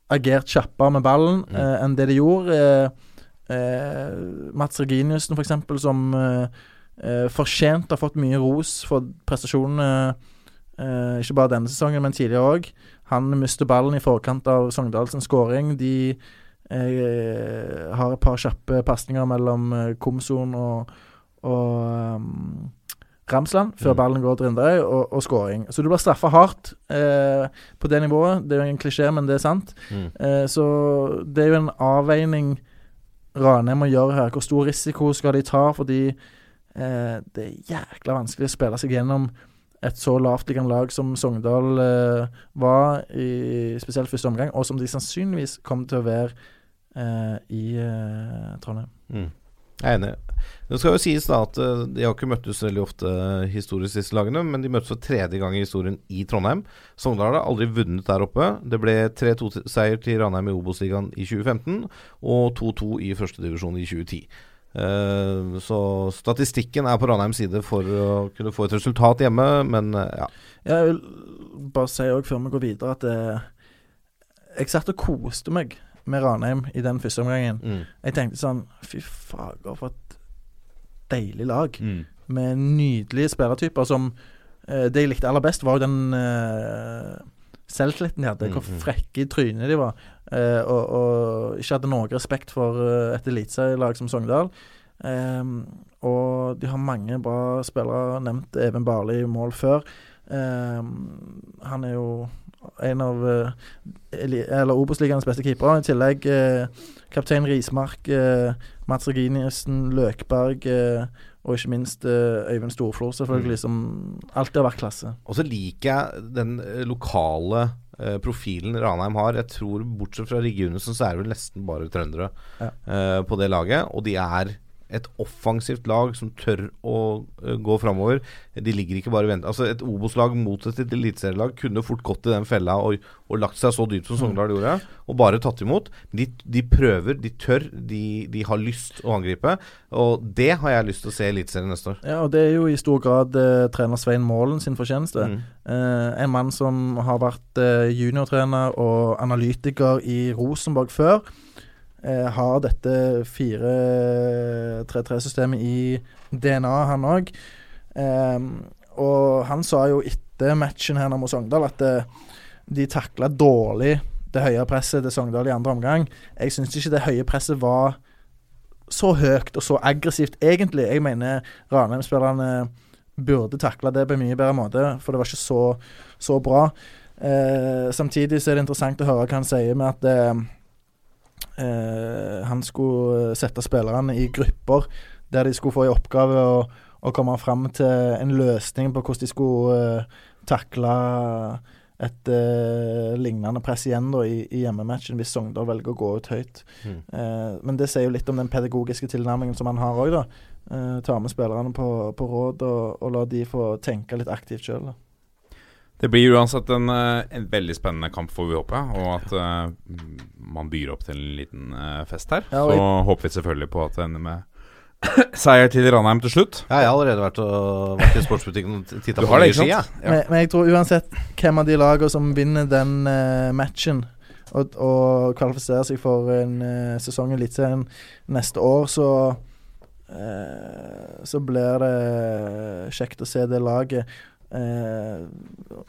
agert kjappere med ballen Mm. eh, enn det de gjorde. Eh, eh, Mats Reginiussen, for eksempel, som eh, fortjent har fått mye ros for prestasjonene, eh, ikke bare denne sesongen, men tidligere òg. Han mister ballen i forkant av Sogndals skåring. De eh, har et par kjappe pasninger mellom eh, Komson og, og um, Ramsland, før Mm. ballen går til Rinderøy, og, og skåring. Så du blir straffa hardt eh, på det nivået. Det er jo en klisjé, men det er sant. Mm. Eh, så det er jo en avveining Ranheim må gjøre her. Hvor stor risiko skal de ta? Fordi eh, det er jækla vanskelig å spille seg gjennom et så lavtliggende lag som Sogndal eh, var i spesielt første omgang, og som de sannsynligvis kommer til å være eh, i eh, Trondheim. Mm. Jeg er enig. Det skal jo sies da at eh, de har ikke møttes veldig ofte eh, historisk disse lagene, men de møttes for tredje gang i historien i Trondheim. Sogndal har aldri vunnet der oppe. Det ble 3-2-seier til Ranheim i Obos-ligaen i 2015 og 2-2 i førstedivisjon i 2010. Eh, så statistikken er på Ranheims side for å kunne få et resultat hjemme, men eh, ja. Jeg vil bare si òg før vi går videre at eh, jeg satt og koste meg med Ranheim i den første omgangen. Mm. Jeg tenkte sånn Fy fager, for et deilig lag. Mm. Med nydelige spillertyper som eh, Det jeg likte aller best, var jo den eh, selvtilliten de hadde. Mm, Hvor mm. frekke i trynet de var. Eh, og, og ikke hadde noe respekt for eh, et eliteserielag som Sogndal. Eh, og de har mange bra spillere. Nevnt Even Barli i mål før. Eh, han er jo en av uh, Eller Obos-ligaens beste keepere. I tillegg eh, kaptein Rismark, eh, Mats Reginiussen, Løkberg eh, og ikke minst eh, Øyvind Storflor, selvfølgelig, som alltid har vært klasse. Og så liker jeg den eh, lokale eh, profilen Ranheim har. Jeg tror Bortsett fra Rigge-Junussen, så er det vel nesten bare trøndere Ja. eh, på det laget. Og de er et offensivt lag som tør å eh, gå framover. De ligger ikke bare og venter. Altså Et Obos-lag mot et eliteserielag kunne fort gått i den fella og, og lagt seg så dypt som Sogndal gjorde, og bare tatt imot. De, de prøver, de tør, de, de har lyst å angripe. Og det har jeg lyst til å se i Eliteserien neste år. Ja, og det er jo i stor grad eh, trener Svein Målen sin fortjeneste. Mm. Eh, en mann som har vært eh, juniortrener og analytiker i Rosenborg før. Eh, har dette 4-3-3-systemet i DNA, han òg. og han sa jo etter matchen her mot Sogndal at eh, de takla dårlig det høye presset til Sogndal i andre omgang. Jeg syns ikke det høye presset var så høyt og så aggressivt, egentlig. Jeg mener Ranheim-spillerne burde takla det på en mye bedre måte, for det var ikke så, så bra. Eh, samtidig så er det interessant å høre hva han sier med at eh, eh, han skulle sette spillerne i grupper der de skulle få i oppgave å, å komme fram til en løsning på hvordan de skulle eh, takle et eh, lignende press igjen da, i, i hjemmematchen hvis Sogndal velger å gå ut høyt. Mm. Eh, men det sier jo litt om den pedagogiske tilnærmingen som han har òg, da. Eh, ta med spillerne på, på råd og, og la de få tenke litt aktivt sjøl. Det blir uansett en, eh, en veldig spennende kamp, får vi håpe. Og at uh, man byr opp til en liten uh, fest her. Ja, så Så håper vi selvfølgelig på at det ender med [COUGHS] seier til Ranheim til slutt. Ja, jeg har allerede vært, og, vært i sportsbutikken og titta på det, nye ski. Ja. Men, men jeg tror uansett hvem av de lagene som vinner den uh, matchen og, og kvalifiserer seg for en uh, sesong i Eliteserien neste år, så eh, Så blir det kjekt å se det laget. Eh,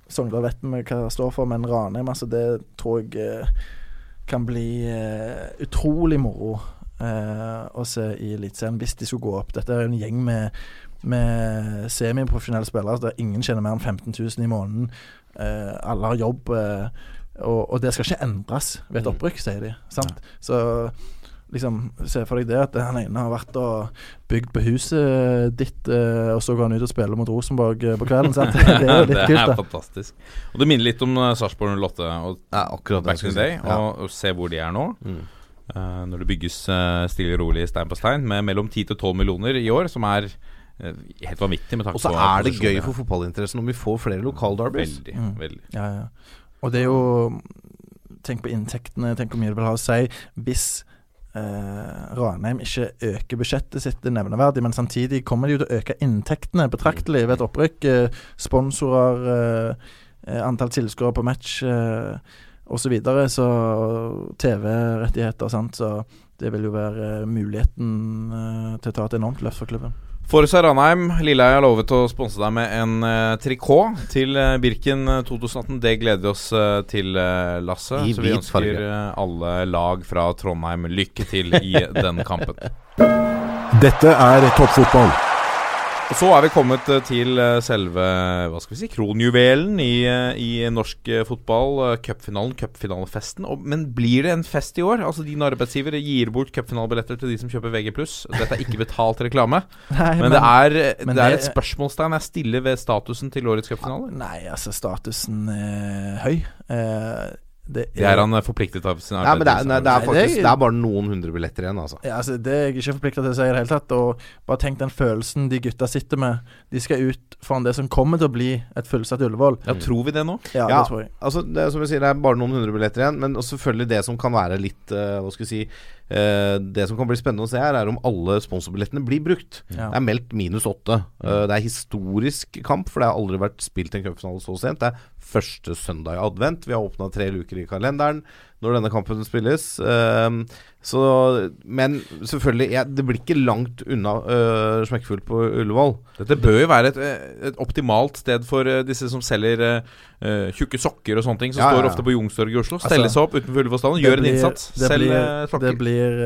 Sogndal vet vi hva det står for, men Ranheim, altså det tror jeg eh, kan bli eh, utrolig moro eh, å se i Eliteserien hvis de skulle gå opp. Dette er en gjeng med med semiprofesjonelle spillere der ingen tjener mer enn 15 000 i måneden. Eh, alle har jobb, og, og det skal ikke endres ved et Mm. opprykk, sier de. Sant? Så liksom, se for deg det at han ene har vært og bygd på huset ditt, eh, og så går han ut og spiller mot Rosenborg eh, på kvelden. Sant? [LAUGHS] Det er jo litt det kult, er da. fantastisk. Og det minner litt om uh, Sarpsborg 08 og Ja, akkurat back in the day. Ja. og, og se hvor de er nå. Mm. Uh, når det bygges uh, stille og rolig stein på stein med mellom 10 til 12 millioner i år, som er uh, helt vanvittig med tanke Og så er det gøy for fotballinteressen om vi får flere lokaldarbys. Veldig, Mm. veldig. Ja, ja. Og det er jo Tenk på inntektene, tenk hvor mye det vil ha å si hvis eh, Ranheim ikke øker budsjettet sitt nevneverdig, men samtidig kommer de jo til å øke inntektene betraktelig ved et opprykk. Eh, sponsorer, eh, eh, antall tilskuere på match eh, osv. Så, videre, så TV-rettigheter sant. Så det vil jo være eh, muligheten eh, til å ta et enormt løft for klubben. Forsa Ranheim, Lilleheie har lovet å sponse deg med en uh, trikot til uh, Birken eh, 2018. Det gleder vi oss uh, til, eh, Lasse. I så vi ønsker eh, alle lag fra Trondheim lykke til i [LAUGHS] den kampen. Dette er toppfotball. Og så er vi kommet eh, til eh, selve hva skal vi si, kronjuvelen i, eh, i norsk fotball. Cupfinalen, cupfinalefesten. Men blir det en fest i år? Altså Din arbeidsgiver gir bort cupfinalebilletter til de som kjøper VG+. Dette er ikke betalt reklame. [LAUGHS] Nei, Men, det er, men det er et spørsmålstegn jeg stiller ved statusen til årets cupfinale. Nei, altså statusen er høy. Eh, det Det er han forpliktet av sin Nei, men det er, det er det Det er- er bare noen hundre billetter igjen, altså. Ja, altså, Det er jeg ikke forplikta til å si i det hele tatt. Og bare tenk den følelsen de gutta sitter med. De skal ut foran det som kommer til å bli et fullsatt Ullevål. Ja, tror vi det nå? Ja, Ja, det tror jeg. Altså, det, er som jeg sier, det er bare noen hundre billetter igjen. Men selvfølgelig det som kan være litt uh, Hva skal jeg si uh, Det som kan bli spennende å se her, er om alle sponsorbillettene blir brukt. Ja. Det er meldt minus åtte. Uh, det er historisk kamp, for det har aldri vært spilt en cupfinale så sent. Det er første søndag i advent. Vi har åpna tre luker i kalenderen når denne kampen spilles. Eh, så Men selvfølgelig, ja, det blir ikke langt unna uh, smekkfullt på Ullevål. Dette bør jo være et, eh, et optimalt sted for eh, disse som selger eh, tjukke sokker og sånne ting, som Ja, ja, står ja. ofte på Youngstorget i Oslo. Altså, Stelle seg opp utenfor Ullevål stadion, gjør gjør en innsats. Det Selg blir, eh, det blir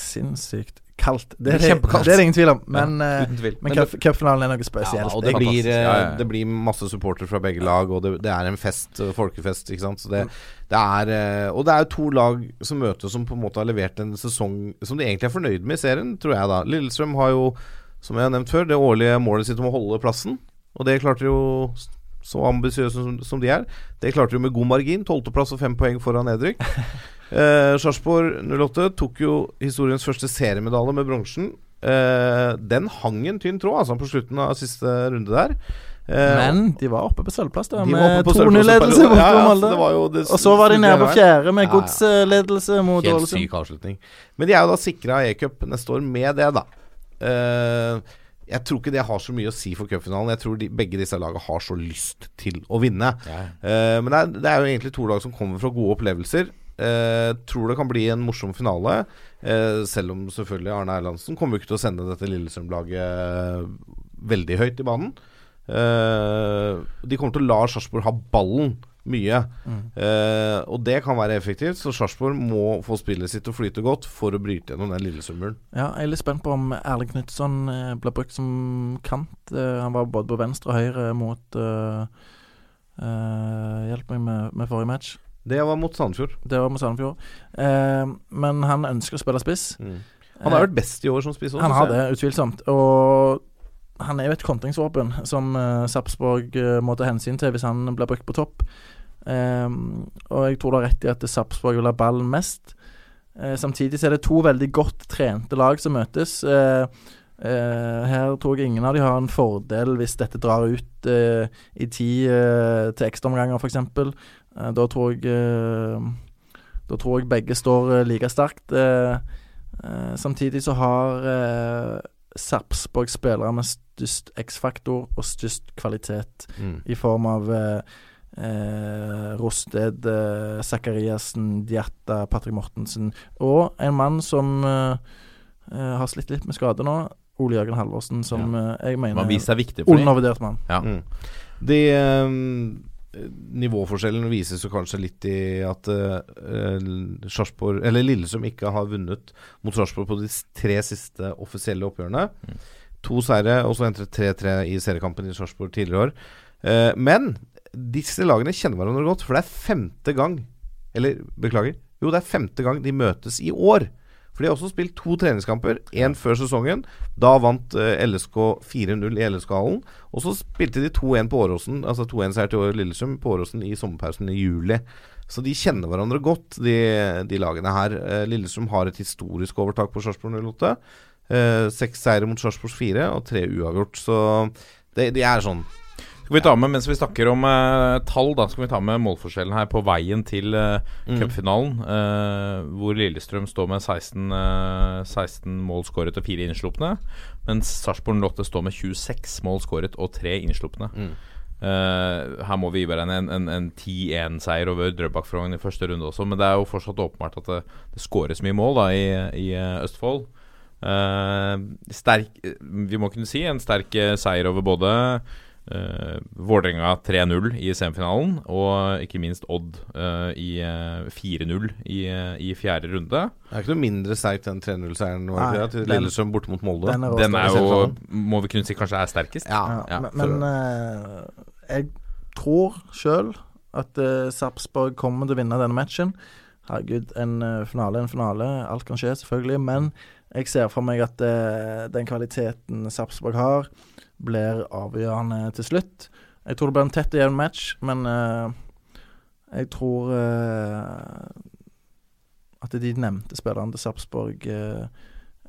sinnssykt kaldt. Det er, det, det er det ingen tvil om. Men, ja, tvil. men Men cup- cupfinalen er noe Ja, spesielt. og det blir, eh, Ja, ja, ja. det blir masse supporter fra begge lag, og det, det er en fest, eh, folkefest, ikke sant. Så det, det er eh, Og det er to lag som møtes som på en måte har levert en sesong som de egentlig er fornøyd med i serien, tror jeg da. Lillestrøm har jo, som jeg har nevnt før, det årlige målet sitt om å holde plassen. Og det klarte jo så ambisiøse som, som de er. Det klarte de jo med god margin. Tolvteplass og fem poeng foran nedrykk. [LAUGHS] Eh, Sarpsborg 08 tok jo historiens første seriemedalje med bronsen. Eh, den hang en tynn tråd altså på slutten av siste runde der. Eh, Men de var oppe på sølvplass da, med oppe på sølvplass 2-0-ledelse mot. Ja, ja, Molde. så det var jo det og så var de nede på fjerde med Ja, ja. godsledelse mot Helt syk avslutning. Men de er jo da sikra e-cup neste år med det, da. Eh, jeg tror ikke det har så mye å si for cupfinalen. Jeg tror de, begge disse lagene har så lyst til å vinne. Eh, men det er, det er jo egentlig to lag som kommer fra gode opplevelser. Eh, tror det kan bli en morsom finale. Eh, selv om selvfølgelig Arne Erlandsen kommer ikke til å sende dette Lillestrøm-laget veldig høyt i banen. Eh, de kommer til å la Sarpsborg ha ballen mye. Eh, og det kan være effektivt, så Sarpsborg må få spillet sitt til å flyte godt for å bryte gjennom den Lillestrøm-muren. Ja, jeg er litt spent på om Erling Knutson eh, blir brukt som kant. Eh, han var både på venstre og høyre mot Uh, eh, Hjelp meg med, med forrige match. Det var mot Sandefjord. Det var mot Sandefjord. Eh, men han ønsker å spille spiss. Han har vært best i år som spiss også, Han har det, utvilsomt. Og han er jo et kontringsvåpen som uh, Sarpsborg eh, må ta hensyn til hvis han blir brukt på topp. Ehm, og jeg tror du har rett i at Sarpsborg vil ha ballen mest. Eh, samtidig så er det to veldig godt trente lag som møtes. Eh, eh, her tror jeg ingen av de har en fordel hvis dette drar ut eh, i tid eh, til ekstraomganger, f.eks. Uh, da tror jeg eh, Da tror jeg begge står eh, like sterkt. Eh, eh, samtidig så har eh, Sarpsborg spillere med størst X-faktor og størst kvalitet, Mm. i form av eh, eh, Rosted, eh, Zakariassen, Diatta, Patrick Mortensen og en mann som eh, eh, har slitt litt med skade nå. Ole Jørgen Halvorsen, som eh, jeg mener er undervurdert mann. Ja. Mm. De eh, Nivåforskjellen vises jo kanskje litt i at uh, Sarpsborg Eller Lillesund, ikke har vunnet mot Sarpsborg på de tre siste offisielle oppgjørene. To seire, og så entret 3-3 i seriekampen i Sarpsborg tidligere i år. Eh, men disse lagene kjenner hverandre godt, for det er femte gang Eller, beklager. Jo, det er femte gang de møtes i år. For de har også spilt to treningskamper, én før sesongen. Da vant eh, LSK 4-0 i LSK-hallen. Og så spilte de 2-1 på Åråsen, altså 2-1-seier til Lillesund på Åråsen i sommerpausen i juli. Så de kjenner hverandre godt, de, de lagene her. Eh, Lillestrøm har et historisk overtak på Sarpsborg 08. Eh, Seks seire mot Sarpsborg 4 og tre uavgjort. Så det, de er sånn Skal vi ta med, Mens vi snakker om uh, tall, da skal vi ta med målforskjellen her på veien til uh, cupfinalen. eh, hvor Lillestrøm står med 16, uh, 16 mål skåret og 4 innslupne. Mens Sarpsborg 08 står med 26 mål skåret og 3 innslupne. Mm. Uh, her må vi beregne en, en, en 10-1-seier over Drøbak-Frogn i første runde også. Men det er jo fortsatt åpenbart at det, det skåres mye mål da i, i Østfold. Uh, sterk, vi må kunne si en sterk seier over både uh, Vålerenga 3-0 i semifinalen, og ikke minst Odd uh, i eh, 4-0 i, eh, i fjerde runde. Det er ikke noe mindre sterkt enn 3-0-seieren var det Nei, ikke det, til Lillestrøm borte mot Molde. den er Den er jo, må vi kunne si, kanskje er sterkest. Ja, Ja, Ja, men men jeg tror sjøl at uh, Sarpsborg kommer til å vinne denne matchen. Herregud, en finale er en finale. Alt kan skje, selvfølgelig. Men jeg ser for meg at den kvaliteten Sarpsborg har, blir avgjørende til slutt. Jeg tror det blir en tett og jevn match, men uh, Jeg tror uh, at de nevnte spillerne til Sarpsborg eh,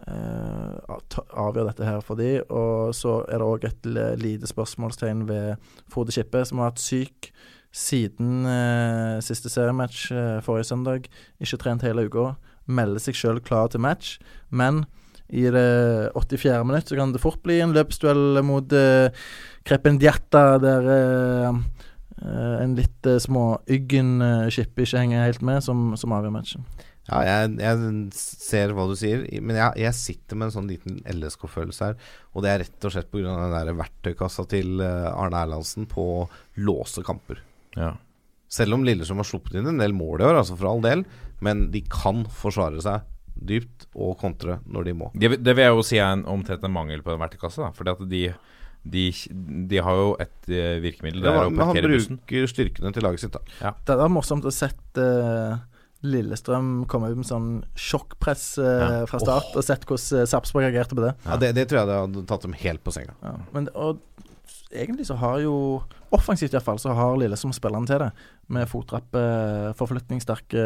avgjør dette her for de, og så er det òg et lite spørsmålstegn ved Frode Skippe, som har vært syk siden eh, siste seriematch eh, forrige søndag. Ikke trent hele uka. Melder seg sjøl klar til match, men i det 84. minutt så kan det fort bli en løpsduell mot uh, Kreppen der uh, uh, en litt uh, småyggen uh, Skippe ikke henger helt med, som, som avgjør matchen. Ja, jeg, jeg ser hva du sier, men jeg, jeg sitter med en sånn liten LSK-følelse her. Og det er rett og slett pga. den der verktøykassa til eh, Arne Erlandsen på å låse kamper. Ja. Selv om Lillestrøm har sluppet inn en del mål i år, altså for all del, men de kan forsvare seg dypt og kontre når de må. Det, det vil jeg jo si er en, omtrent en mangel på den verktøykassa. da, Fordi at de, de, de har jo et eh, virkemiddel. Det Ja, er å men han bruker bussen. styrkene til laget sitt, da. Det var morsomt å sett eh, Lillestrøm komme ut med sånn sjokkpress eh, Ja. fra start, og sett hvordan eh, Sarpsborg reagerte på det. Ja, det, det tror jeg det hadde tatt dem helt på senga. Ja, men, og egentlig så har jo Offensivt iallfall så har Lillestrøm spillerne til det. Med fotrappe, forflytningssterke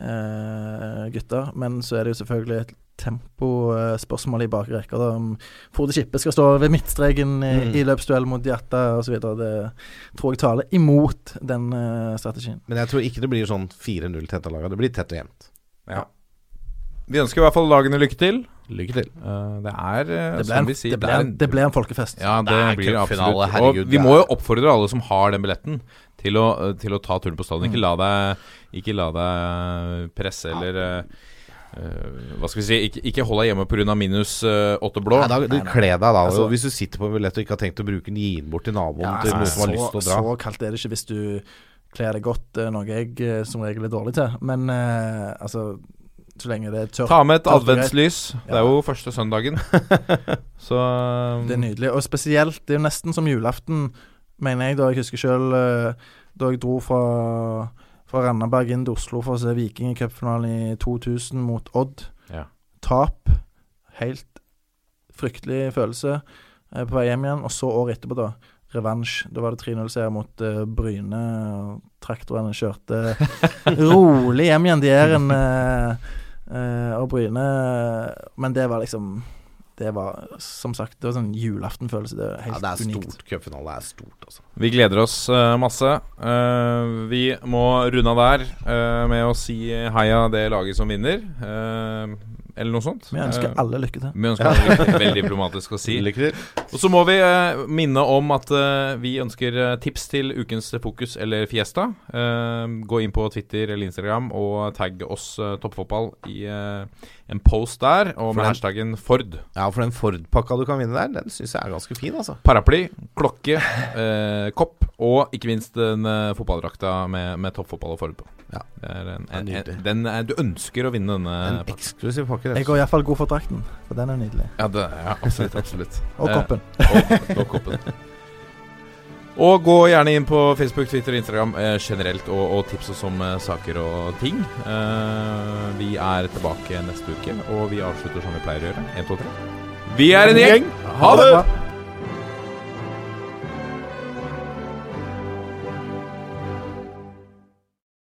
eh, gutter. Men så er det jo selvfølgelig et tempospørsmål i bakre rekke. Om Frode Skippe skal stå ved midtstreken i, Mm. i løpsduell mot Hjerta osv. Det tror jeg taler imot den eh, strategien. Men jeg tror ikke det blir sånn 4-0 til dette laget. Det blir tett og jevnt. Ja. Vi ønsker i hvert fall lagene lykke til. Lykke til. Uh, det er, eh, Det som vi sier det ble er en- en folkefest. Ja, det, Det blir absolutt. herregud, og vi må jo oppfordre alle som har den billetten, til å, eh, til å ta turen på stadion. Ikke Mm. la deg, ikke la deg presse eller eh, eh, Hva skal vi si Ikke, ikke hold deg hjemme pga. minus uh, åtte blå. Nei, da, du kle deg da. Altså- hvis du sitter på en billett og ikke har tenkt å bruke den, gi den bort til naboen Ja, til noen som har lyst til å dra. så kaldt er det ikke hvis du kler deg godt, eh, noe jeg eh, som regel er dårlig til. Men uh, altså Så lenge det er tørt. Ta med et adventslys. Det er jo første søndagen. [LAUGHS] Så Det er nydelig. Og spesielt, det er jo nesten som julaften, mener jeg, da jeg husker sjøl da jeg dro fra, fra Randaberg inn til Oslo for å se Viking i cupfinalen i 2000 mot Odd. Ja. Tap. Helt fryktelig følelse eh, på vei hjem igjen. Og så året etterpå, da. Revansj. Da var det 3-0-seier mot uh, Bryne. og Traktorene kjørte [LAUGHS] rolig hjem igjen. De er uh, eh, eh, og Bryne Men det var liksom Det var som sagt Det var sånn julaftenfølelse. Det er Ja, det er unikt. stort. Cupfinale er stort, altså. Vi gleder oss uh, masse. Uh, vi må runde av der uh, med å si heia det laget som vinner. eh, eller noe sånt. Vi ønsker alle lykke til. Vi ønsker alle lykke til. Veldig diplomatisk å si. [LAUGHS] Lykke til. Og så må vi minne om at vi ønsker tips til ukens Fokus eller Fiesta. Eh, gå inn på Twitter eller Instagram og tagg oss Toppfotball i eh, en post der, og For med den- hashtaggen Ford. Ja, for den Ford-pakka du kan vinne der, den syns jeg er ganske fin, altså. Paraply, klokke, [LAUGHS] eh, kopp og ikke minst den eh, fotballdrakta med, med toppfotball og Ford på. Ja. Det er en, Det er en, den er, du ønsker å vinne denne En eksklusiv pakke. Jeg går iallfall god for drakten, for den er nydelig. Ja, det, ja, absolutt. absolutt. Og Eh, koppen. og, og koppen. [LAUGHS] Og gå gjerne inn på Facebook, Twitter og Instagram eh, generelt og, og tips oss om eh, saker og ting. Eh, vi er tilbake neste uke, og vi avslutter som vi pleier å gjøre. 1, 2, 3. Vi er en gjeng! Ha det!